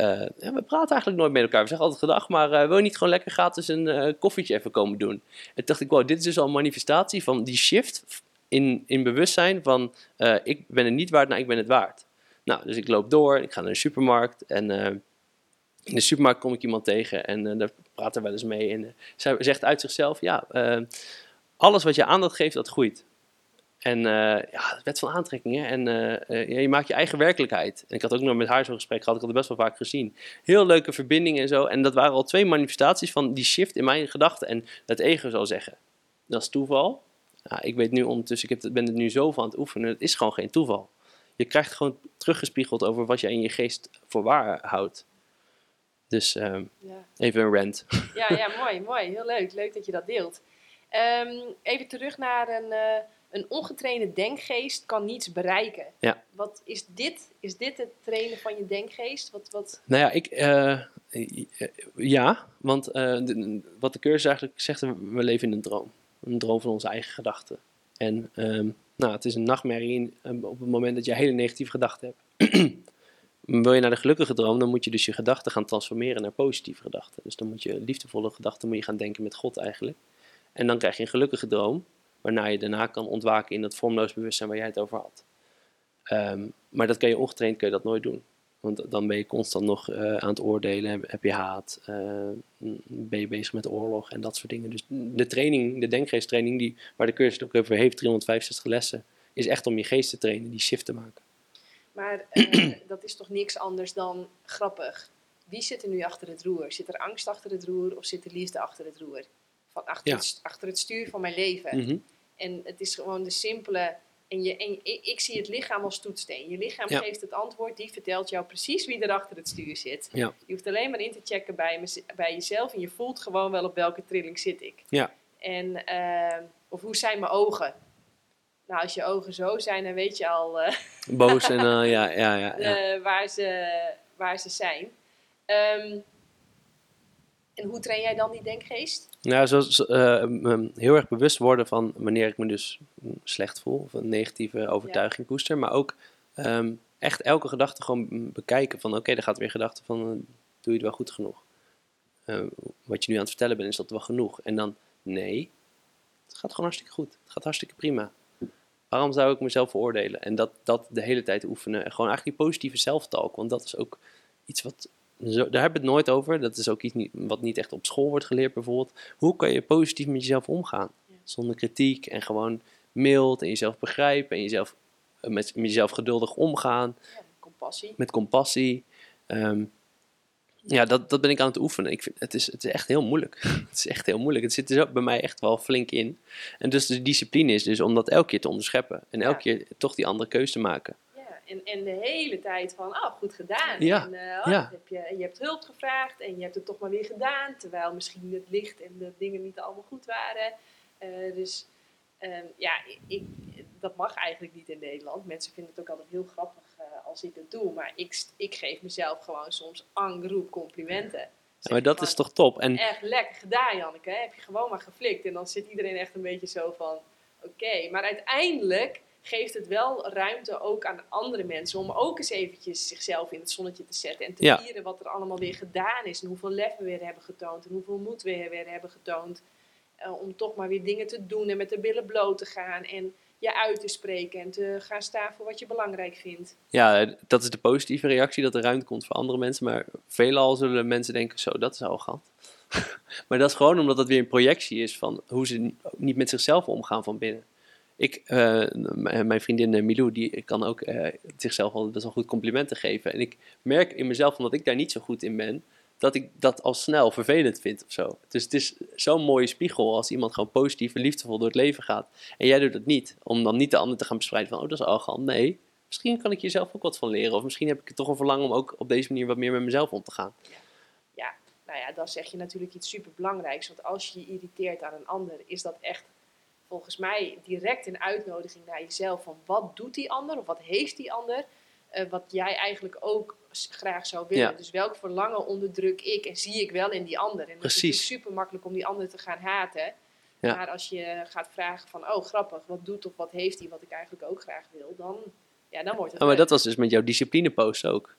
Uh, ja, we praten eigenlijk nooit met elkaar. We zeggen altijd gedag, maar uh, wil je niet gewoon lekker gratis een uh, koffietje even komen doen? En dacht ik, wow, dit is dus al een manifestatie van die shift in, in bewustzijn van ik ben het niet waard, nou ik ben het waard. Nou, dus ik loop door, ik ga naar de supermarkt en in de supermarkt kom ik iemand tegen en daar praten we wel eens mee. En zij zegt uit zichzelf, ja, alles wat je aandacht geeft, dat groeit. En uh, ja, wet van aantrekking. Hè? En uh, uh, je maakt je eigen werkelijkheid. En ik had ook nog met haar zo'n gesprek gehad. Ik had het best wel vaak gezien. Heel leuke verbindingen en zo. En dat waren al twee manifestaties van die shift in mijn gedachten. En het ego zal zeggen, dat is toeval. Nou, ik weet nu ondertussen, ik heb, ben het nu zo van aan het oefenen. Het is gewoon geen toeval. Je krijgt gewoon teruggespiegeld over wat je in je geest voor waar houdt. Dus ehm, ja. even een rant. Ja, ja, mooi, mooi. Heel leuk. Leuk dat je dat deelt. Um, even terug naar een een ongetrainde denkgeest kan niets bereiken. Ja. Wat is dit? Is dit het trainen van je denkgeest? Wat, wat... Nou ja, ik, uh, ja, want uh, de, wat de cursus eigenlijk zegt, we leven in een droom. Een droom van onze eigen gedachten. En um, nou, het is een nachtmerrie in, um, op het moment dat je hele negatieve gedachten hebt. Wil je naar de gelukkige droom, dan moet je dus je gedachten gaan transformeren naar positieve gedachten. Dus dan moet je liefdevolle gedachten moet je gaan denken met God eigenlijk. En dan krijg je een gelukkige droom waarna je daarna kan ontwaken in dat vormloos bewustzijn waar jij het over had. Um, maar dat kan je ongetraind kun je dat nooit doen. Want dan ben je constant nog uh, aan het oordelen, heb, je haat, uh, ben je bezig met oorlog en dat soort dingen. Dus de training, de denkgeesttraining, die, waar de cursus het ook over heeft, 365 lessen, is echt om je geest te trainen, die shift te maken. Maar uh, dat is toch niks anders dan grappig. Wie zit er nu achter het roer? Zit er angst achter het roer of zit er liefde achter het roer? Van achter, Ja. het, achter het stuur van mijn leven. Mhm. En het is gewoon de simpele. En, je, en ik, ik zie het lichaam als toetssteen. Je lichaam Ja. geeft het antwoord, die vertelt jou precies wie er achter het stuur zit. Ja. Je hoeft alleen maar in te checken bij, bij jezelf en je voelt gewoon wel op welke trilling zit ik. Ja. En, eh, of hoe zijn mijn ogen? Nou, als je ogen zo zijn, dan weet je al eh, Boos en eh, ja, ja, ja. ja. waar, ze, waar ze zijn. Ehm, en hoe train jij dan die denkgeest? Nou, zo, zo, eh, heel erg bewust worden van wanneer ik me dus slecht voel of een negatieve overtuiging koester. Maar ook ehm, echt elke gedachte gewoon bekijken van oké, er gaat weer gedachte van eh, doe je het wel goed genoeg. eh, wat je nu aan het vertellen bent, is dat wel genoeg? En dan, nee, het gaat gewoon hartstikke goed. Het gaat hartstikke prima. Waarom zou ik mezelf veroordelen? En dat, dat de hele tijd oefenen. En gewoon eigenlijk die positieve zelftalk. Want dat is ook iets wat, zo, daar hebben we het nooit over. Dat is ook iets niet, wat niet echt op school wordt geleerd bijvoorbeeld. Hoe kan je positief met jezelf omgaan? Ja. Zonder kritiek en gewoon mild en jezelf begrijpen. En jezelf, eh, met, met jezelf geduldig omgaan Ja, compassie. met compassie. Ehm, ja, dat, dat ben ik aan het oefenen. Ik vind, het, is, het is echt heel moeilijk. het is echt heel moeilijk. Het zit er zo bij mij echt wel flink in. En dus de discipline is dus om dat elke keer te onderscheppen. En elke keer toch die andere keuze te maken. En, en de hele tijd van, oh, goed gedaan. Ja, En, eh, oh, ja. heb je, je hebt hulp gevraagd en je hebt het toch maar weer gedaan. Terwijl misschien het licht en de dingen niet allemaal goed waren. Eh, dus ehm, ja, ik, ik- dat mag eigenlijk niet in Nederland. Mensen vinden het ook altijd heel grappig eh, als ik het doe. Maar ik, ik geef mezelf gewoon soms angroep complimenten. Ja, maar dat is toch top. En Echt lekker gedaan, Janneke. Heb je gewoon maar geflikt. En dan zit iedereen echt een beetje zo van: oké. Maar uiteindelijk geeft het wel ruimte ook aan andere mensen om ook eens eventjes zichzelf in het zonnetje te zetten. En te Ja. vieren wat er allemaal weer gedaan is. En hoeveel lef we weer hebben getoond. En hoeveel moed we weer hebben getoond. Eh, om toch maar weer dingen te doen en met de billen bloot te gaan. En je uit te spreken en te gaan staan voor wat je belangrijk vindt. ja, dat is de positieve reactie, dat er ruimte komt voor andere mensen. Maar veelal zullen mensen denken, zo, dat is arrogant. maar dat is gewoon omdat het weer een projectie is van hoe ze ni- niet met zichzelf omgaan van binnen. Ik, eh, mijn vriendin eh, Milou, die kan ook eh, zichzelf wel best wel goed complimenten geven. En ik merk in mezelf, omdat ik daar niet zo goed in ben, dat ik dat al snel vervelend vind of zo. Dus het is zo'n mooie spiegel als iemand gewoon positief en liefdevol door het leven gaat. En jij doet dat niet, om dan niet de ander te gaan bespreiden van, oh dat is arrogant. Nee, misschien kan ik hier zelf ook wat van leren. Of misschien heb ik toch een verlangen om ook op deze manier wat meer met mezelf om te gaan. Nou ja, dan zeg je natuurlijk iets superbelangrijks. Want als je je irriteert aan een ander, is dat echt volgens mij direct een uitnodiging naar jezelf. Van wat doet die ander of wat heeft die ander? eh, wat jij eigenlijk ook graag zou willen. Ja. Dus welk verlangen onderdruk ik en zie ik wel in die ander? En het is super makkelijk om die ander te gaan haten. Ja. Maar als je gaat vragen van, oh grappig, wat doet of wat heeft hij wat ik eigenlijk ook graag wil, dan, ja, dan wordt het Oh, maar leuk. dat was dus met jouw disciplinepost ook.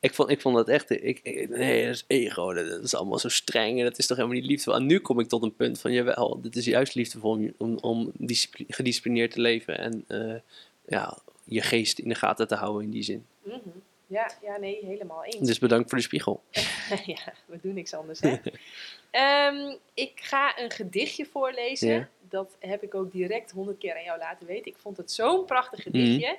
Ik vond, ik vond dat echt, ik, ik- nee, dat is ego, dat, is allemaal zo streng en dat is toch helemaal niet liefdevol. En nu kom ik tot een punt van, jawel, dit is juist liefdevol om, om, om discipli- gedisciplineerd te leven en eh, ja, je geest in de gaten te houden in die zin. Mhm. ja, ja, nee, helemaal eens. Dus bedankt voor de spiegel. ja, we doen niks anders. Hè? Ehm, ik ga een gedichtje voorlezen. Ja. Dat heb ik ook direct honderd keer aan jou laten weten. Ik vond het zo'n prachtig Mhm. gedichtje.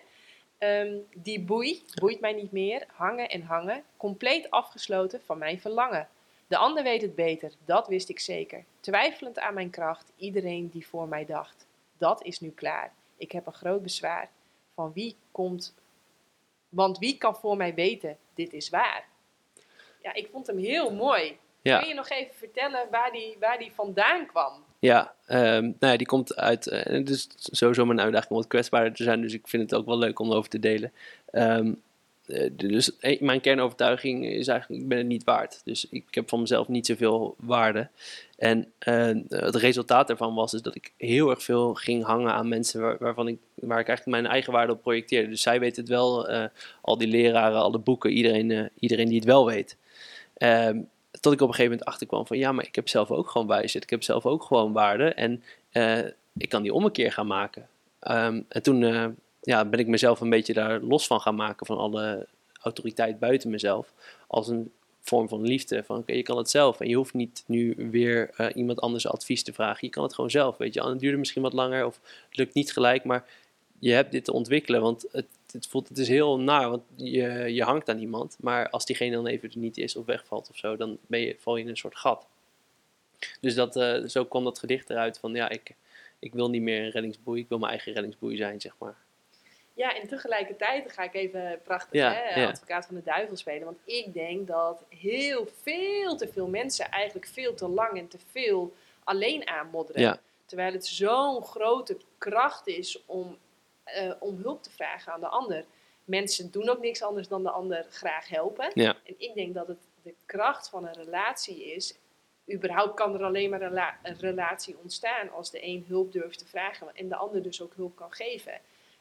Ehm, die boei boeit mij niet meer. Hangen en hangen. Compleet afgesloten van mijn verlangen. De ander weet het beter, dat wist ik zeker. Twijfelend aan mijn kracht, iedereen die voor mij dacht. Dat is nu klaar. Ik heb een groot bezwaar. Van wie komt. Want wie kan voor mij weten, dit is waar? Ja, ik vond hem heel mooi. Ja. Kun je nog even vertellen waar die, waar die vandaan kwam? Ja, ehm, nou ja, die komt uit. het is sowieso mijn uitdaging om wat kwetsbaarder te zijn, dus ik vind het ook wel leuk om erover te delen. Ehm, eh, dus eh, mijn kernovertuiging is eigenlijk: ik ben het niet waard. Dus ik heb van mezelf niet zoveel waarde. En het resultaat daarvan was dus dat ik heel erg veel ging hangen aan mensen waar, waarvan ik, waar ik eigenlijk mijn eigen waarde op projecteerde. Dus zij weten het wel, al die leraren, al de boeken, iedereen, iedereen die het wel weet. Ehm, tot ik op een gegeven moment achterkwam van ja, maar ik heb zelf ook gewoon wijsheid. Ik heb zelf ook gewoon waarde. En eh, ik kan die ommekeer gaan maken. Ehm, en toen eh, ja, ben ik mezelf een beetje daar los van gaan maken van alle autoriteit buiten mezelf. Als een vorm van liefde. Van oké, je kan het zelf. En je hoeft niet nu weer eh, iemand anders advies te vragen. Je kan het gewoon zelf. Weet je, het duurde misschien wat langer of het lukt niet gelijk. Maar je hebt dit te ontwikkelen. Want het, het, voelt, het is heel naar. Want je, je hangt aan iemand. Maar als diegene dan even er niet is of wegvalt of zo. Dan ben je, val je in een soort gat. Dus dat, eh, zo kwam dat gedicht eruit van ja, ik, ik wil niet meer een reddingsboei. Ik wil mijn eigen reddingsboei zijn, zeg maar. Ja, en tegelijkertijd dan ga ik even prachtig Ja, hè, ja. advocaat van de duivel spelen. Want ik denk dat heel veel te veel mensen eigenlijk veel te lang en te veel alleen aanmodderen. Ja. Terwijl het zo'n grote kracht is om, eh, om hulp te vragen aan de ander. Mensen doen ook niks anders dan de ander graag helpen. Ja. En ik denk dat het de kracht van een relatie is. Überhaupt kan er alleen maar een, rela- een relatie ontstaan als de een hulp durft te vragen en de ander dus ook hulp kan geven.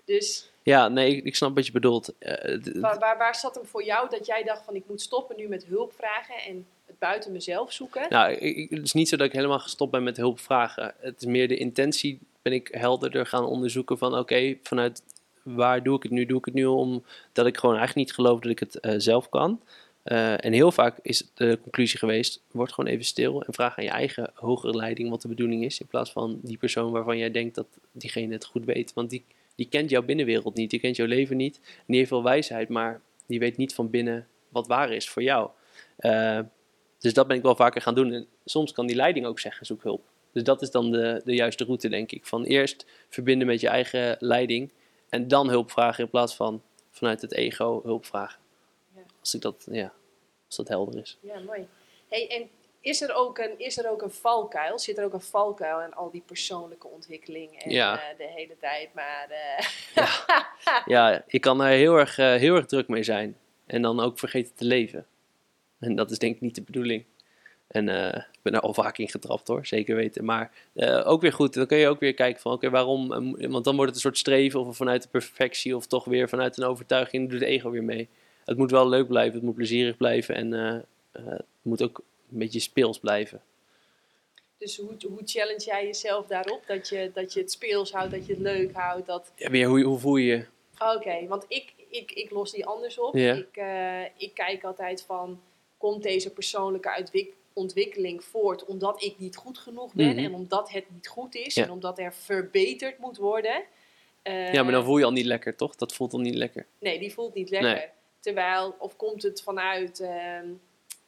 Dus Ja, nee, ik, ik snap wat je bedoelt. D- Waar, waar, waar zat hem voor jou dat jij dacht van ik moet stoppen nu met hulp vragen en het buiten mezelf zoeken. Nou, ik, ik- het is niet zo dat ik helemaal gestopt ben met hulp vragen. Het is meer de intentie, ben ik helderder gaan onderzoeken van oké, vanuit waar doe ik het nu? Doe ik het nu omdat ik gewoon eigenlijk niet geloof dat ik het eh, zelf kan. Eh, en heel vaak is de conclusie geweest, word gewoon even stil en vraag aan je eigen hogere leiding wat de bedoeling is. In plaats van die persoon waarvan jij denkt dat diegene het goed weet. Want die, die kent jouw binnenwereld niet, die kent jouw leven niet. En die heeft wijsheid, maar die weet niet van binnen wat waar is voor jou. Eh, dus dat ben ik wel vaker gaan doen. En soms kan die leiding ook zeggen, zoek hulp. Dus dat is dan de, de juiste route, denk ik. Van eerst verbinden met je eigen leiding en dan hulp vragen in plaats van vanuit het ego hulp vragen. Ja. Als, ik dat, ja, als dat helder is. Ja, mooi. Hey, en is er, ook een, is er ook een valkuil? Zit er ook een valkuil aan al die persoonlijke ontwikkeling en Ja. eh, de hele tijd maar... eh, Ja, ik kan er heel erg, eh, heel erg druk mee zijn. En dan ook vergeten te leven. En dat is denk ik niet de bedoeling. En eh, ik ben er al vaak in getrapt hoor, zeker weten. Maar eh, ook weer goed, dan kun je ook weer kijken van oké, waarom? eh, Want dan wordt het een soort streven of vanuit de perfectie of toch weer vanuit een overtuiging, doet het ego weer mee. Het moet wel leuk blijven, het moet plezierig blijven en het moet ook een beetje speels blijven. dus hoe, hoe challenge jij jezelf daarop? Dat je, dat je het speels houdt, dat je het leuk houdt? Dat... Ja, weer, hoe, hoe voel je je? Oké, want ik, ik, ik los die anders op. Ik, ik kijk altijd van, komt deze persoonlijke ontwikkeling voort omdat ik niet goed genoeg ben Mhm. en omdat het niet goed is Ja. en omdat er verbeterd moet worden? Eh, Ja, maar dan voel je al niet lekker, toch? Dat voelt al niet lekker. Nee, die voelt niet lekker. Nee. Terwijl, of komt het vanuit ehm,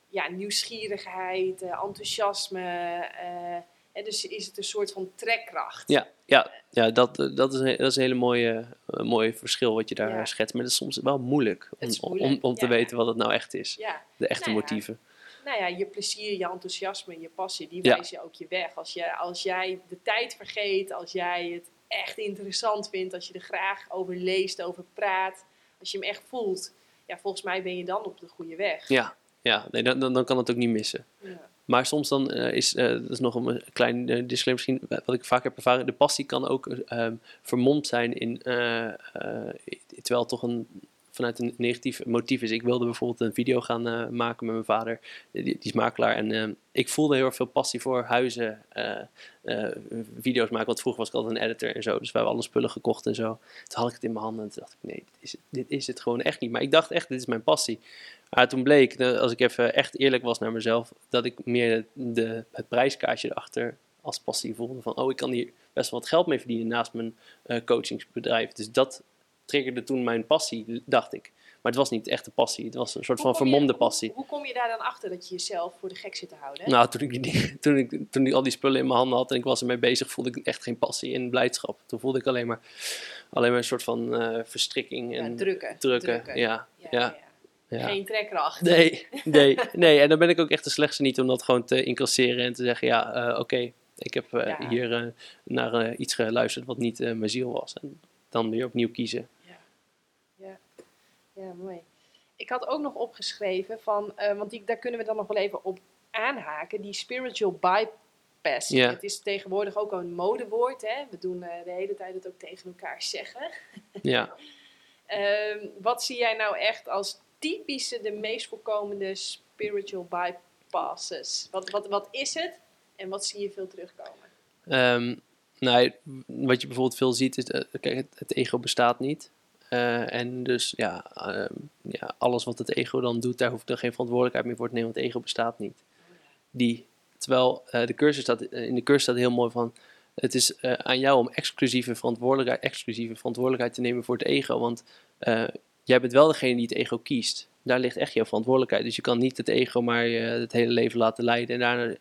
ja, nieuwsgierigheid, eh, enthousiasme? eh, hè, dus is het een soort van trekkracht? Ja, ja, ja dat, dat, is een, dat is een hele mooie, mooie verschil wat je daar Ja. schetst. Maar dat is soms wel moeilijk om, om, te ja. weten wat het nou echt is. Ja, De echte Nou ja. motieven. Nou ja, je plezier, je enthousiasme, je passie, die Ja. wijzen ook je weg. Als, je, als jij de tijd vergeet, als jij het echt interessant vindt, als je er graag over leest, over praat, als je hem echt voelt, ja, volgens mij ben je dan op de goede weg. Ja, ja nee, dan, dan, dan kan het ook niet missen. Ja. Maar soms dan eh, is, eh, dat is nog een klein eh, disclaimer misschien, wat ik vaak heb ervaren, de passie kan ook vermomd zijn in, terwijl het toch een, vanuit een negatief motief is. Ik wilde bijvoorbeeld een video gaan eh, maken met mijn vader, die, die is makelaar, en ehm, ik voelde heel veel passie voor huizen, eh, eh, video's maken, want vroeger was ik altijd een editor en zo, dus we hebben alle spullen gekocht en zo. Toen had ik het in mijn handen en toen dacht ik, nee, dit is, dit is het gewoon echt niet. Maar ik dacht echt, dit is mijn passie. Maar toen bleek, als ik even echt eerlijk was naar mezelf, dat ik meer de, het prijskaartje erachter als passie voelde. Van, oh, ik kan hier best wel wat geld mee verdienen naast mijn coachingsbedrijf. Dus dat triggerde toen mijn passie, dacht ik. Maar het was niet echt de passie, het was een soort van je- vermomde hoe- passie. Hoe, kom je daar dan achter dat je jezelf voor de gek zit te houden? Nou, toen ik, die, toen, ik, toen ik al die spullen in mijn handen had en ik was ermee bezig, voelde ik echt geen passie en blijdschap. Toen voelde ik alleen maar, alleen maar een soort van eh, verstrikking en Ja, drukken. drukken. Ja, Ja, ja, ja, ja. ja. Geen trekkracht. Nee, nee, nee. En dan ben ik ook echt de slechtste niet om dat gewoon te incasseren en te zeggen, ja, eh, oké, ik heb eh, Ja. hier naar iets geluisterd wat niet mijn ziel was. En dan weer opnieuw kiezen. Ja, mooi. Ik had ook nog opgeschreven van, eh, want die, daar kunnen we dan nog wel even op aanhaken, die spiritual bypass. Ja. Het is tegenwoordig ook een modewoord, hè? We doen eh, de hele tijd het ook tegen elkaar zeggen. Ja, Ehm, wat zie jij nou echt als typische, de meest voorkomende spiritual bypasses? Wat, wat, wat is het en wat zie je veel terugkomen? Ehm, nou, wat je bijvoorbeeld veel ziet is, eh, kijk, het, het ego bestaat niet. Eh, en dus ja, ehm, ja, alles wat het ego dan doet, daar hoeft er geen verantwoordelijkheid meer voor te nemen, want het ego bestaat niet. Die, terwijl eh, de cursus staat, eh, in de cursus staat heel mooi van, het is aan jou om exclusieve verantwoordelijkheid, exclusieve verantwoordelijkheid te nemen voor het ego, want jij bent wel degene die het ego kiest. Daar ligt echt jouw verantwoordelijkheid. Dus je kan niet het ego maar het hele leven laten leiden en daarna, dat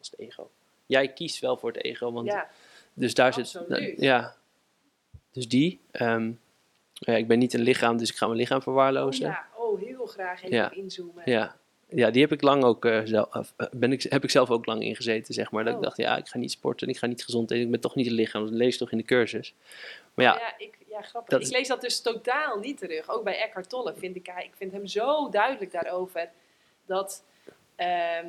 is het ego. Jij kiest wel voor het ego, want Ja, dus daar Absoluut. zit. Ja. Dus die. ehm, ja, ik ben niet een lichaam, dus ik ga mijn lichaam oh, verwaarlozen. ja. oh heel graag even Ja. inzoomen. ja. Ja, die heb ik lang ook eh, zelf, eh, ben ik, heb ik zelf ook lang ingezeten, zeg maar. Dat Oh. ik dacht, ja, ik ga niet sporten, ik ga niet gezond eten, ik ben toch niet een lichaam. Dat lees toch in de cursus. Maar ja, Ja, ik, ja grappig. Dat ik lees dat dus totaal niet terug. Ook bij Eckhart Tolle vind ik, ik vind hem zo duidelijk daarover dat ehm,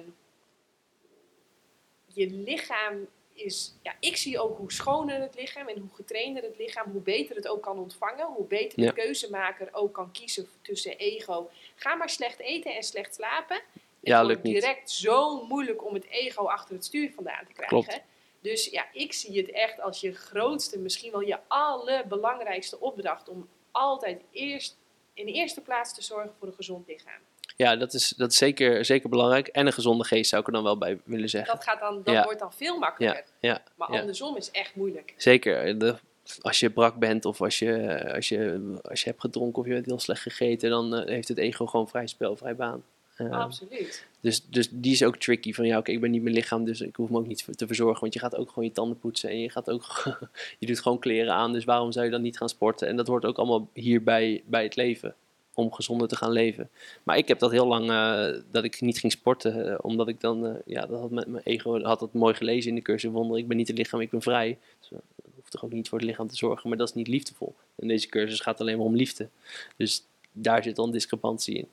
je lichaam is. Ja, ik zie ook hoe schoner het lichaam en hoe getrainder het lichaam, hoe beter het ook kan ontvangen, hoe beter de Ja. keuzemaker ook kan kiezen tussen ego. Ga maar slecht eten en slecht slapen. ja, het lukt wordt niet. direct zo moeilijk om het ego achter het stuur vandaan te krijgen. Klopt. Dus ja, ik zie het echt als je grootste, misschien wel je allerbelangrijkste opdracht om altijd eerst in de eerste plaats te zorgen voor een gezond lichaam. Ja, dat is, dat is zeker, zeker belangrijk. En een gezonde geest zou ik er dan wel bij willen zeggen. Dat, gaat dan, dat Ja. wordt dan veel makkelijker. Ja, Maar andersom is echt moeilijk. Zeker. De, als je brak bent of als je, als, je, als je hebt gedronken of je bent heel slecht gegeten, dan eh, heeft het ego gewoon vrij spel, vrij baan. Eh, Absoluut. dus, dus die is ook tricky. Van ja, oké, ik ben niet mijn lichaam, dus ik hoef me ook niet te verzorgen. Want je gaat ook gewoon je tanden poetsen en je, gaat ook, je doet gewoon kleren aan. Dus waarom zou je dan niet gaan sporten? En dat hoort ook allemaal hierbij bij het leven. Om gezonder te gaan leven. Maar ik heb dat heel lang, eh, dat ik niet ging sporten. eh, omdat ik dan, eh, ja, dat had met mijn ego had dat mooi gelezen in de cursus. Wonder, ik ben niet het lichaam, ik ben vrij. Dus, ik hoef toch ook niet voor het lichaam te zorgen. Maar dat is niet liefdevol. En deze cursus gaat alleen maar om liefde. Dus daar zit dan discrepantie in.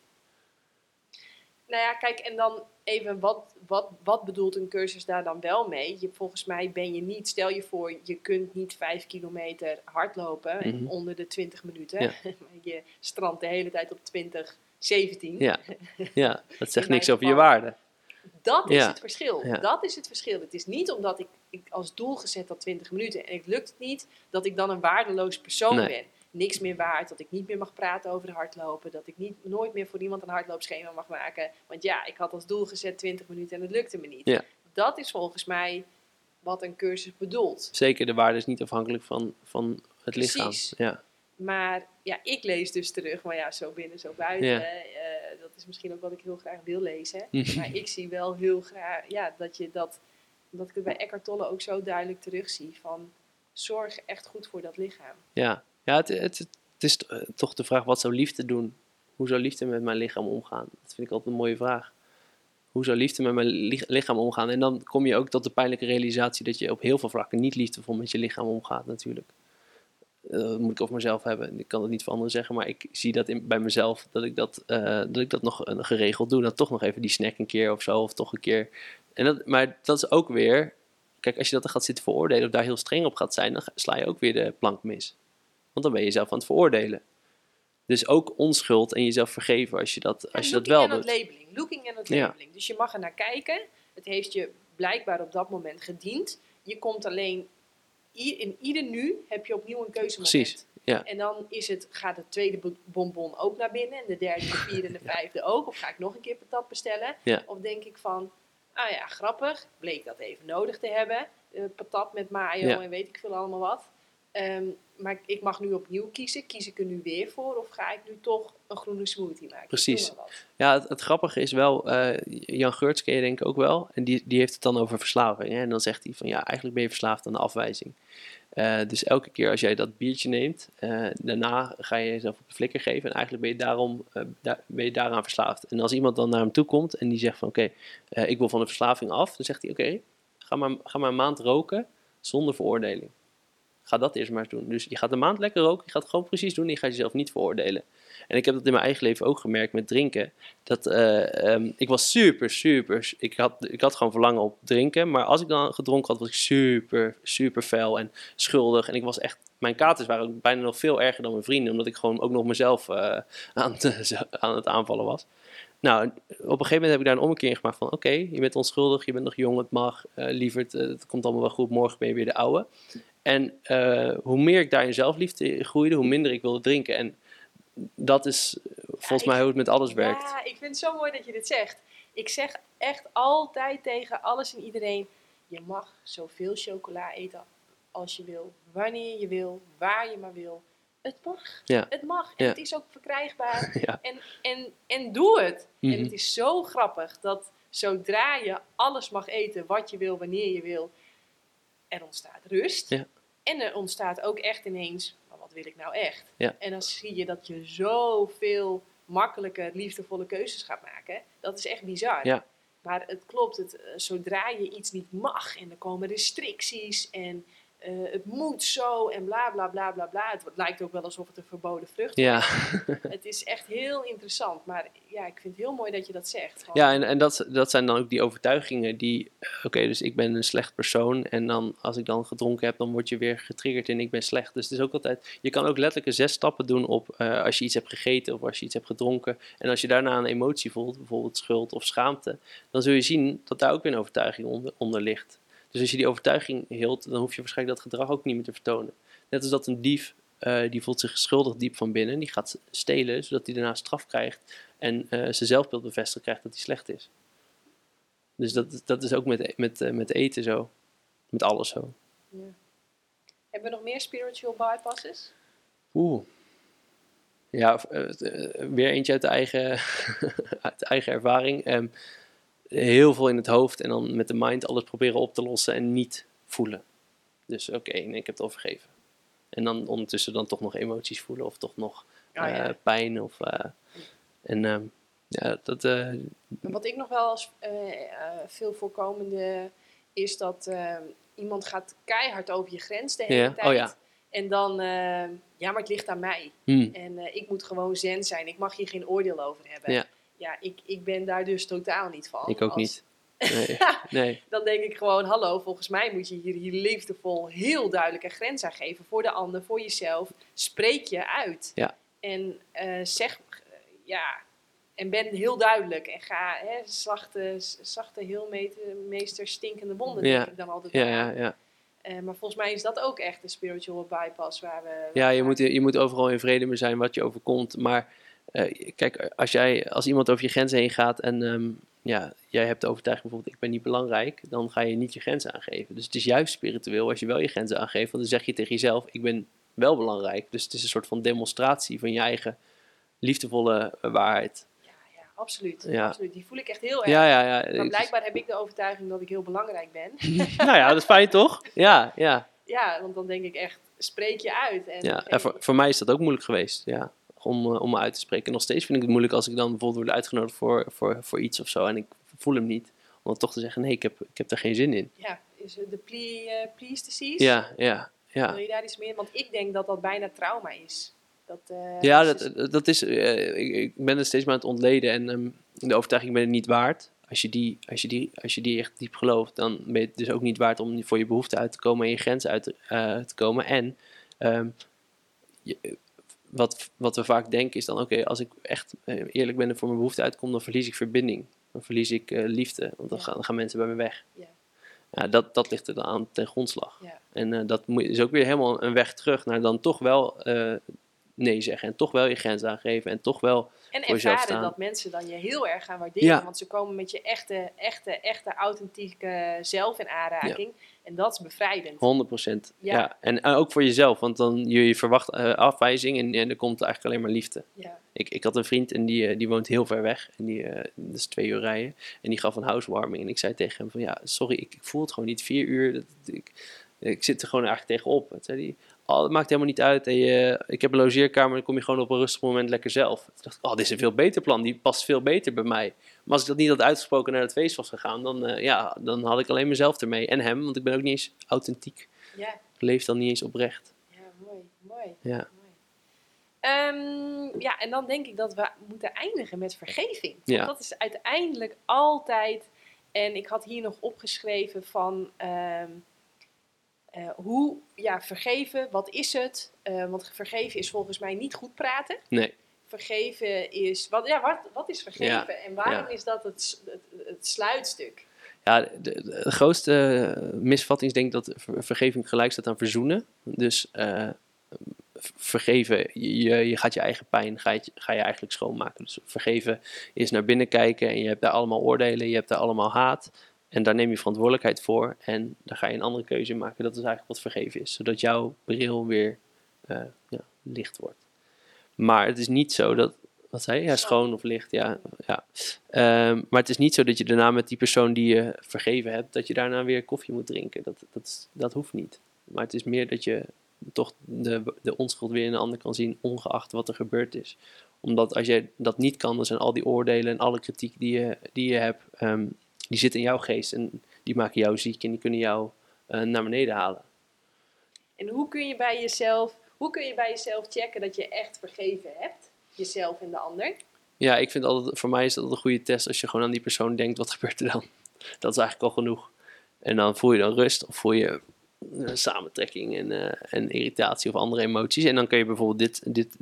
Nou ja, kijk, en dan even, wat, wat, wat bedoelt een cursus daar dan wel mee? Je, volgens mij ben je niet, stel je voor, je kunt niet vijf kilometer hardlopen Mhm. onder de 20 minuten. Ja. je strandt de hele tijd op 20, 17. Ja, ja dat zegt niks over je waarde. Dat is Ja. het verschil. Ja. Dat is het verschil. Het is niet omdat ik, ik als doel gezet had 20 minuten en het lukt het niet, dat ik dan een waardeloos persoon Nee. ben. Niks meer waard, dat ik niet meer mag praten over hardlopen, dat ik niet, nooit meer voor iemand een hardloopschema mag maken. Want ja, ik had als doel gezet 20 minuten en het lukte me niet. Ja. Dat is volgens mij wat een cursus bedoelt. Zeker, de waarde is niet afhankelijk van, van het lichaam. Ja. Maar ja, ik lees dus terug, maar ja, zo binnen, zo buiten. Ja. eh, dat is misschien ook wat ik heel graag wil lezen. Maar ik zie wel heel graag, ja, dat je dat, omdat ik het bij Eckhart Tolle ook zo duidelijk terugzie. Van zorg echt goed voor dat lichaam. Ja, ja het, het, is eh, toch de vraag, wat zou liefde doen? Hoe zou liefde met mijn lichaam omgaan? Dat vind ik altijd een mooie vraag. Hoe zou liefde met mijn li- lichaam omgaan? En dan kom je ook tot de pijnlijke realisatie dat je op heel veel vlakken niet liefdevol met je lichaam omgaat natuurlijk. Eh, dat moet ik over mezelf hebben. Ik kan het niet voor anderen zeggen, maar ik zie dat in, bij mezelf dat ik dat, eh, dat ik dat nog geregeld doe. Dat toch nog even die snack een keer of zo, of toch een keer. En dat, maar dat is ook weer, kijk, als je dat dan gaat zitten veroordelen of daar heel streng op gaat zijn, dan sla je ook weer de plank mis. Want dan ben je jezelf aan het veroordelen. Dus ook onschuld en jezelf vergeven als je dat, als je dat wel en doet. labeling. Looking en het Ja. labeling. Dus je mag er naar kijken. Het heeft je blijkbaar op dat moment gediend. Je komt alleen, in ieder nu heb je opnieuw een keuzemoment. Precies, ja. En dan is het, gaat het tweede bo- bonbon ook naar binnen. En de derde, de vierde en de vijfde ook. Of ga ik nog een keer patat bestellen? Ja. Of denk ik van, ah ja, grappig. Bleek dat even nodig te hebben. Eh, patat met mayo Ja. en weet ik veel allemaal wat. Ehm, maar ik mag nu opnieuw kiezen. Kies ik er nu weer voor? Of ga ik nu toch een groene smoothie maken? Precies. Ja, het, het grappige is wel, eh, Jan Geurts ken je denk ik ook wel. En die, die heeft het dan over verslaving. Hè? En dan zegt hij van ja, eigenlijk ben je verslaafd aan de afwijzing. Eh, dus elke keer als jij dat biertje neemt, eh, daarna ga je jezelf op de flikker geven. En eigenlijk ben je, daarom, daar, ben je daaraan verslaafd. En als iemand dan naar hem toe komt en die zegt van oké, ik wil van de verslaving af. Dan zegt hij oké, ga, maar, ga maar een maand roken zonder veroordeling. Ga dat eerst maar eens doen. Dus je gaat een maand lekker roken, je gaat het gewoon precies doen en je gaat jezelf niet veroordelen. En ik heb dat in mijn eigen leven ook gemerkt met drinken. Dat, eh, ehm, ik was super, super. Ik had, ik had gewoon verlangen op drinken. Maar als ik dan gedronken had, was ik super, super fel en schuldig. En ik was echt. Mijn katers waren bijna nog veel erger dan mijn vrienden. Omdat ik gewoon ook nog mezelf eh, aan, het, aan het aanvallen was. Nou, op een gegeven moment heb ik daar een ommekeer in gemaakt van... Oké, je bent onschuldig, je bent nog jong, het mag. eh lieverd, eh, het komt allemaal wel goed. Morgen ben je weer de oude. En eh, hoe meer ik daar in zelfliefde groeide, hoe minder ik wilde drinken. En dat is volgens mij hoe het met alles werkt. Ja, ik vind het zo mooi dat je dit zegt. Ik zeg echt altijd tegen alles en iedereen: je mag zoveel chocola eten als je wil, wanneer je wil, waar je maar wil. Het mag. Ja. Het mag. En Ja. het is ook verkrijgbaar. Ja. En, en, en doe het. En Mhm. het is zo grappig dat zodra je alles mag eten wat je wil, wanneer je wil, er ontstaat rust. Ja. En er ontstaat ook echt ineens, maar wat wil ik nou echt? Ja. En dan zie je dat je zoveel makkelijke, liefdevolle keuzes gaat maken. Dat is echt bizar. Ja. Maar het klopt, het, eh, zodra je iets niet mag en er komen restricties en eh, het moet zo en bla bla bla bla bla. Het lijkt ook wel alsof het een verboden vrucht is. Ja, Het is echt heel interessant. Maar ja, ik vind het heel mooi dat je dat zegt. Gewoon, ja en, en dat, dat zijn dan ook die overtuigingen die, eh, oké, dus ik ben een slecht persoon en dan als ik dan gedronken heb, dan word je weer getriggerd en ik ben slecht. Dus het is ook altijd, je kan ook letterlijk zes stappen doen op eh, als je iets hebt gegeten of als je iets hebt gedronken. En als je daarna een emotie voelt, bijvoorbeeld schuld of schaamte, dan zul je zien dat daar ook weer een overtuiging onder, onder ligt. Dus als je die overtuiging hield, dan hoef je waarschijnlijk dat gedrag ook niet meer te vertonen. Net als dat een dief, eh, die voelt zich schuldig diep van binnen, die gaat stelen, zodat hij daarna straf krijgt en eh, zijn zelfbeeld bevestigd krijgt dat hij slecht is. Dus dat, dat is ook met, met, eh, met eten zo. Met alles zo. Ja. Hebben we nog meer spiritual bypasses? Oeh. Ja, weer eentje uit de eigen, uit de eigen ervaring. Ehm, heel veel in het hoofd en dan met de mind alles proberen op te lossen en niet voelen. Dus oké, nee, ik heb het al vergeven. En dan ondertussen dan toch nog emoties voelen of toch nog Ah, ja. eh, pijn. Of, eh, en ehm, ja, dat... eh, Wat ik nog wel als veel voorkomende is dat iemand gaat keihard over je grens de hele Ja, tijd. oh ja. En dan, ja, maar het ligt aan mij. hmm, En ik moet gewoon zen zijn. Ik mag hier geen oordeel over hebben. Ja. Ik, ik ben daar dus totaal niet van. ik ook Als- niet. Nee, nee. Dan denk ik gewoon, hallo, volgens mij moet je hier, hier liefdevol heel duidelijk een grens aan geven. Voor de ander, voor jezelf. Spreek je uit. Ja. En eh, zeg, ja, en ben heel duidelijk. En ga, hè, zachte, zachte heelmeester, stinkende wonden, Ja. denk ik dan altijd Ja, ja, ja. Eh, maar volgens mij is dat ook echt een spiritual bypass waar we... Ja, je moet, je moet overal in vrede mee zijn wat je overkomt. Maar eh, kijk, als, jij, als iemand over je grenzen heen gaat en ehm, ja, jij hebt de overtuiging bijvoorbeeld, ik ben niet belangrijk, dan ga je niet je grenzen aangeven. Dus het is juist spiritueel als je wel je grenzen aangeeft, want dan zeg je tegen jezelf, ik ben wel belangrijk. Dus het is een soort van demonstratie van je eigen liefdevolle waarheid. Ja, ja, absoluut, Ja. absoluut. Die voel ik echt heel erg. Ja, ja, ja. Maar blijkbaar heb ik de overtuiging dat ik heel belangrijk ben. nou ja, dat is fijn toch? Ja, ja. ja, want dan denk ik echt, spreek je uit. En, Ja, en voor, voor mij is dat ook moeilijk geweest, ja. Om, eh, om me uit te spreken. En nog steeds vind ik het moeilijk als ik dan bijvoorbeeld word uitgenodigd voor, voor, voor iets of zo. En ik voel hem niet. Om dan toch te zeggen, nee, ik heb, ik heb er geen zin in. ja, is het de plea, eh, pleased Ja, ja, ja. Wil je daar iets meer? Want ik denk dat dat bijna trauma is. Dat, eh, Ja, dat, dat is, ik, ik ben er steeds maar aan het ontleden. En ehm, de overtuiging ben het niet waard. Als je, die, als, je die, als je die echt diep gelooft, dan ben je het dus ook niet waard om voor je behoefte uit te komen en je grenzen uit te, te komen. En ehm, je- wat, wat we vaak denken is dan, oké, als ik echt eh, eerlijk ben en voor mijn behoefte uitkom, dan verlies ik verbinding. Dan verlies ik eh, liefde, want dan, Ja. gaan, dan gaan mensen bij me weg. Ja. Ja, dat, dat ligt er dan aan ten grondslag. Ja. En eh, dat moet, is ook weer helemaal een weg terug naar dan toch wel nee zeggen. En toch wel je grens aangeven. En toch wel. En voor jezelf ervaren staan. dat mensen dan je heel erg gaan waarderen. Ja. Want ze komen met je echte, echte, echte authentieke zelf in aanraking. En dat is bevrijdend. 100%. Ja. Ja. En ook voor jezelf. Want dan je, verwacht eh, afwijzing. En, en er komt eigenlijk alleen maar liefde. Ja. Ik, ik had een vriend en die, eh, die woont heel ver weg. En die, dat is twee uur rijden. En die gaf een housewarming. En ik zei tegen hem van ja, sorry, ik, ik voel het gewoon niet. Vier uur, dat, ik, ik zit er gewoon eigenlijk tegenop. Zei oh, dat maakt helemaal niet uit. En je, ik heb een logeerkamer, dan kom je gewoon op een rustig moment lekker zelf. Toen dacht ik, oh, dit is een veel beter plan. Die past veel beter bij mij. Maar als ik dat niet had uitgesproken naar het feest was gegaan, dan, eh, ja, dan had ik alleen mezelf ermee. En hem, want ik ben ook niet eens authentiek. Ja. Ik leef dan niet eens oprecht. ja, mooi, mooi. Ja. Ehm, ja, en dan denk ik dat we moeten eindigen met vergeving. Want Ja. dat is uiteindelijk altijd. En ik had hier nog opgeschreven van ehm, eh, hoe, ja, vergeven, wat is het? Eh, want vergeven is volgens mij niet goed praten. Nee. Vergeven is, wat, ja, wat, wat is vergeven? Ja, En waarom ja. is dat het, het, het sluitstuk? Ja, de, de, de grootste eh, misvatting is denk ik dat ver- vergeving gelijk staat aan verzoenen. Dus vergeven, je, je gaat je eigen pijn, ga je, ga je eigenlijk schoonmaken. Dus vergeven is naar binnen kijken en je hebt daar allemaal oordelen, je hebt daar allemaal haat. En daar neem je verantwoordelijkheid voor en daar ga je een andere keuze in maken. Dat is eigenlijk wat vergeven is, zodat jouw bril weer eh, ja, licht wordt. Maar het is niet zo dat, wat zei je? Ja, schoon of licht, ja. ja. Ehm, maar het is niet zo dat je daarna met die persoon die je vergeven hebt, dat je daarna weer koffie moet drinken. Dat, dat, dat hoeft niet. Maar het is meer dat je toch de, de onschuld weer in een ander kan zien, ongeacht wat er gebeurd is. Omdat als je dat niet kan, dan zijn al die oordelen en alle kritiek die je, die je hebt, ehm, die zit in jouw geest en die maken jou ziek en die kunnen jou eh, naar beneden halen. En hoe kun je bij jezelf, hoe kun je bij jezelf checken dat je echt vergeven hebt? Jezelf en de ander? Ja, ik vind altijd, voor mij is dat een goede test als je gewoon aan die persoon denkt, wat gebeurt er dan? Dat is eigenlijk al genoeg. En dan voel je dan rust of voel je uh, samentrekking en, uh, en irritatie of andere emoties. En dan kun je bijvoorbeeld dit, dit,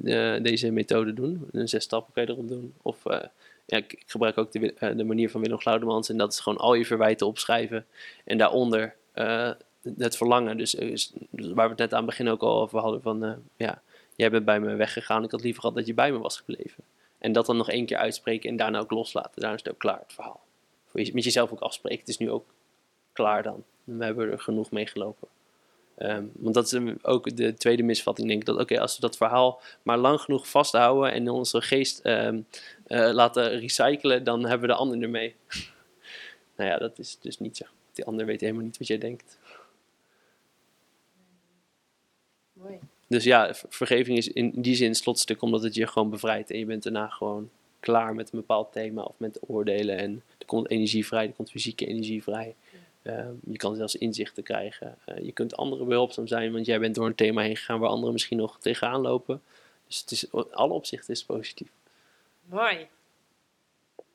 deze methode doen. Een zes stappen kan je erop doen. Of ja, ik, ik, gebruik ook de, de manier van Willem Glaudemans. En dat is gewoon al je verwijten opschrijven. En daaronder het verlangen. Dus, dus, waar we het net aan het begin ook al over hadden. Van ja, jij bent bij me weggegaan. Ik had liever gehad dat je bij me was gebleven. En dat dan nog één keer uitspreken en daarna ook loslaten. Daar is het ook klaar, het verhaal. Met jezelf ook afspreken. Het is nu ook klaar dan. We hebben er genoeg mee gelopen. Um, want dat is ook de tweede misvatting, denk ik. Dat oké, als we dat verhaal maar lang genoeg vasthouden en onze geest um, uh, laten recyclen, dan hebben we de ander ermee. nou ja, dat is dus niet zo. Die ander weet helemaal niet wat jij denkt. Mooi. Dus ja, vergeving is in die zin het slotstuk, omdat het je gewoon bevrijdt en je bent daarna gewoon klaar met een bepaald thema of met oordelen. En er komt energie vrij, er komt fysieke energie vrij. Uh, je kan zelfs inzichten krijgen. Uh, je kunt anderen behulpzaam zijn, want jij bent door een thema heen gegaan waar anderen misschien nog tegenaan lopen. Dus het is, alle opzichten is positief. Mooi.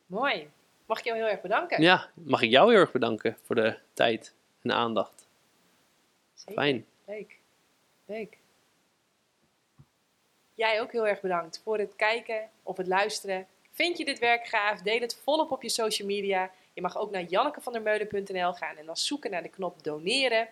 Mooi. Mag ik jou heel erg bedanken? Ja, mag ik jou heel erg bedanken voor de tijd en aandacht. Zeker. Fijn. Leuk. Leuk. Jij ook heel erg bedankt voor het kijken of het luisteren. Vind je dit werk gaaf? Deel het volop op je social media. Je mag ook naar jannekevandermeulen.nl gaan en dan zoeken naar de knop doneren.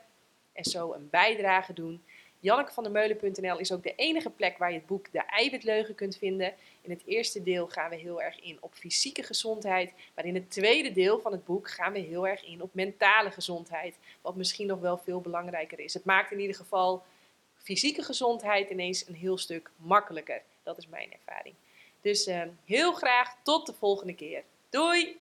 En zo een bijdrage doen. Jannekevandermeulen.nl is ook de enige plek waar je het boek De Eiwitleugen kunt vinden. In het eerste deel gaan we heel erg in op fysieke gezondheid. Maar in het tweede deel van het boek gaan we heel erg in op mentale gezondheid. Wat misschien nog wel veel belangrijker is. Het maakt in ieder geval fysieke gezondheid ineens een heel stuk makkelijker. Dat is mijn ervaring. Dus uh, heel graag tot de volgende keer. Doei!